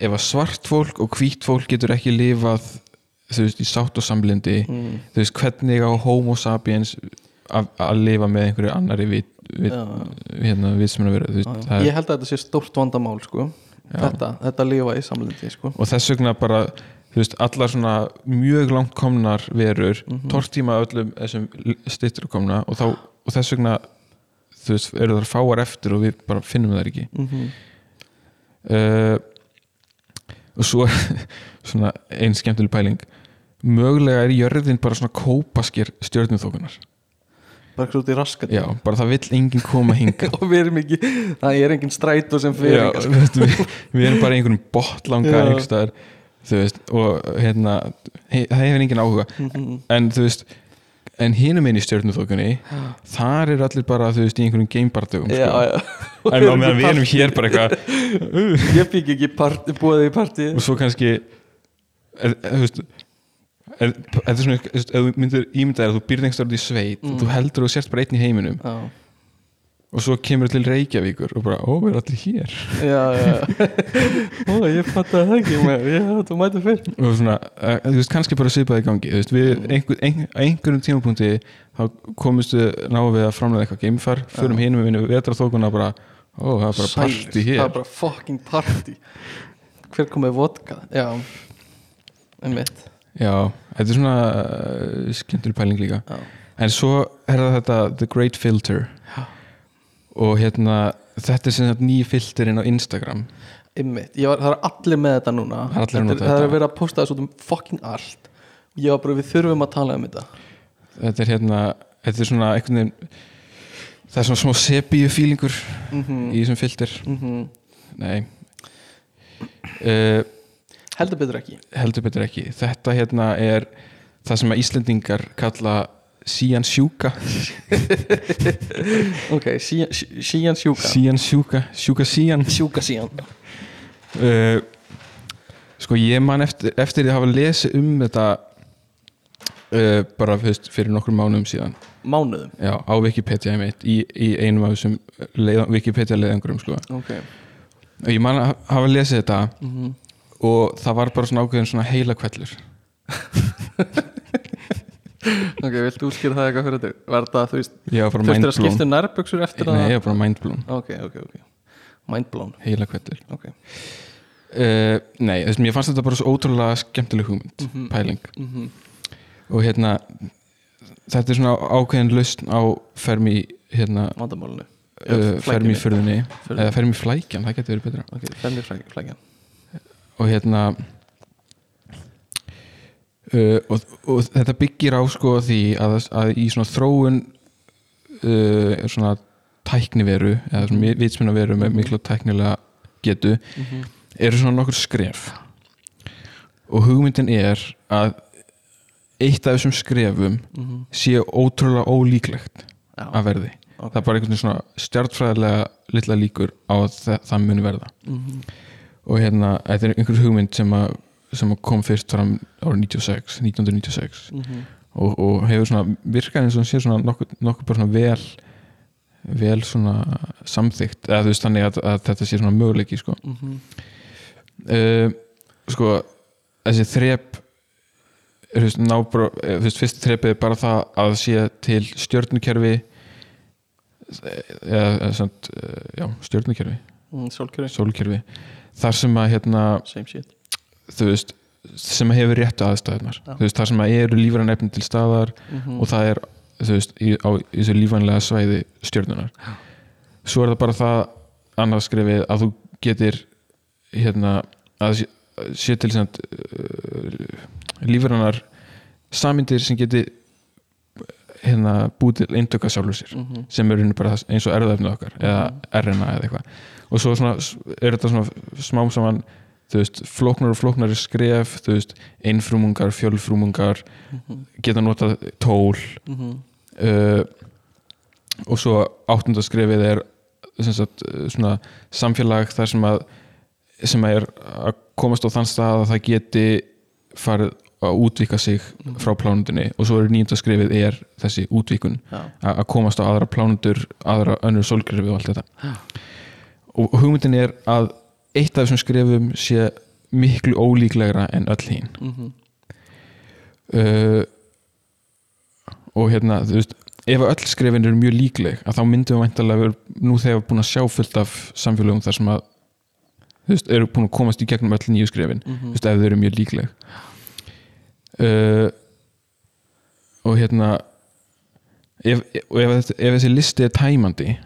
ef að svart fólk og hvít fólk getur ekki lifað þú veist, í sátt og samlindi mm. þú veist, hvernig á homo sapiens að, lifa með einhverju annari vit, Já. hérna, veru, þú veist, Já, já. það Ég er, held að þetta sé stórt vandamál sko. Þetta, þetta lifa í samlindi sko. og þess vegna bara veist, allar svona mjög langt komnar verur, Mhm. tortíma öllum þessum stittur komna og, þá, og þess vegna veist, eru þar fáar eftir og við bara finnum það ekki mm -hmm. uh, og svo er (laughs) svona einn skemmtileg pæling mögulega er jörðin bara svona kópaskir stjörnumþókunar bara eitthvað út í raskat. Já, bara það vill enginn koma hinga (laughs) og við erum ekki, það er engin strætó sem fyrir Já, þú veist, við, við erum bara í einhverjum botlanga einhverstaðar þú veist, og hérna he, það hefur engin áhuga. Mhm. en þú veist, en hinum einn í stjörnuþokunni þar er allir bara þú veist, í einhverjum gamebardögum já, sko. en á meðan við erum hér bara eitthvað (laughs) ég fikk ekki búið í partí og svo kannski þú veist er, er það svona, ef þú myndir ímynda þér að þú býrð einhverstað út í sveit og þú heldur að þú sért bara einn í heiminum já, og svo kemur til Reykjavíkur og bara, ó, við erum allir hér? Já, já. (laughs) Ó, ég fatt að það ekki með já, þú mæti fyrr. Og svona, uh, þú veist, kannski bara svipaði í gangi þú veist, við einhver, ein, einhverjum tímapunkti þá komumst við náum við að framlega eitthvað geimfar, förum hinum við vinnum vetraþókuna bara, ó, það er bara party það hér. er bara fucking party hver kom með vodka? Já, einmitt já, þetta er svona uh, skemmtileg pæling líka. Já, en svo er það þetta The Great Filter. Já. og hérna þetta er sem sagt nýj filterinn á Instagram. Einmitt, ég var, það er allir með þetta núna. Það er allir að Þetta það er verið að posta þessu út um fucking allt. Ég var bara, við þurfum að tala um þetta. Þetta er hérna, þetta er svona einhvern veginn það er svona smá sepíu fílingur mm í þessum filter. -hmm. nei. Uh, heldur betur ekki. Heldur betur ekki. Þetta hérna er það sem að Íslendingar kalla sían sjúka. (laughs) Ok, sían sjúka. Sían sjúka, sjúka sían. Sjúka sían. Uh, sko ég man eftir, eftir að hafa lesið um þetta uh, bara fyrir nokkur mánuðum síðan. Mánuðum? Já, á Wikipedia einmitt í, í einum af þessum leið, Wikipedia leiðangurum sko. ok. Og ég man að hafa lesið þetta mm og það var bara svona ákveðin svona heila kvellur (laughs) ok, viltu útskýra það eitthvað fyrir þetta? Var það, þú veist, þú veist að skipta um nærböksur eftir nei, að ég var bara mindblown, ok, ok, ok. Mindblown, heila kvellur ok. Uh, nei, þess að mér fannst þetta bara svo ótrúlega skemmtileg hugmynd, pæling. mm og hérna þetta er svona ákveðin lausn á fermi hérna vandamálinu. uh, fermi Flækjunni. fyrðunni Furðunni. eða fermi flækjan, það getur verið betra. Ok, fermi flækjan og hérna uh, og, og þetta byggir á sko því að, að í svona þróun uh, svona tækniveru eða svona vitsminna veru með miklu tæknilega getu Mhm. eru svona nokkur skref og hugmyndin er að eitt af þessum skrefum Mhm. sé ótrúlega ólíklegt Já. að verði Ok. það er bara einhvern veginn svona stjartfræðilega litla líkur á að það, það muni verða Mhm. Og hérna, þetta er einhver hugmynd sem að, sem kom fyrst fram árið 96, 1996 Mhm. og, og hefur svona virkað eins og sé svona nokkuð, nokkuð bara svona vel vel svona samþygt eða þú veist þannig að, að þetta sé svona möguleiki sko. Mhm. uh, sko þessi þrep þú veist, ná bara, eh, þú veist, fyrst þrepið er bara það að sé til stjörnukerfi eða, eða samt, eh, já, stjörnukerfi. Mm, sólkerfi þar sem að hérna þú veist sem hefur réttu aðstæðunar Já. þú veist, þar sem að eru lífræn efni til staðar Mhm. og það er þú veist, í, á þessu lífænlega svæði stjörnunar svo er það bara það annað skrifið að þú getur hérna að sé, til sem uh, lífrænar samindir sem geti hérna búið til eindöka sjálfur sér Mhm. sem er í rauninni bara eins og erðaefnið okkar eða RNA eða eitthvað og svo svona, er þetta svona smám saman veist, flóknar og flóknari skref þú veist, einfrumungar, fjölfrumungar Mhm. geta notað tól Mhm. uh, og svo áttunda skrefið er sagt, svona samfélag þar sem að sem að er að komast á þann stað að það geti farið að útvika sig frá plánundinni og svo er nýjunda skrefið er þessi útvikun Já. að komast á aðra plánundur aðra önnur sólgrifi og allt þetta og hugmyndin er að eitt af þessum skrefum sé miklu ólíklegra en öll hín Mhm. uh, og hérna þú veist, ef öll skrefin eru mjög líkleg að þá myndum við væntalega vera nú þegar búin að sjá fullt af samfélögum þar sem að þú veist, eru búin að komast í gegnum öll nýju skrefin Mhm. þú veist, ef þau eru mjög líkleg uh, og hérna ef, ef, þetta- ef þessi listi er tæmandi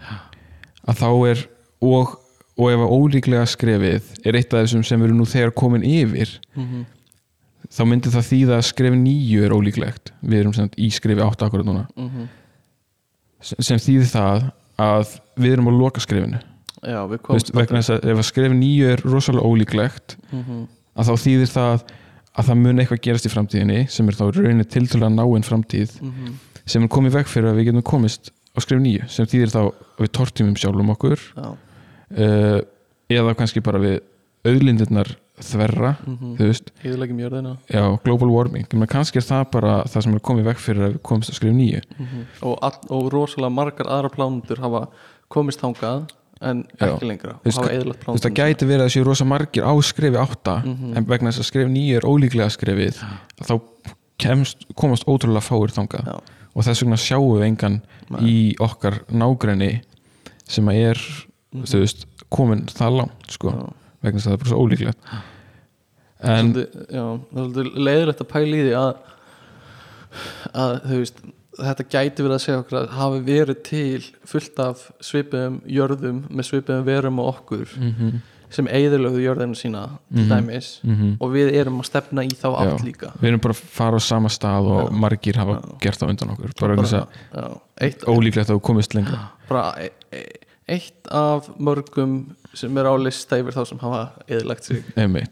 að þá er og, og ef að ólíklega skrefið er eitt af þessum sem erum nú þegar komin yfir Mhm. þá myndi það þýða að skref nýju er ólíklegt við erum sem í skrefi 8 akkurat núna Mhm. sem sem þýðir það að við erum á loka skrifinu já, komum vegna þess að ef að skrif nýju er rosalega ólíklegt Mhm. að þá þýðir það að það mun eitthvað gerast í framtíðinni sem er þá rauninni tiltölulega náinn framtíð Mhm. sem er komið veg fyrir að við getum komist á skrif nýju sem þýðir þá við tortímum sjálfum okkur já, uh, eða kannski bara við auðlindirnar þverra Mhm. þú veist, já, global warming. Menna, kannski er það bara það sem er komið veg fyrir að við komist á skrif nýju. Og, all, og rosalega margar aðra plánundur hafa komist þangað en ekki lengra og hafa eðlagt veist, það plánundur gæti verið að séu rosa margir á skrifi átta Mhm. en vegna þess að skrif nýju er ólíklega skrifið þá kemst, komast ótrúlega fáir þangað. Já. og þess vegna sjáum við engan í okkar nágræni sem að er þú veist, komin það langt sko, vegna þess að það er bara svo ólíklegt en það er leiðilegt að pæla í því að að þú veist þetta gæti verið að segja okkur að hafi verið til fullt af svipiðum jörðum með svipiðum verum og okkur mm sem eigðilögðu jörðinu sína til Mhm. dæmis -hmm. og við erum að stefna í þá Já. líka við erum bara að fara á sama stað og Já. margir hafa Já. gert það undan okkur bara þess að já, eitt, ólíklegt að þú komist lengra bara e e eitt af mörgum sem er á lista yfir þá sem hafa eðilagt sig.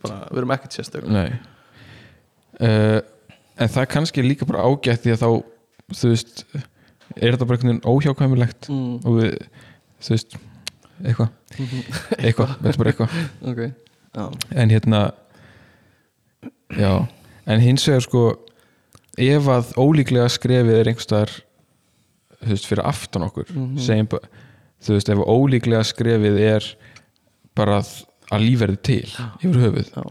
Bara, við erum ekkert sérstök. Uh, En það er kannski líka bara ágætt því að þá þú veist, er þetta bara einhvern veginn óhjákvæmulegt mm, og við, þú veist eitthvað, (laughs) eitthvað, er bara eitthvað. Ok já, en hérna já, en hins vegar sko ef að ólíklega skrefið er einhverstaðar þú veist, fyrir aftan okkur Mhm. segjum bara, þú veist, ef ólíklega skrefið er bara að, lífverði til yfir höfuð. Já,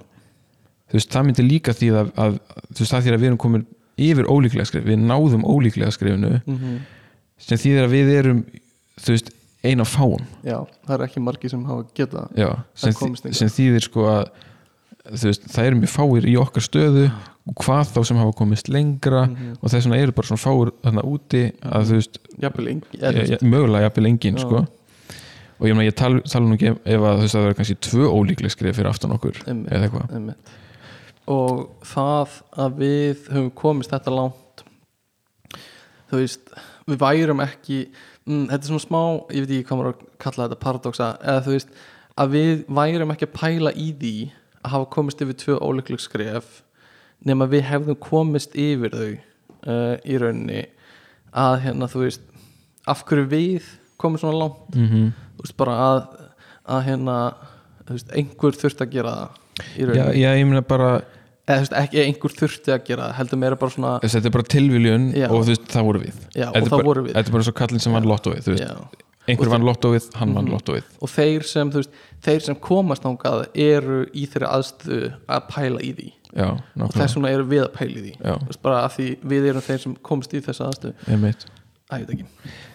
þú veist, það myndi líka því að, að þú veist, það því að við erum komin yfir ólíklega skrif, við náðum ólíklega skrifinu mm sem þýðir að við erum þú veist, ein af fáum. Já það er ekki margi sem hafa geta Já, sem, sem þýðir sko að veist, það eru mjög fáir í okkar stöðu og hvað þá sem hafa komist lengra Mhm. og þess vegna eru bara svona fáir þarna úti að þú veist, ja, mögulega jafnvel engin Já. sko og ég ég tala, tala nú ekki ef- ef að það er kannski tvö ólíklega skrif fyrir aftan okkur Einmitt. eða eitthvað og það að við höfum komist þetta langt þú veist við værum ekki mm, þetta er svona smá, ég veit ekki hvað maður að kalla þetta paradoxa, eða þú veist að við værum ekki að pæla í því hafa komist yfir tvö óleikleg skref nema við hefðum komist yfir þau uh, í rauninni að hérna þú veist af hverju við komum svona langt mm þú veist bara að, að hérna veist, einhver þurft að gera það í já, rauninni já, ég meina bara eða þú veist, ekki einhver þurfti að gera heldur meira bara svona þetta er bara tilviljun Já. og þú veist, það voru við Já, og það bara, voru við. Þetta er bara svo kallinn sem vann lottóið þú veist, já. Einhver vann lottóið, hann vann Mhm. lottóið. Og þeir sem, veist, þeir sem komast ángað eru í þeirri aðstöðu að pæla í því. Já, og þess vegna eru við að pæla í því. Veist, bara að því við erum þeir sem komast í þessa aðstöðu. Ekki.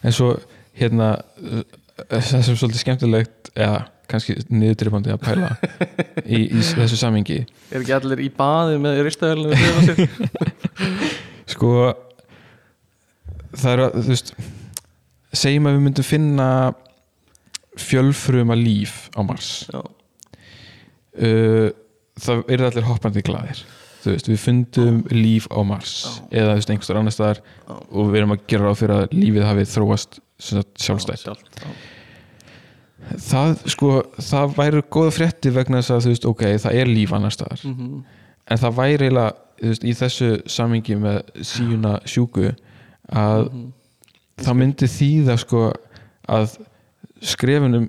En svo, hérna uh, það sem er svolítið skemmtilegt eða kannski niðurdrifandi að pæla (laughs) í, í þessu samingi er ekki allir í baði með sér? (laughs) sko það er að, þú veist segjum að við myndum finna fjölfruma líf á Mars já, uh, það eru allir hoppandi glaðir þú veist, við fundum líf á Mars eða þú veist, einhverstur annar staðar Já. og við erum að gera ráð fyrir að lífið hafi þróast sjálfstætt já. það sko, það væri góða frétti vegna þess að þú veist, ok, það er líf annar staðar Mhm. en það væri eiginlega í þessu samingi með síuna sjúku að Mhm. Það myndi þýða sko að skrefinum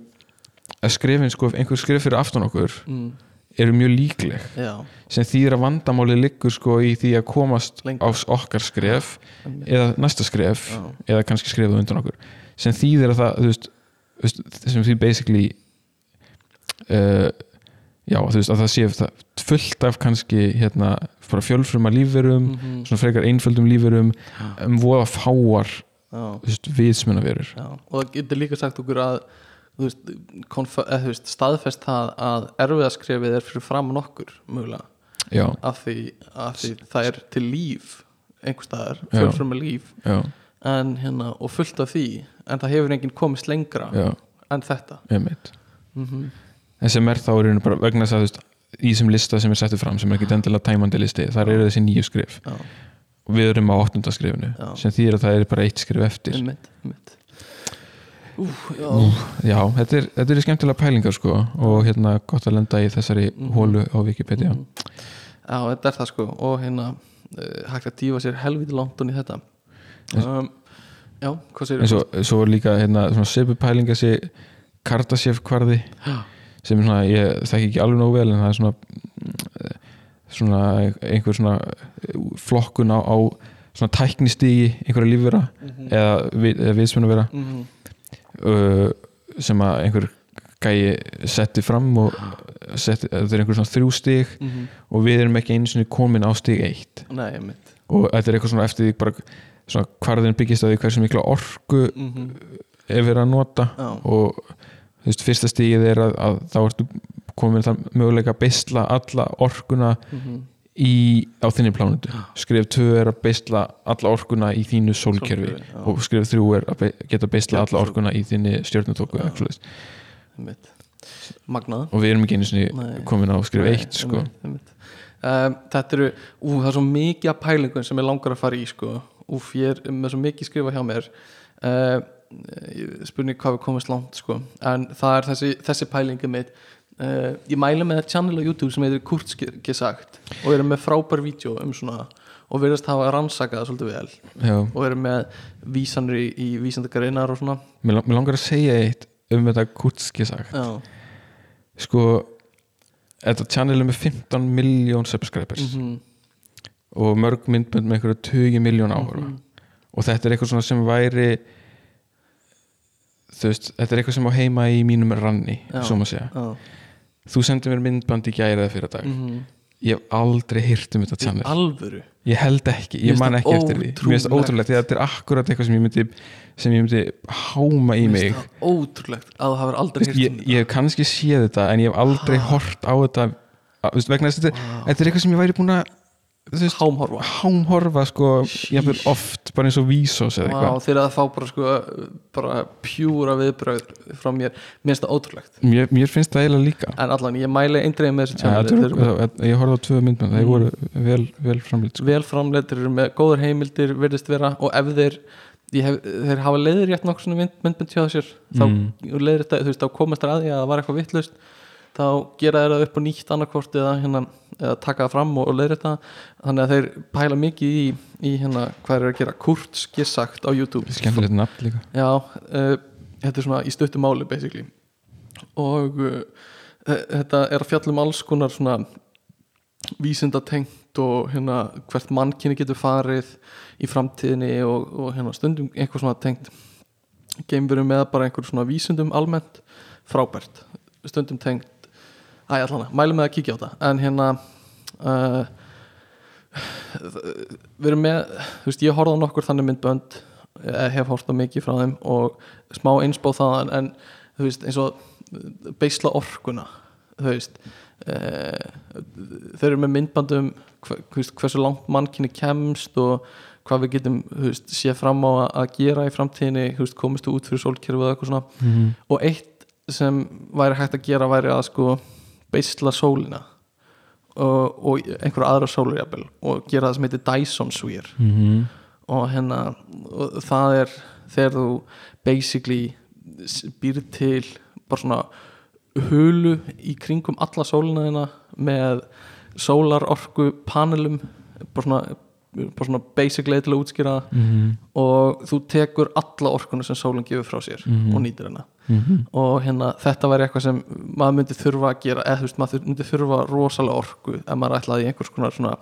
að skrefin sko, einhver skref fyrir aftan okkur Mm. eru mjög líkleg já, sem þýðir að vandamáli liggur sko í því að komast Lengra. á okkar skref einmitt. eða næsta skref Já. eða kannski skrefið undan okkur sem þýðir að það þú veist, sem því basically uh, já þú veist að það sé það fullt af kannski hérna bara fjölfruma lífverum Mhm. svona frekar einföldum lífverum um voða fáar já. og það getur líka sagt okkur að þú veist, eða, þú veist, staðfest það að erfiðaskrefið er fyrir framan okkur mögulega. Af því, af því það er til líf einhver staðar, Já. fjölframa líf. En hérna, og fullt af því en það hefur enginn komist lengra já, en þetta. Mm en sem er þá í rauninu bara vegna þess að þú veist, í þessum lista sem er settur fram sem er ekki endilega tæmandi listi, þar eru þessi nýju skrif já, við erum á áttunda skrifinu Já. sem þýðir að það er bara eitt skrif eftir. Einmitt, einmitt. já, þetta er, þetta er skemmtilega pælingar sko og hérna gott að lenda í þessari Mhm. hólu á Wikipedia. Já, þetta er það sko og hérna uh, hægt að dífa sér helviti langt onni í þetta. Um, Já, hvað eins og svo er líka hérna svona sepu pælinga sé Kardashev kvarði sem er svona, ég þekki ekki alveg nógu vel en það er svona mm, svona einhver svona flokkun á, á svona tæknistígi einhverja lífvera eða, við, eða viðsmennu vera mm -hmm. uh, sem að einhver gæi setti fram og setti, þetta er einhver svona þrjú stig og við erum ekki einu sinni komin á stig eitt. Nei, og þetta er eitthvað svona eftir því bara svona hvarðin byggist að því hversu mikla orku mm -hmm. er verið að nota Já, og þú veist, fyrsta stigið er að, að þá ertu komin það möguleika að beisla alla orkuna mm í, á þinni plánutu skrif 2 er að beisla alla orkuna í þínu sólkerfi já. og skrif 3 er að geta beisla alla orkuna í þinni stjórnutóku Magnað. Og við erum ekki einu sinni komin á skrif Nei, 1 sko. Um, Þetta eru, ú, það er svo mikið af pælingum sem ég langar að fara í sko. Úf, ég er með svo mikið skrifa hjá mér. Uh, spurning hvað við komast langt sko. en það er þessi, þessi pælingi mitt uh, ég mæli með channel á YouTube sem heitir Kurtski sagt og erum með frábær vídeo um svona og erum hafa rannsakað það svolítið vel Já, og erum með vísanir í, í vísandagarinnar og svona mér, lang- mér langar að segja eitt um þetta kurtski sagt Já, sko þetta channel er með 15 miljón subscribers Mhm. og mörg myndbönd með einhverju 20 miljón Mhm. og þetta er eitthvað svona sem væri þú veist, þetta er eitthvað sem á heima í mínum ranni, Já. svo maður segja já. Þú sendir mér myndband í gæri eða fyrir dag. Mhm. ég hef aldrei hýrt um þetta channel alvöru? Ég held ekki, Mér ég man ekki eftir því. Mér finnst það ótrúlegt. þetta er akkurat eitthvað sem ég myndi sem ég myndi háma í Mér mig. finnst það ótrúlegt að það hafa aldrei Þú veist, heyrt ég, um hef kannski séð þetta en ég hef aldrei hort á þetta. Að, vegna þess að þetta, Vá. þetta er eitthvað sem ég væri búin að hámhorfa. hámhorfa sko, jafnvel oft bara eins og vísos eða eitthvað. Þegar það fá bara sko bara pjúra viðbröð frá mér. Mér finnst það ótrúlegt. Mér, mér finnst það eiginlega líka. En allan ég mæli eindreið með þessi ja, þeir eru það- ég horfði á tvö myndbönd þeir Mm. voru vel, vel framlýtt sko. vel framleitir eru með góður heimildir virðist vera og ef þeir hef, þeir hafa leiðir rétt nokkur svona mynd, myndbönd hjá sér þá Mm. þá komast þær að því að það var eitthvað vittlust þá gera þeir það upp á nýtt annarkvort eða, hérna, eða taka það fram og, og leiðir þetta þannig að þeir pæla mikið í, í hérna, hvað er að gera. Kurtski sagt á YouTube. Skemmtilegt nafn líka. Já, uh, þetta er svona í stuttu máli basically. Og uh, þetta er að fjalla um alls konar svona vísindatengt og hérna hvert mannkinni getur farið í framtíðinni og, og hérna stundum einhver svona tengt. Geimverum með bara einhver svona vísindum almennt. Frábært. Stundum tengt Æ, allan, mælum með að kíkja á það en hérna uh, við erum með þú veist, ég horfði á nokkur þannig myndbönd eh, hef á mikið frá þeim og smá einsbáð þaðan. En þú veist, eins og beisla orkuna þú veist uh, þeir eru með myndbandum hver, hversu langt mannkynni kemst og hvað við getum veist, séð fram á að- gera í framtíðinni veist, komist þú út fyrir sólkerfi og eitthvað svona. Mm -hmm. og eitt sem væri hægt að gera væri að sko beisla sólina og, og einhverja aðra sólur jafnvel og gera það sem heitir Dyson Sphere og hérna og það er þegar þú basically býr til bara svona hulu í kringum alla sólina þina með sólarorku panelum bara svona, bara svona basic leið til að útskýra það Mhm. og þú tekur alla orkuna sem sólinn gefur frá sér Mhm. og nýtir hennar Mhm. og hérna þetta væri eitthvað sem maður myndi þurfa að gera eða þú veist maður myndi þurfa rosalega orku ef maður ætlaði einhvers konar svona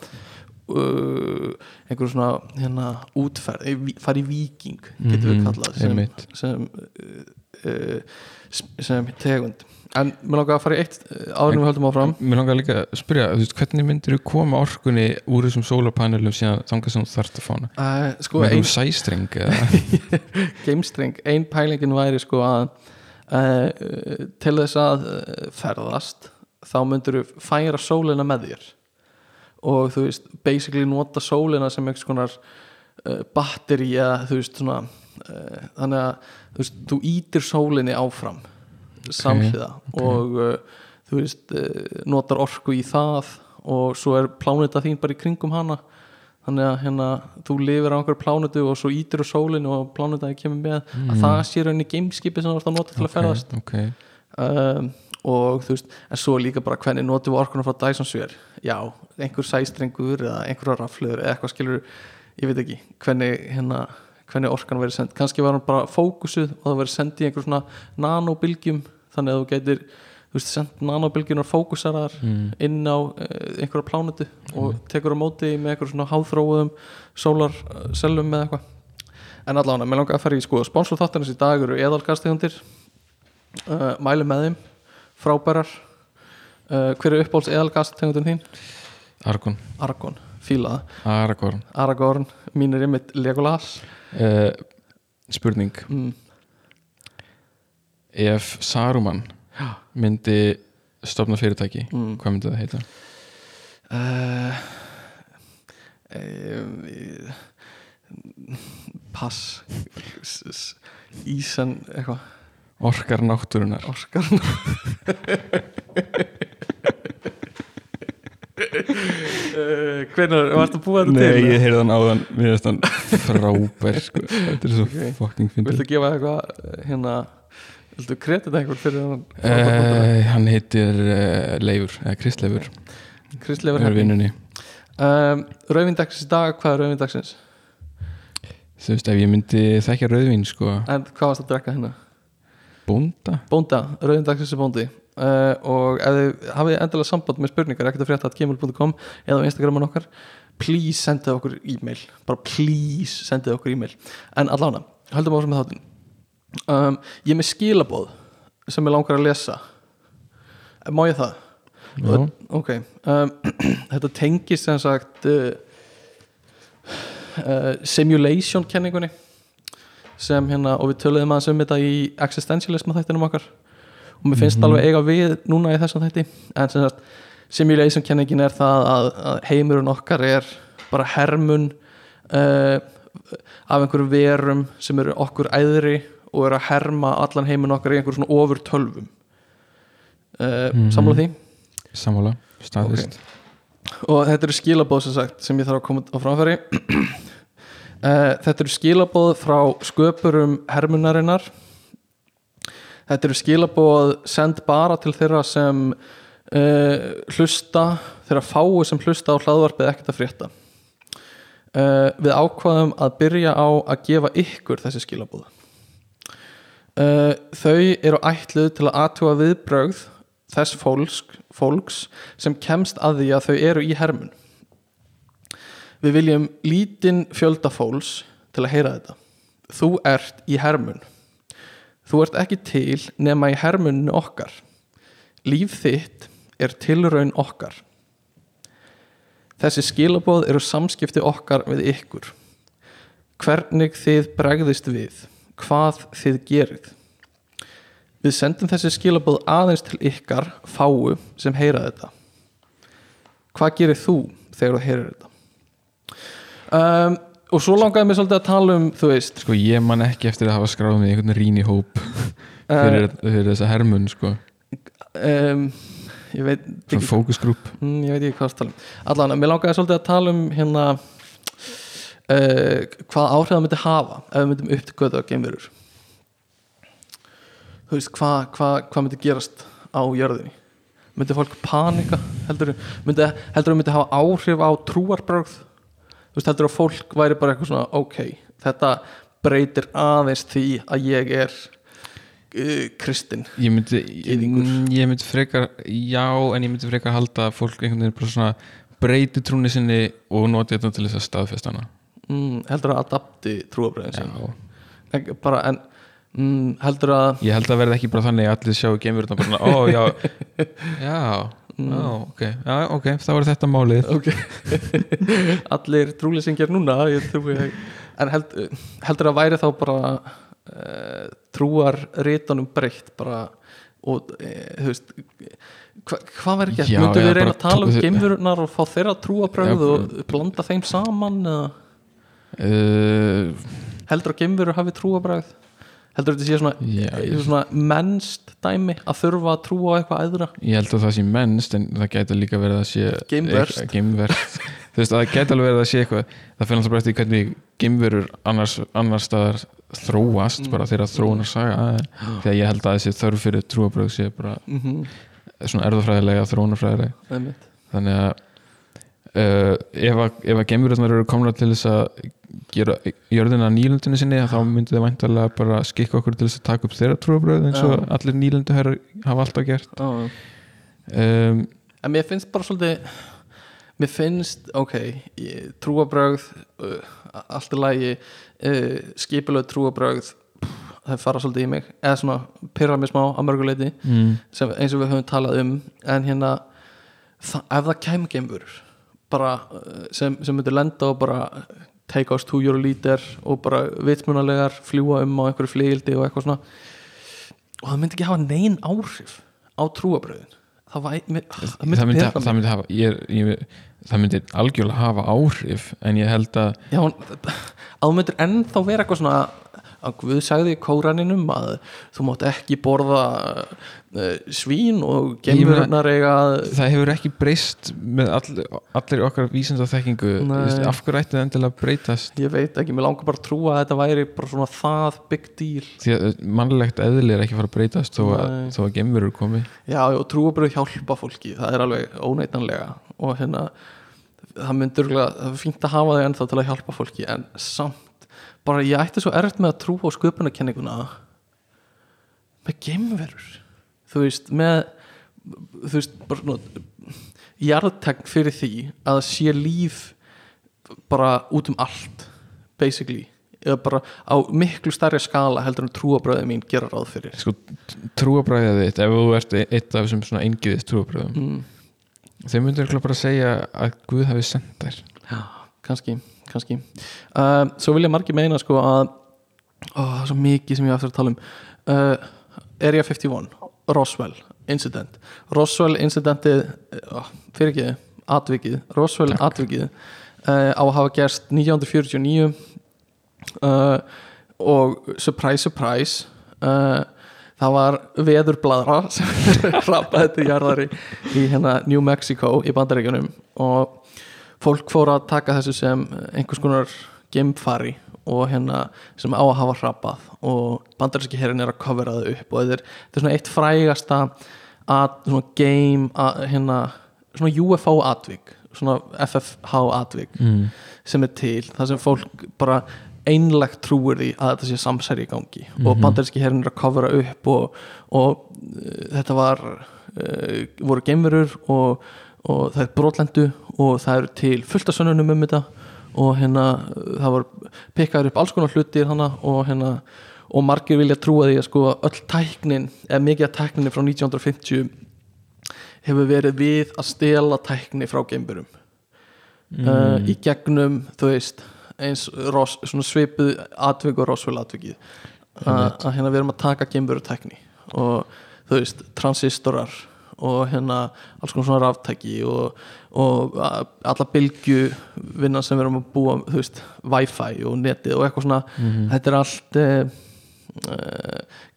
uh, einhver svona hérna útferð, í viking getur við Mhm, kallað sem, sem, uh, uh, sem tegund en mér langar að fara í eitt uh, áður en við höldum áfram Mér langar líka að spyrja, þú veist, hvernig myndir þú koma orkunni úr þessum sólarpanelum síðan þangað sem þú þarft að fána? uh, sko Með ein, einhverjum sæstreng (laughs) geimstreng, ein pælingin væri sko að uh, til þess að uh, ferðast þá myndir þú færa sólina með þér. Og þú veist basically nota sólina sem einhvers konar uh, batteri eða þú veist svona uh, þannig að þú veist, þú ítir sólinni áfram samhliða. og uh, þú veist notar orku í það og svo er pláneta þín bara í kringum hana þannig að hérna, þú lifir á einhverju plánutu og svo ítir á sólinu og plánutaði kemur með að það sé rauninni gameskipi sem þú ert að nota til að ferðast. ok, um, og þú veist, en svo líka bara hvernig notum við orkuna frá Dyson Sphere? Já, einhver sæstrengur eða einhverja raflöður eða eitthvað skilur ég veit ekki, hvernig hérna hvernig orkan verið send, kannski var hann bara fókusuð og það verið sendið í einhver svona nanobilgjum, þannig að þú gætir þú veist, sendt nanobilgjunar fókusaraðar mm. inn á uh, einhverja plánutu og tekur á móti með einhver svona háþróuðum sólarsellum með eitthvað en allavega, mér langar að fara í sko sponsor þáttarins í dag eru eðalgastegundir uh, mælu með þeim frábærar uh, hver er uppbóls eðalgastegundin þín? Argon, Argon, fílaða Aragorn Aragorn, mín er ymmit Legolas uh, spurning mm. ef Saruman. Myndi stopna fyrirtæki Mm. hvað myndi það heita? uh, uh, pass Ísan eitthvað Orkar náttúrunar Óskar uh, (laughs) Hvenær, varstu að búa þetta Nei, til? ég heyrði hann áðan mér finnst hann (laughs) frábær sko. þetta er svo Ok. fucking fyndið Viltu gefa eitthvað hérna Viltu kredita einhver fyrir hann uh, hann heitir uh, Leifur, eða Kristleifur Kristleifur er vinnunni. Um, Rauvindagsins dag, hvað er rauvindagsins? þú veist, ef ég myndi þekkja rauðvín sko, En hvað varst að drekka hérna? bónda. Bónda, rauvindagsins er bóndi. Uh, og ef þið hafið endilega samband með spurningar ekkert að frétta at gmail.com eða á Instagraman okkar please sendið okkur e-mail. Bara please sendið okkur e-mail. En allána, höldum áfram með þáttin um, ég er með skilaboð sem ég langar að lesa má ég það? Já. ok um, (clears throat) þetta tengist sem sagt uh, uh, simulation kenningunni sem hérna og við töluðum aðeins um þetta í existentialism þættinum okkar og mér finnst alveg eiga við núna í þessum þætti en sem sagt simulation kenningin er það að, að heimurinn okkar er bara hermun uh, af einhverjum verum sem eru okkur æðri og eru að herma allan heiminn okkar í einhverjum svona ofur tölvum uh, Mhm. samla því? Sammála, staðist og þetta eru skilabóð sem sagt sem ég þarf að koma á framfæri. Uh, (clears throat) þetta eru skilabóð frá sköpurum hermunarinnar. Þetta eru skilabóð send bara til þeirra sem uh, hlusta þeirra fáu sem hlusta á hlaðvarpið ekkert að frétta. Uh, við ákvaðum að byrja á að gefa ykkur þessi skilabóð uh, þau eru ætluð til að aðtúa viðbrögð þess fólks, fólks sem kemst að því að þau eru í hermun við viljum lítinn fjölda fólks til að heyra þetta. Þú ert í hermun þú ert ekki til nema í hermuninu okkar. Líf þitt er tilraun okkar. Þessi skilaboð eru samskipti okkar við ykkur. Hvernig þið bregðist við hvað þið gerið Við sendum þessi skilabóð aðeins til ykkar fáu sem heyra þetta. Hvað gerir þú þegar þú heyrir þetta? Um, og svo langaði mér svolítið að tala um, þú veist, sko ég man ekki eftir að hafa skráð í einhvern rín í hóp (laughs) fyrir, fyrir þessa hermun sko, um, ég veit ekki, fókusgrúp mm, ég veit ekki hvað að tala um. Allan, mér langaði svolítið að tala um hérna uh, hvað áhrif það myndi hafa ef við myndum upptökuða geimverur. Þú veist, hvað hva, hva myndi gerast á jörðinni? Myndi fólk panika? Heldur myndi, heldur myndi hafa áhrif á trúarbrögð? Þú veist, heldur að fólk væri bara eitthvað svona, ok, þetta breytir aðeins því að ég er uh, kristinn. ég myndi, Gyðingur. Mm, ég myndi frekar já, en ég myndi frekar halda að fólk einhvern veginn bara svona breyti trúni sinni og noti þetta til þess að staðfesta hana Mm, heldur að adapti trúarbröðin sín? bara, en mm, heldur að ég held að verði ekki bara þannig að allir sjá geimur bara svona, ó já. (laughs) Já, já, ok, já, ok þá er þetta málið. Ok. (laughs) Allir trúlýsingjar núna ég trúi en held, heldur að væri þá bara uh, trúar rítunum breytt bara og uh, þú veist hva, hvað verður Já, myndu við reyna bara að tala um geimverunar og fá þeirra trúabröð og blanda þeim saman eða uh, heldur að geimverur hafi trúabröð heldur þetta sé svona, ég- svona mennst dæmi að þurfa að trúa á eitthvað æðra? Ég held að það sé mennst en það gæti líka verið að sé geimverst (laughs) þú veist, það gæti alveg verið að sé eitthvað það fyrir alltaf bara eftir hvernig geimverur annars, annars staðar þróast bara þeirra þróunar saga (gasps) þegar ég held að þessi þörf fyrir trúabröð sé bara mm -hmm. svona erðafræðilega, þróunarfræðilega. Þannig að uh, ef að, geimverurnar eru komna til þess að gera jörðina nýlundinu sinni þá myndi það væntalega bara skikka okkur til þess að taka upp þeirra trúabröð eins og allir nýlundu hafa alltaf gert. Um, En mér finnst bara svolítið Mér finnst, ok Trúabrögð uh, Allt í lagi uh, Skipulöð trúabrögð pff, Það fara svolítið í mig Eða svona pyrra mig smá að mörguleiti mm, sem, eins og við höfum talað um En hérna það, Ef það kæmi geimurur bara, uh, sem, sem myndir lenda og bara take us to your leader og bara vitsmunalegar fljúa um á einhverju flygildi og eitthvað svona og það myndi ekki hafa nein áhrif á trúabröðin það, mér, það myndi, það, myndi, pirra mig. það myndi hafa ég, ég, það myndi algjörlega hafa áhrif en ég held að Já, að þú myndir ennþá vera eitthvað svona að Guð sagði í kóraninum að þú mátt ekki borða uh, svín og að- það hefur ekki breyst með all, allir okkar vísinda þekkingu Nei. af hverju ætti það endilega breytast? Ég veit ekki, mér langar bara að trúa að þetta væri bara svona það big deal. Því að mannlegt eðli er ekki fara að breytast þó að, þó að gemverur komi. Já, og trúabröð hjálpa fólki það er alveg óneitanlega. Og hérna það myndur það er fínt að hafa þau ennþá til að hjálpa fólki en samt, bara ég ætti svo erfitt með að trúa á sköpunarkenninguna. Með geimverur. Þú veist, með þú veist, bara svona jarðtegn fyrir því að sé líf bara út um allt basically. Eða bara á miklu stærri skala heldur en trúabröðið mín gera ráð fyrir. Sko, trúabræðið þitt ef þú ert eitt af þessum svona eingiðist trúabræðum mm. þeir myndir örugglega bara segja að Guð hafi sendt þær. Já, kannski, kannski. Uh, Svo vilja margir meina sko að ó, það er svo mikið sem ég á eftir að tala um. Uh, Area 51 Roswell incident. Roswell incidentið uh, fyrir ekki, atvikið. Roswell atvikið uh, á að hafa gerst 1949 uh, og surprise surprise uh, það var veðurbladra sem (laughs) rappaði til jarðari í hérna New Mexico í bandaríkjunum og fólk fór að taka þessu sem einhvers konar geimfari og hérna sem á að hafa hrappað og bandaríski herin er að covera það upp og þetta er, þetta er svona eitt frægasta að, svona game að, hérna, svona UFO atvik svona FFH atvik mm. sem er til, það sem fólk bara einlegt trúir því að þetta sé samsæri í gangi og bandaríski herin er að covera upp og, og uh, þetta var uh, voru geimverur og, og það er brotlendu og það eru til fullt af sönnunum um þetta. Og hérna það voru pikkaður upp alls konar hlutir hana og hérna og margir vilja trúa því að sko öll tæknin eða mikið af tækninni frá 1950 hefur verið við að stela tækni frá geimverum uh, í gegnum þú veist eins ros, svipuð atvik og Roswell atvikið. Að hérna við erum að taka geimveru tækni og þú veist transistorar og hérna alls konar svona ráftæki og, og alla bylgju vinna sem við erum að búa þú veist, wifi og netið og eitthvað svona þetta er allt uh,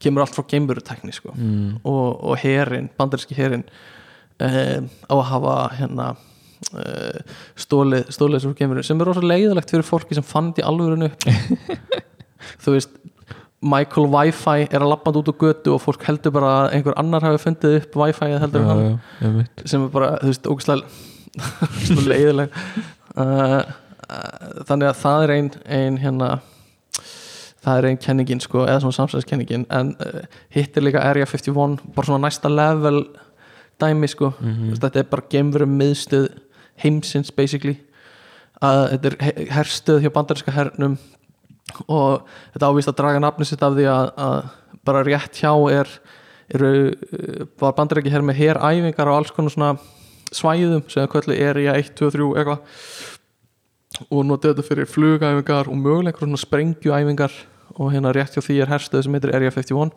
kemur allt frá geimveru tækni sko. Mm. og, og herin, bandaríski herin uh, á að hafa hérna uh, stólið stólið þessu geimurinn sem er rosa leiðilegt fyrir fólki sem fann þetta í alvörinu (laughs) þú veist Michael Wi-Fi er að lappa út á götu og fólk heldur bara að einhver annar hafi fundið upp Wi-Fi heldur en já, já, sem er bara, þú veist, ógæslega svona leiðileg uh, uh, þannig að það er ein, ein hérna það er ein kenningin sko, eða svona samsæðiskenningin en uh, hitt er líka Area 51 bara svona næsta level dæmi sko, mm -hmm. þetta er bara gemverum miðstöð heimsins basically. Að þetta er he- herstöð hjá bandarinska hernum og þetta ávist að draga nafni sitt af því að, að bara rétt hjá er eru, uh, var bandarinski her með heræfingar á alls konar svona svæðum sem er kvöldu area 1, 2, 3 eitthvað. Og notið þetta fyrir flugæfingar og einhverjum svona sprengjuæfingar. Og hérna rétt hjá því er herstöð sem heitir Area 51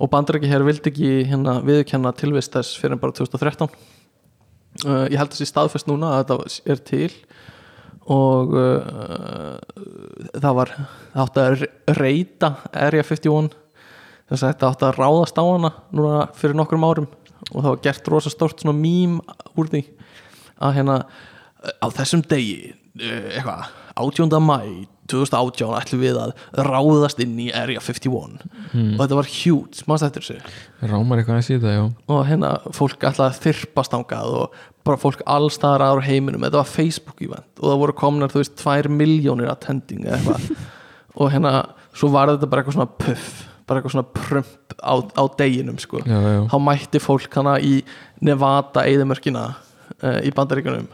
og bandaræki hér vildi ekki hérna viðurkenna tilvist þess fyrir bara 2013 uh, ég held þessi staðfest núna að þetta er til. Og uh, það var það átti að re- reyta Area 51 þess að þetta átti að ráðast á hana núna fyrir nokkrum árum og það var gert rosa stórt svona mím úr því að hérna á þessum degi uh, eitthvað, 18. mæ 2018 ætlum við að ráðast inn í Area 51 Hmm. og þetta var huge, mannst eftir þessu? Rámar eitthvað að síða, já. Og hérna fólk ætlaði að þyrpast ángað og bara fólk allstaðar aðra á heiminum. Þetta var Facebook event og það voru komnar þú veist, tvær miljónir attending eða eitthvað. (laughs) Og hérna, svo var þetta bara eitthvað svona puff, bara eitthvað svona prump á, á deginum sko. Já, já, þá mætti fólk hana í Nevada eðamörkina uh, í bandaríkunum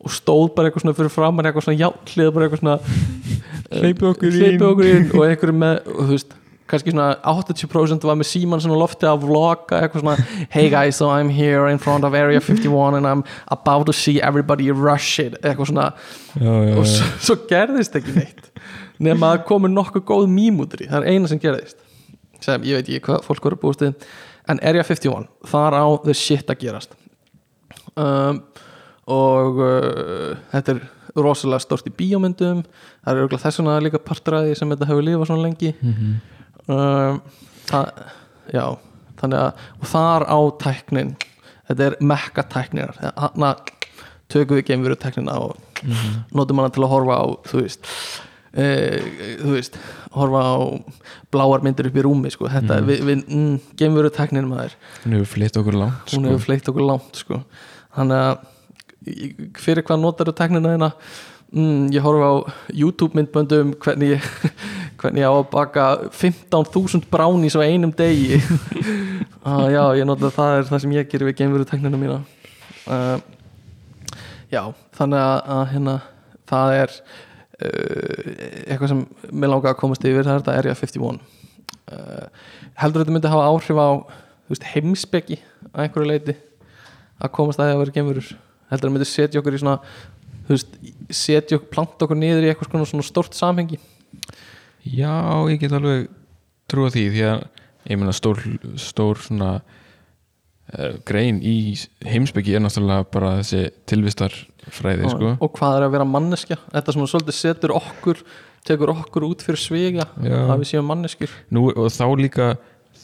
og stóð bara eitthvað svona fyrir framann eitthvað svona játtlið bara eitthvað svona (laughs) Hleypið okkur hleypið okkur inn og einhverju með og þú veist kannski svona 80% var með síman svona lofti að vlogga eitthvað svona hey guys so I'm here in front of area 51 and I'm about to see everybody rush it eitthvað svona. Já, já, og svo, svo gerðist ekki neitt nema að komu nokkuð góð mýmútur í það er eina sem gerðist sem ég veit ekki hvað fólk voru búist við. En Area 51, þar á the shit að gerast. Um, og uh, þetta er rosalega stort í bíómyndum. Það er auðvitað þess vegna líka partræði sem þetta hefur lifað svona lengi. Mhm. um, það, já þannig að og þar á tæknin þetta er mekka tækninar. Þannig að tökum við geimveru tæknina og notum hana til að horfa á þú veist þú veist, horfa á bláar myndir upp í rúmi sko. þetta, við, við mm, geimveru tæknin maður hún hefur flytt okkur langt hún sko. hefur fleitt okkur langt sko. þannig að fyrir hvað notar þú tæknina þína mm, ég horfa á YouTube myndböndum hvernig ég, (laughs) hvernig ég á að baka 15.000 brownies á einum degi (laughs) ah, já, ég nota það er það sem ég gerir við geimveru tæknina mína uh, já, þannig að, hérna, það er eitthvað sem mér langar að komast yfir það er þetta Area 51 uh, heldur þetta myndi hafa áhrif á veist, heimspeki að einhverju leiti að komast að því að vera geimverur? Heldur það myndi setja okkur í svona veist, setja okkur, planta okkur niður í eitthvað svona, stort samhengi? Já, ég get alveg trúa því því að ég meina stór, stór svona grein í heimsbyggi er náttúrulega bara þessi tilvistarfræði sko. og hvað er að vera manneskja? Þetta sem svolítið setur okkur tekur okkur út fyrir svega að við séum manneskjur. Nú, og þá líka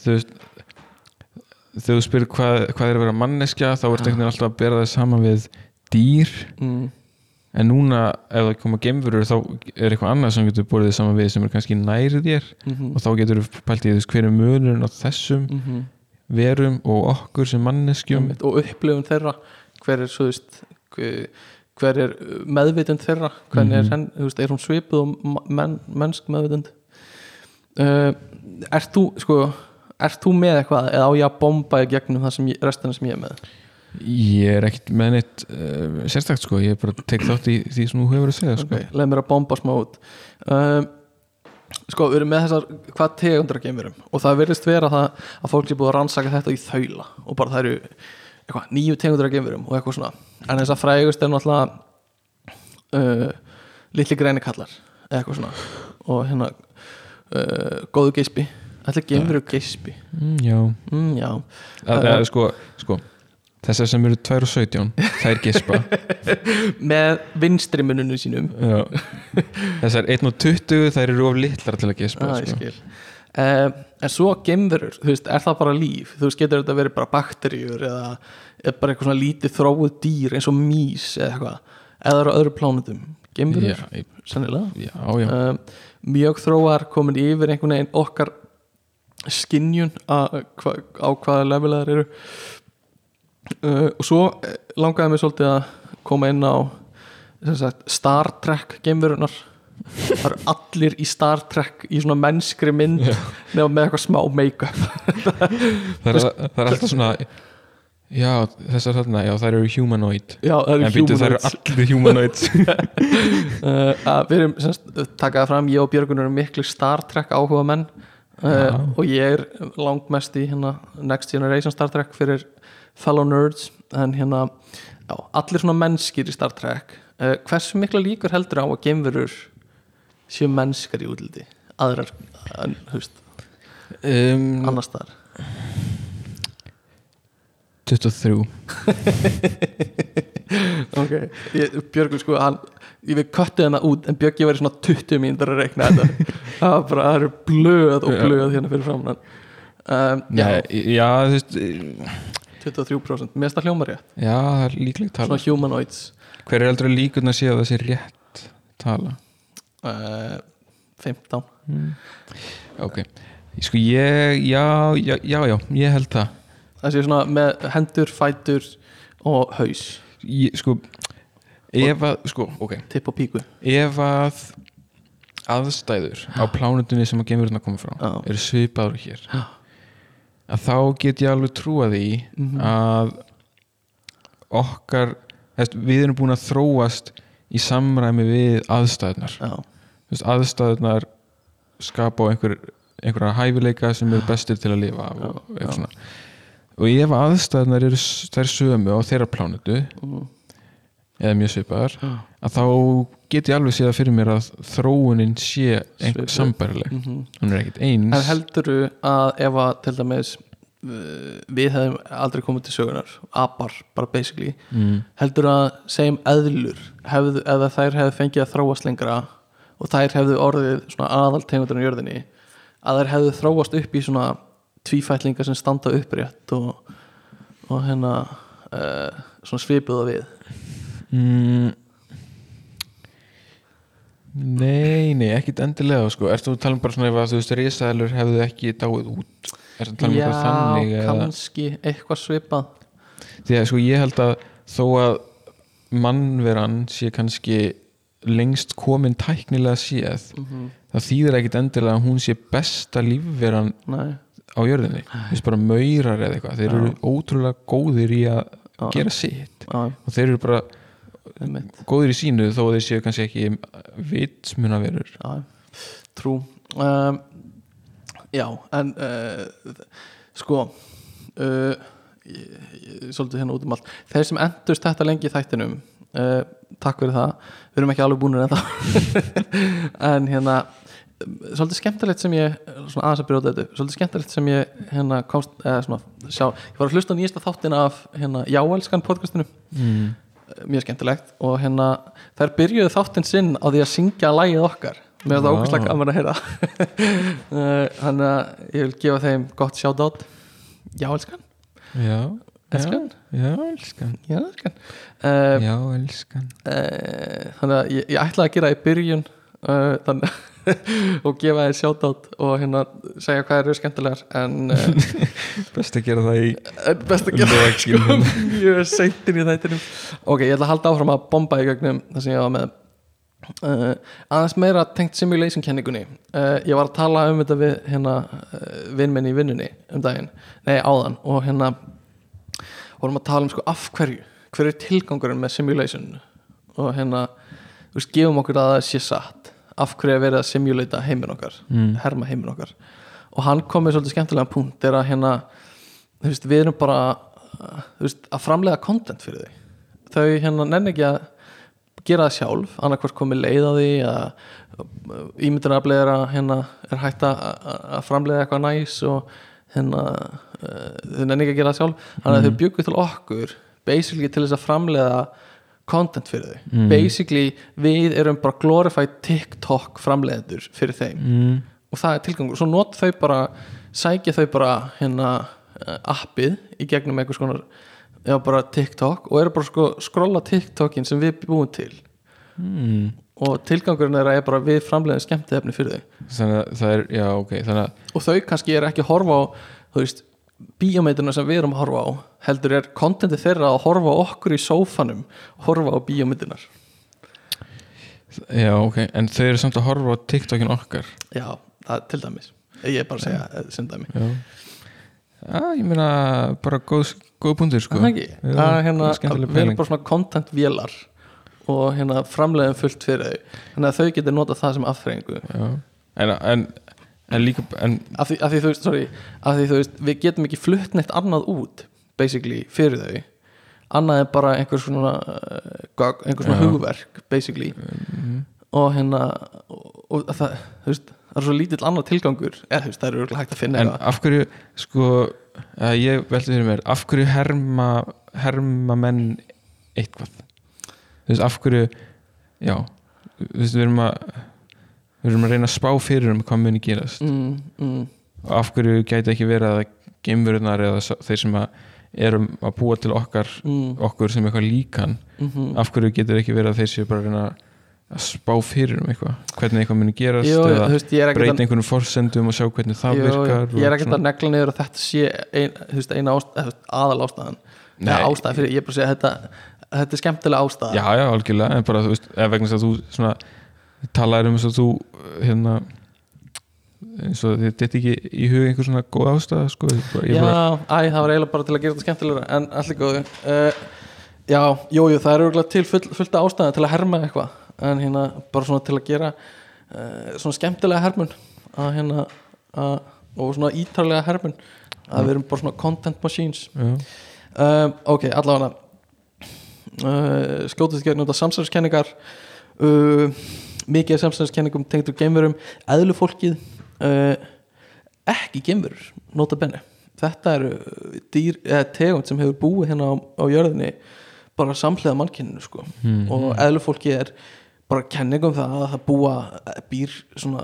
þegar þú spyrir hvað, hvað er að vera manneskja þá er teknin alltaf að bera það saman við dýr. Mm. en núna ef það koma gemfurur þá er eitthvað annað sem getur borðið saman við sem er kannski nærið þér. Mm og þá getur þú pælt í þess hver er munurinn á þessum. -hmm. Verum og okkur sem manneskjum og upplifun þeirra hver er, veist, hver, er meðvitund þeirra hvernig Mhm. er, henn, þú veist, er hún svipuð og menn, mennsk meðvitund uh, ert þú sko, ert þú með eitthvað eða á ég að bomba í gegnum það sem ég, restina sem ég er með ég er ekkert með neitt uh, sérstakt sko, ég er bara tek þátt í því sem þú hefur að segja sko. ok, leið mér að bomba smá út uh, sko, við erum með þessar hvað tegundra geimurum og það virðist vera það að fólk er búið að rannsaka þetta í þaula. Og bara það eru eitthvað, nýju tegundra geimurum og eitthvað svona. En þess að frægust er náttúrulega uh, litli græni kallar eða eitthvað svona. Og hérna uh, góðu geispi. Er geimur og geispi? Mm, já, mm, Já, að, að, sko, sko þessar sem eru 2 og 17 þær gispa. (laughs) Með vinstri mununum sínum. Já. þessar 1 og 20 þær eru of litlar til að gispa ah, sko. uh, En svo geimverur, þú veist, er það bara líf? Þú veist, getur þetta verið bara bakteríur eða, eða bara eitthvað svona lítið þróuð dýr eins og mís eða eitthvað? Eða á öðru plánutum sennilega. Já, já. um, mjög þróar komin yfir einhvern veginn okkar skinjun á hvaða levelar eru uh, og svo eh, langaði mig svolítið að koma inn á sagt, Star Trek geimverunar það eru allir í Star Trek í svona mennskri mynd nefnum með eitthvað smá make-up. (laughs) Það, er, það er alltaf svona já, þessar þarna, já, þær eru humanoid. Já, það eru býtu þær eru allir humanoid uh, (laughs) að við erum semst, takaði fram, ég og Björgun erum miklu Star Trek áhuga menn uh, og ég er langmest í hérna, Next Generation Star Trek fyrir fellow nerds en hérna, já, allir svona mennskir í Star Trek. Uh, hversu mikla líkur heldur á að geimverur séu mennskar í útliti? Aðrar, en, þú veist, um, annars þar 23 (laughs) ok, ég, Björgun sko hann, ég við köttu hennar út en Björgi var í svona 20 mínútur að reikna þetta. (laughs) Það var bara, það eru blöð og blöð hérna fyrir framan hann. Um, já, já, þú veist 23% mér finnst það hljóma rétt. Já, það er líklegt tala. Svona humanoids. Hver er heldur að líkurnar sé að það sé rétt tala? Uh, 15 ok, sko ég já, já, já, já, ég held það. Það sé svona með hendur, fætur og haus, ég, sko ef að, sko, ok. Tipp og píku. Ef að aðstæður á plánutunni sem að gemurinn að koma frá Já. eru svipaður hér Já. Að þá get ég alveg trúa því Mhm. að okkar við erum búin að þróast í samræmi við aðstæðunar já, Þess, aðstæðunar skapa einhver, einhverja hæfileika sem eru bestir til að lifa og, svona. og ef aðstæðunar eru þær sömu á þeirra plánutu Mm. Eða mjög svipaðar Já. að þá get ég alveg séð fyrir mér að þróunin sé einhver Svipuð. sambærileg Mhm. hún er ekkert eins En heldurðu að ef að til dæmis uh, við hefum aldrei komið til sögunar apar, bara basically mm. heldur að segjum eðlur hefðu, eða þær hefðu fengið að þróast lengra og þær hefðu orðið svona aðal tegundurinn í jörðinni að þær hefðu þróast upp í svona tvífætlingar sem standa upprétt og, og hérna uh, svona svipuða við Mm. Nei, nei, ekkit endilega sko. Ertu að tala um bara svona ef að þú veist risaðalur hefðu ekki dáið út? Ertu að tala um eitthvað þannig Já, eða... kannski eitthvað svipað. Því að sko ég held að þó að mannveran sé kannski lengst komin tæknilega séð Mhm. það þýðir ekkit endilega að hún sé besta lífveran Nei, á jörðinni. Þú veist bara maurar eða eitthvað. Þeir eru ótrúlega góðir í að Já. gera sitt. Já, og þeir eru bara góðir í sínu þó að þeir séu kannski ekki vitsmunaverur. Trú. Um, Já, en uh, sko uh, ég, ég, svolítið hérna út um allt. Þeir sem endurst þetta lengi í þættinum uh, takk fyrir það. Við erum ekki alveg búinir en (laughs) en hérna svolítið skemmtilegt sem ég aðeins að brjóta þetta upp, svolítið skemmtilegt sem ég hérna komst, eða svona sjá, ég var að hlusta á nýjasta þáttin af hérna Jáelskan podcastinu. Mm. Mjög skemmtilegt og hérna þær byrjuðu þáttinn sinn á því að syngja lægið okkar. Finnst það Vá. ógæslega gaman að heyra. (laughs) Eh, þannig að ég vil gefa þeim gott sjátt já, elskan. Já, Elskan? já, elskan. Já, elskan. Uh, já, elskan. uh, þannig að ég, ég ætlaði að gera í byrjun uh, þannig (laughs) og gefa þeir sjátt og hérna segja hvað eru skemmtilegar en uh, (laughs) best að gera það í En best að gera það mjög (laughs) seintin í þættinum. Ok, ég ætla að halda áfram að bomba í gegnum það sem ég var með. Uh, aðeins meira tengt simulation kenningunni. Uh, ég var að tala um þetta við hérna vinnmenn í vinnunni um daginn. Nei, áðan. Og hérna vorum að tala um sko af hverju hver er tilgangurinn með simulation? Og hérna, þú veist, gefum okkur að það sé satt af hverju er verið að simulata heiminn okkar Mm. herma heiminn okkar? Og hann kom með svolítið skemmtilega punkt er að hérna veist, við erum bara uh, veist, að framlega content fyrir þau þau hérna nenni ekki að gera það sjálf, annarkvort komið leið á því að ímyndunarafleira hérna er hægt að að framlega eitthvað næs og hérna uh, þau nenni ekki að gera það sjálf. Þannig að þau bjuggu til okkur basically til þess að framlega content fyrir þau Mm. basically við erum bara glorified TikTok framlegendur fyrir þeim mm. og það er tilgangur, svo nota þau bara sækja þau bara hérna uh, appið í gegnum einhvers konar já bara TikTok og eru bara sko skrolla TikTokin sem við búum til Mm. og tilgangurinn er að er bara við framleiðum skemmtiefni fyrir þau þannig að það er, já ok að og þau kannski er ekki að horfa á þú veist, bíómyndina sem við erum að horfa á heldur er kontenti þeirra að horfa okkur í sófanum horfa á bíómyndinar já ok, en þau eru samt að horfa á TikTokin okkar. Já, það er til dæmis. Ég er bara að segja, sem dæmi. Já. Já, ég meina bara góð, góð pundir sko. Það er ekki, Já, að hérna, við erum bara svona content vélar og hérna framleiðum fullt fyrir þau. Þannig að þau getur notað það sem afþreyingu. Já. En, en, en líka en, af því, af því veist, sorry af því þú veist, við getum ekki flutt neitt annað út basically, fyrir þau. Annað er bara einhver svona uh, gag- einhver svona hugverk basically. Og hérna og, og það, þú veist, það er svo lítill annar tilgangur. Eða þú veist, það er örgulega hægt að finna en eitthvað. af hverju sko, ég velti fyrir mér af hverju herma, herma menn eitthvað? Þú veist, af hverju já, þú veist, við erum að við erum að reyna að spá fyrir um hvað muni gerast. Mm, mm, og af hverju gæti ekki verið að geimverunar eða þeir sem að erum að búa til okkar mm, okkur sem eitthvað líkan mm af hverju getur ekki verið að þeir séu bara að reyna að spá fyrir um eitthvað? Hvernig eitthvað muni gerast Jú, eða veist, breyta einhvern forsendum og sjá hvernig það virkar ég er svona. að negla niður að þetta sé ein, veist, eina ástæð, aðal ástæðan ástæða fyrir, ég er bara að segja þetta, þetta er skemmtilega ástæða. Já, já, algjörlega, en bara þú veist vegna þess að þú svona talaðir um þess að þú hérna eins og þetta er ekki í hug einhver svona góð ástæða sko, Já, æ, það var eiginlega bara til að gera þetta skemmtilegra en allir góðu uh, Já, jú, jú, það er örgulega til full, fullt af ástæðan til að herma eitthvað en hérna bara svona til að gera uh, svona skemmtilega hermun að hérna að, og svona ítarlega hermun að við erum bara svona content machines. Um, Ok, allavega uh, skjótast gegn út af samsæðiskenningar uh, mikið af samsæðiskenningum tengdur geimverum eðlufólkið uh, ekki geimverur, nota benni þetta eru dýr, eða tegund sem hefur búið hérna á, á jörðinni bara samhliða mannkyninu sko. Mhm. og eðlufólki er bara kenningum það að það búa býr svona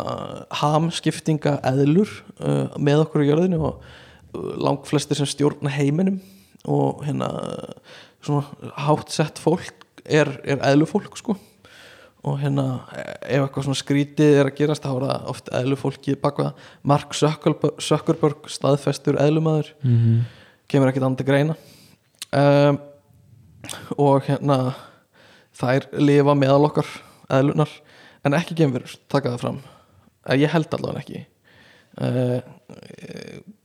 hamskiptinga eðlur uh, með okkur á jörðinni og uh, langt flestir sem stjórna heiminum og hérna svona hátt sett fólk er, er eðlufólk sko og hérna ef eitthvað svona skrítið er að gerast þá er það oft eðlufólki bakvað Mark Zuckerberg, staðfestur eðlumæður mhm, kemur ekkert andið greina. Um, og hérna þær lifa meðal okkar eðlunar en ekki gemverur, taka það fram. Eh, ég held allavega ekki uh,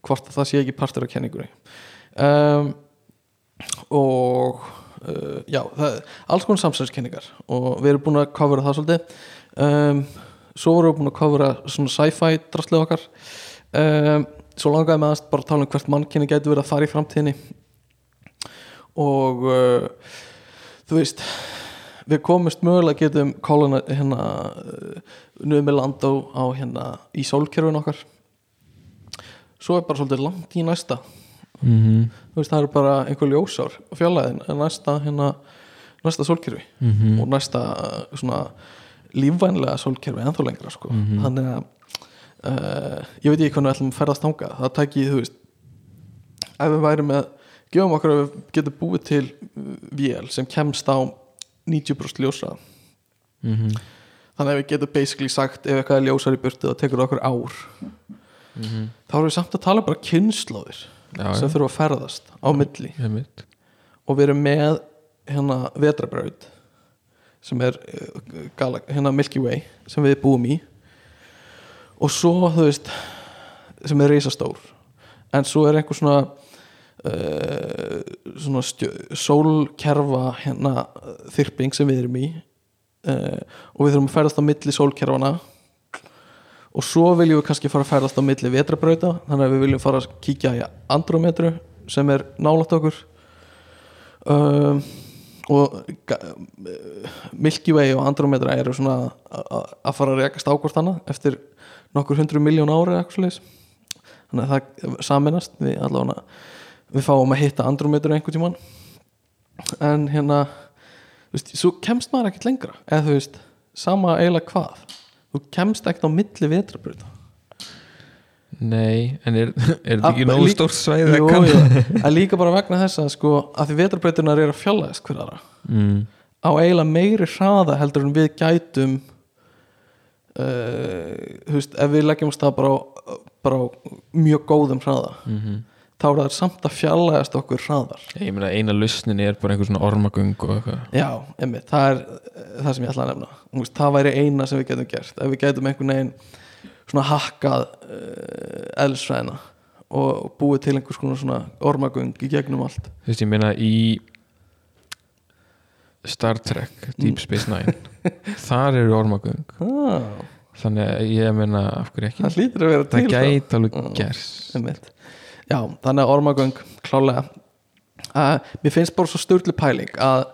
hvort að það sé ekki partur af kenningunni. Um, og uh, já, það, alls konar samsæðiskenningar og við erum búin að covera það svolítið. Um, svo vorum við búin að covera svona sci-fi drastlið okkar. Um, svo langaði með að bara tala um hvert mannkenni gæti verið að fara í framtíðinni. Og uh, þú veist við komumst mögulega getum kóluna hérna nuðum með land á, á hérna í sólkerfin okkar. Svo er bara svolítið langt í næsta. Mhm, þú veist það er bara einhver ljósár fjallaðin næsta hérna næsta sólkerfi. Mhm, og næsta svona lífvænlega sólkerfi ennþá lengra sko. Mhm. þannig að uh, ég veit ekki hvernig við ætlum að ferðast þangað. Það tæki, þú veist ef við værum með, gefum okkur að við getum búið til vél sem kemst á 90% ljósa mhm, þannig að við getum basically sagt ef eitthvað er ljósar í burtu það tekur okkur ár. Mhm. Þá erum við samt að tala bara kynnslóðir já, sem þurfa að ferðast á milli. Og við erum með hérna vetrabraut sem er uh, hérna Milky Way sem við búum í. Og svo þú veist sem er reisastór en svo er einhver svona uh, svona sólkerfa hérna þyrping sem við erum í. Uh, og við þurfum að ferðast á milli sólkerfana og svo viljum við kannski fara að ferðast á milli vetrabrauta þannig að við viljum fara að kíkja í Andrometru sem er nálægt okkur. Um, og Milky Way og Andromeda eru svona að fara að rekast ákvort hana eftir nokkur hundru miljón ári þannig að það saminast við allavega við fáum að hitta Andromeda einhvern tímann. En hérna veist, svo kemst maður ekkert lengra eða þú veist, sama eiginlega hvað þú kemst ekkert á milli vetrabrauta nei, en er, er þetta Ah, ekki nógu svæði að Jú, en líka bara vegna þess að sko, að því vetrabrautunar eru að fjallaðist hver aðra mm, á eiginlega meiri hraða heldur en við gætum uh, þú veist, ef við leggjum stað bara á, bara á mjög góðum hraða. Mhm þá er það samt að fjallaðast okkur hraðar. Ég meina eina lausnin er bara einhver svona ormagöng og eitthvað. Já, einmitt, það er eh, það sem ég ætla að nefna. Veist, það væri eina sem við getum gert. Ef við getum einhvern veginn svona hakkað uh, eðlisfræðina og búið til einhvers konar svona ormagöng í gegnum allt. Þú veist ég meina í Star Trek Deep Space Nine (laughs) þar eru ormagöng. Ah, þannig að ég meina af hverju ekki? Það það gæti alveg Mm. gerst. Einmitt. Já, þannig að ormagöng klálega uh, Mér finnst bara svo störlu pæling að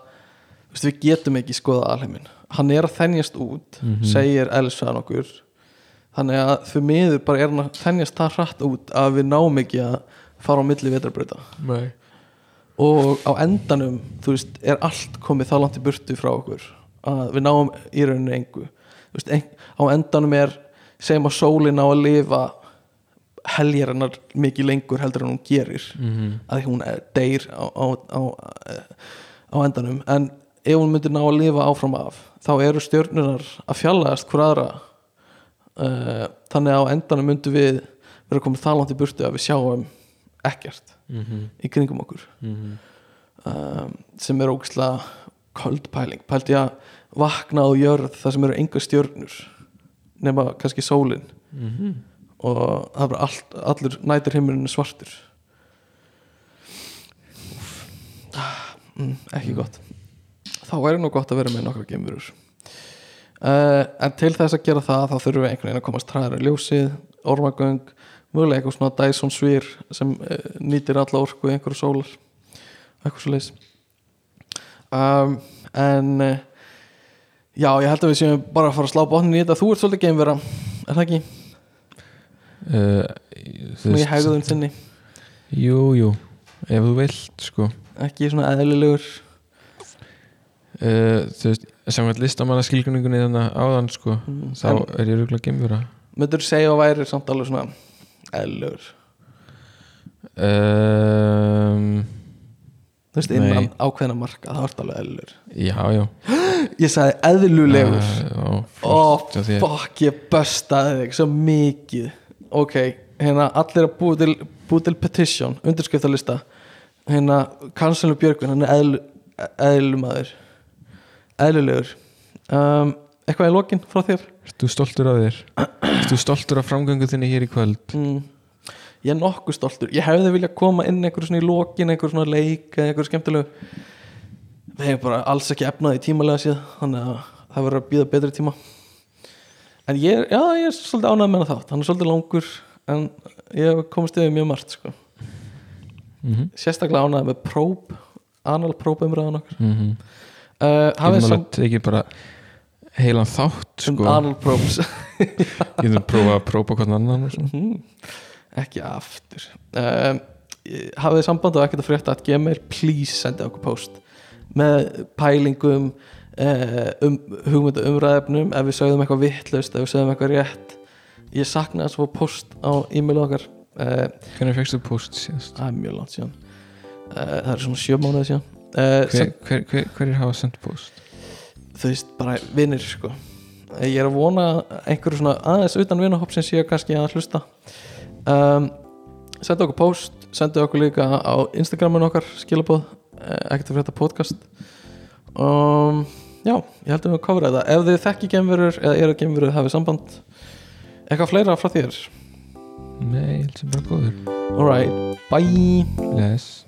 veist, við getum ekki skoða alheimin Hann er að þennjast út Mhm. segir Elisfæðan okkur. Þannig að fyrir miður bara er hann að þennjast það hratt út að við náum ekki að fara á milli vetrarbrauta. Nei. og á endanum þú veist, er allt komið þá langt í burtu frá okkur að við náum í rauninu engu. Veist, ein, á endanum er segjum að sólin á að lifa heljar hennar mikið lengur heldur en hún gerir Mhm. að hún deyr á, á, á, á endanum en ef hún myndir ná að lifa áfram af þá eru stjörnunar að fjallaðast hver aðra uh, þannig að á endanum myndum við vera komið það langt í burtu að við sjáum ekkert Mhm. í kringum okkur Mhm. um, sem er ógislega köld pæling pældi ég að vakna á jörð þar sem eru enga stjörnur nema kannski sólin Mhm. Og það er bara allt, allur nætur heimurinn svartur. Mm, ekki gott. Þá er nú gott að vera með nokkra geimurur uh, en til þess að gera það þá þurfum við einhvern veginn að komast hraðar í ljósið, ormagöng mögulega eitthvað svona Dyson svýr sem uh, nýtir alla orku í einhverju sólar eitthvað svo leis um, en uh, já, ég held að við séum bara að fara að slá botnin í þetta. Þú ert svolítið geimvera, er það ekki? Svona í veist- hegðun sinni Jú, jú, ef þú vilt sko. Ekki svona eðlilegur. Uh, Þú veist, samkvæmt listamanna skilgrinningunni þannig áðan sko Mm, þá er ég rúglega gemvera myndur segja að væri samt alveg svona eðlilegur? Um, þú veist, Nei. innan ákveðna marka það vart alveg eðlilegur. Já, já. (gasps) Ég sagði eðlulegur uh, ó, þér. fokk, ég böstaði þig svo mikið ok, hérna allir að búi til, búi til petition undirskriftalista hérna, kanslunum Björgvin, hann er eðlu, eðlumadur eðlulegur um, eitthvað í lokin frá þér? Þú stoltur af þér? Þú stoltur af framgöngu þinni hér í kvöld? mm. ég er nokkuð stoltur. Ég hefði viljað koma inn einhverju svona í lokin einhverju svona leik eða einhverju skemmtilegu. Við hefum bara alls ekki efnaði tímalega síð þannig að það verður að býða betri tíma en ég, er- já, ég er svolítið ánægð með þátt. Hann er svolítið langur en ég komist yfir mjög margt sko. Mm sérstaklega ánægð með prób anal prób umræðan okkur -hmm. Mm uh, hafið Getum sam alveg tekið bara heilan þátt um sko? anal probes (laughs) Getum prófað að prófa hvern annan og svona Mhm. ekki aftur. Um, hafið samband og ekkert að frétta að gmail please sendi okkur post með pælingum uh, um hugmyndu umræðefnum ef við sögðum eitthvað vittlaust ef við sögðum eitthvað rétt. Ég sakna þess að fá post á e-mail okkar. Uh, Hvernig fegstu post síðast? það er mjög langt síðan. Uh, það er svona sjö mánuði síðan. Uh, Hver, hver, hver, hverjir hafa sendt post? þú veist, bara vinnir sko. Ég er að vona einhverju svona aðeins utan vinnahópsins séu kannski að hlusta. Um, senda okkur post senda okkur líka á Instagramin okkar skilabóð, eh, ekkert að frétta podcast. Um, já, ég held að við kofra þetta. Ef þið þekki gemverur eða eru gemverur hafið samband. Eitthvað fleira frá þér? Nei, ég held sem bara góður alright, bye. Les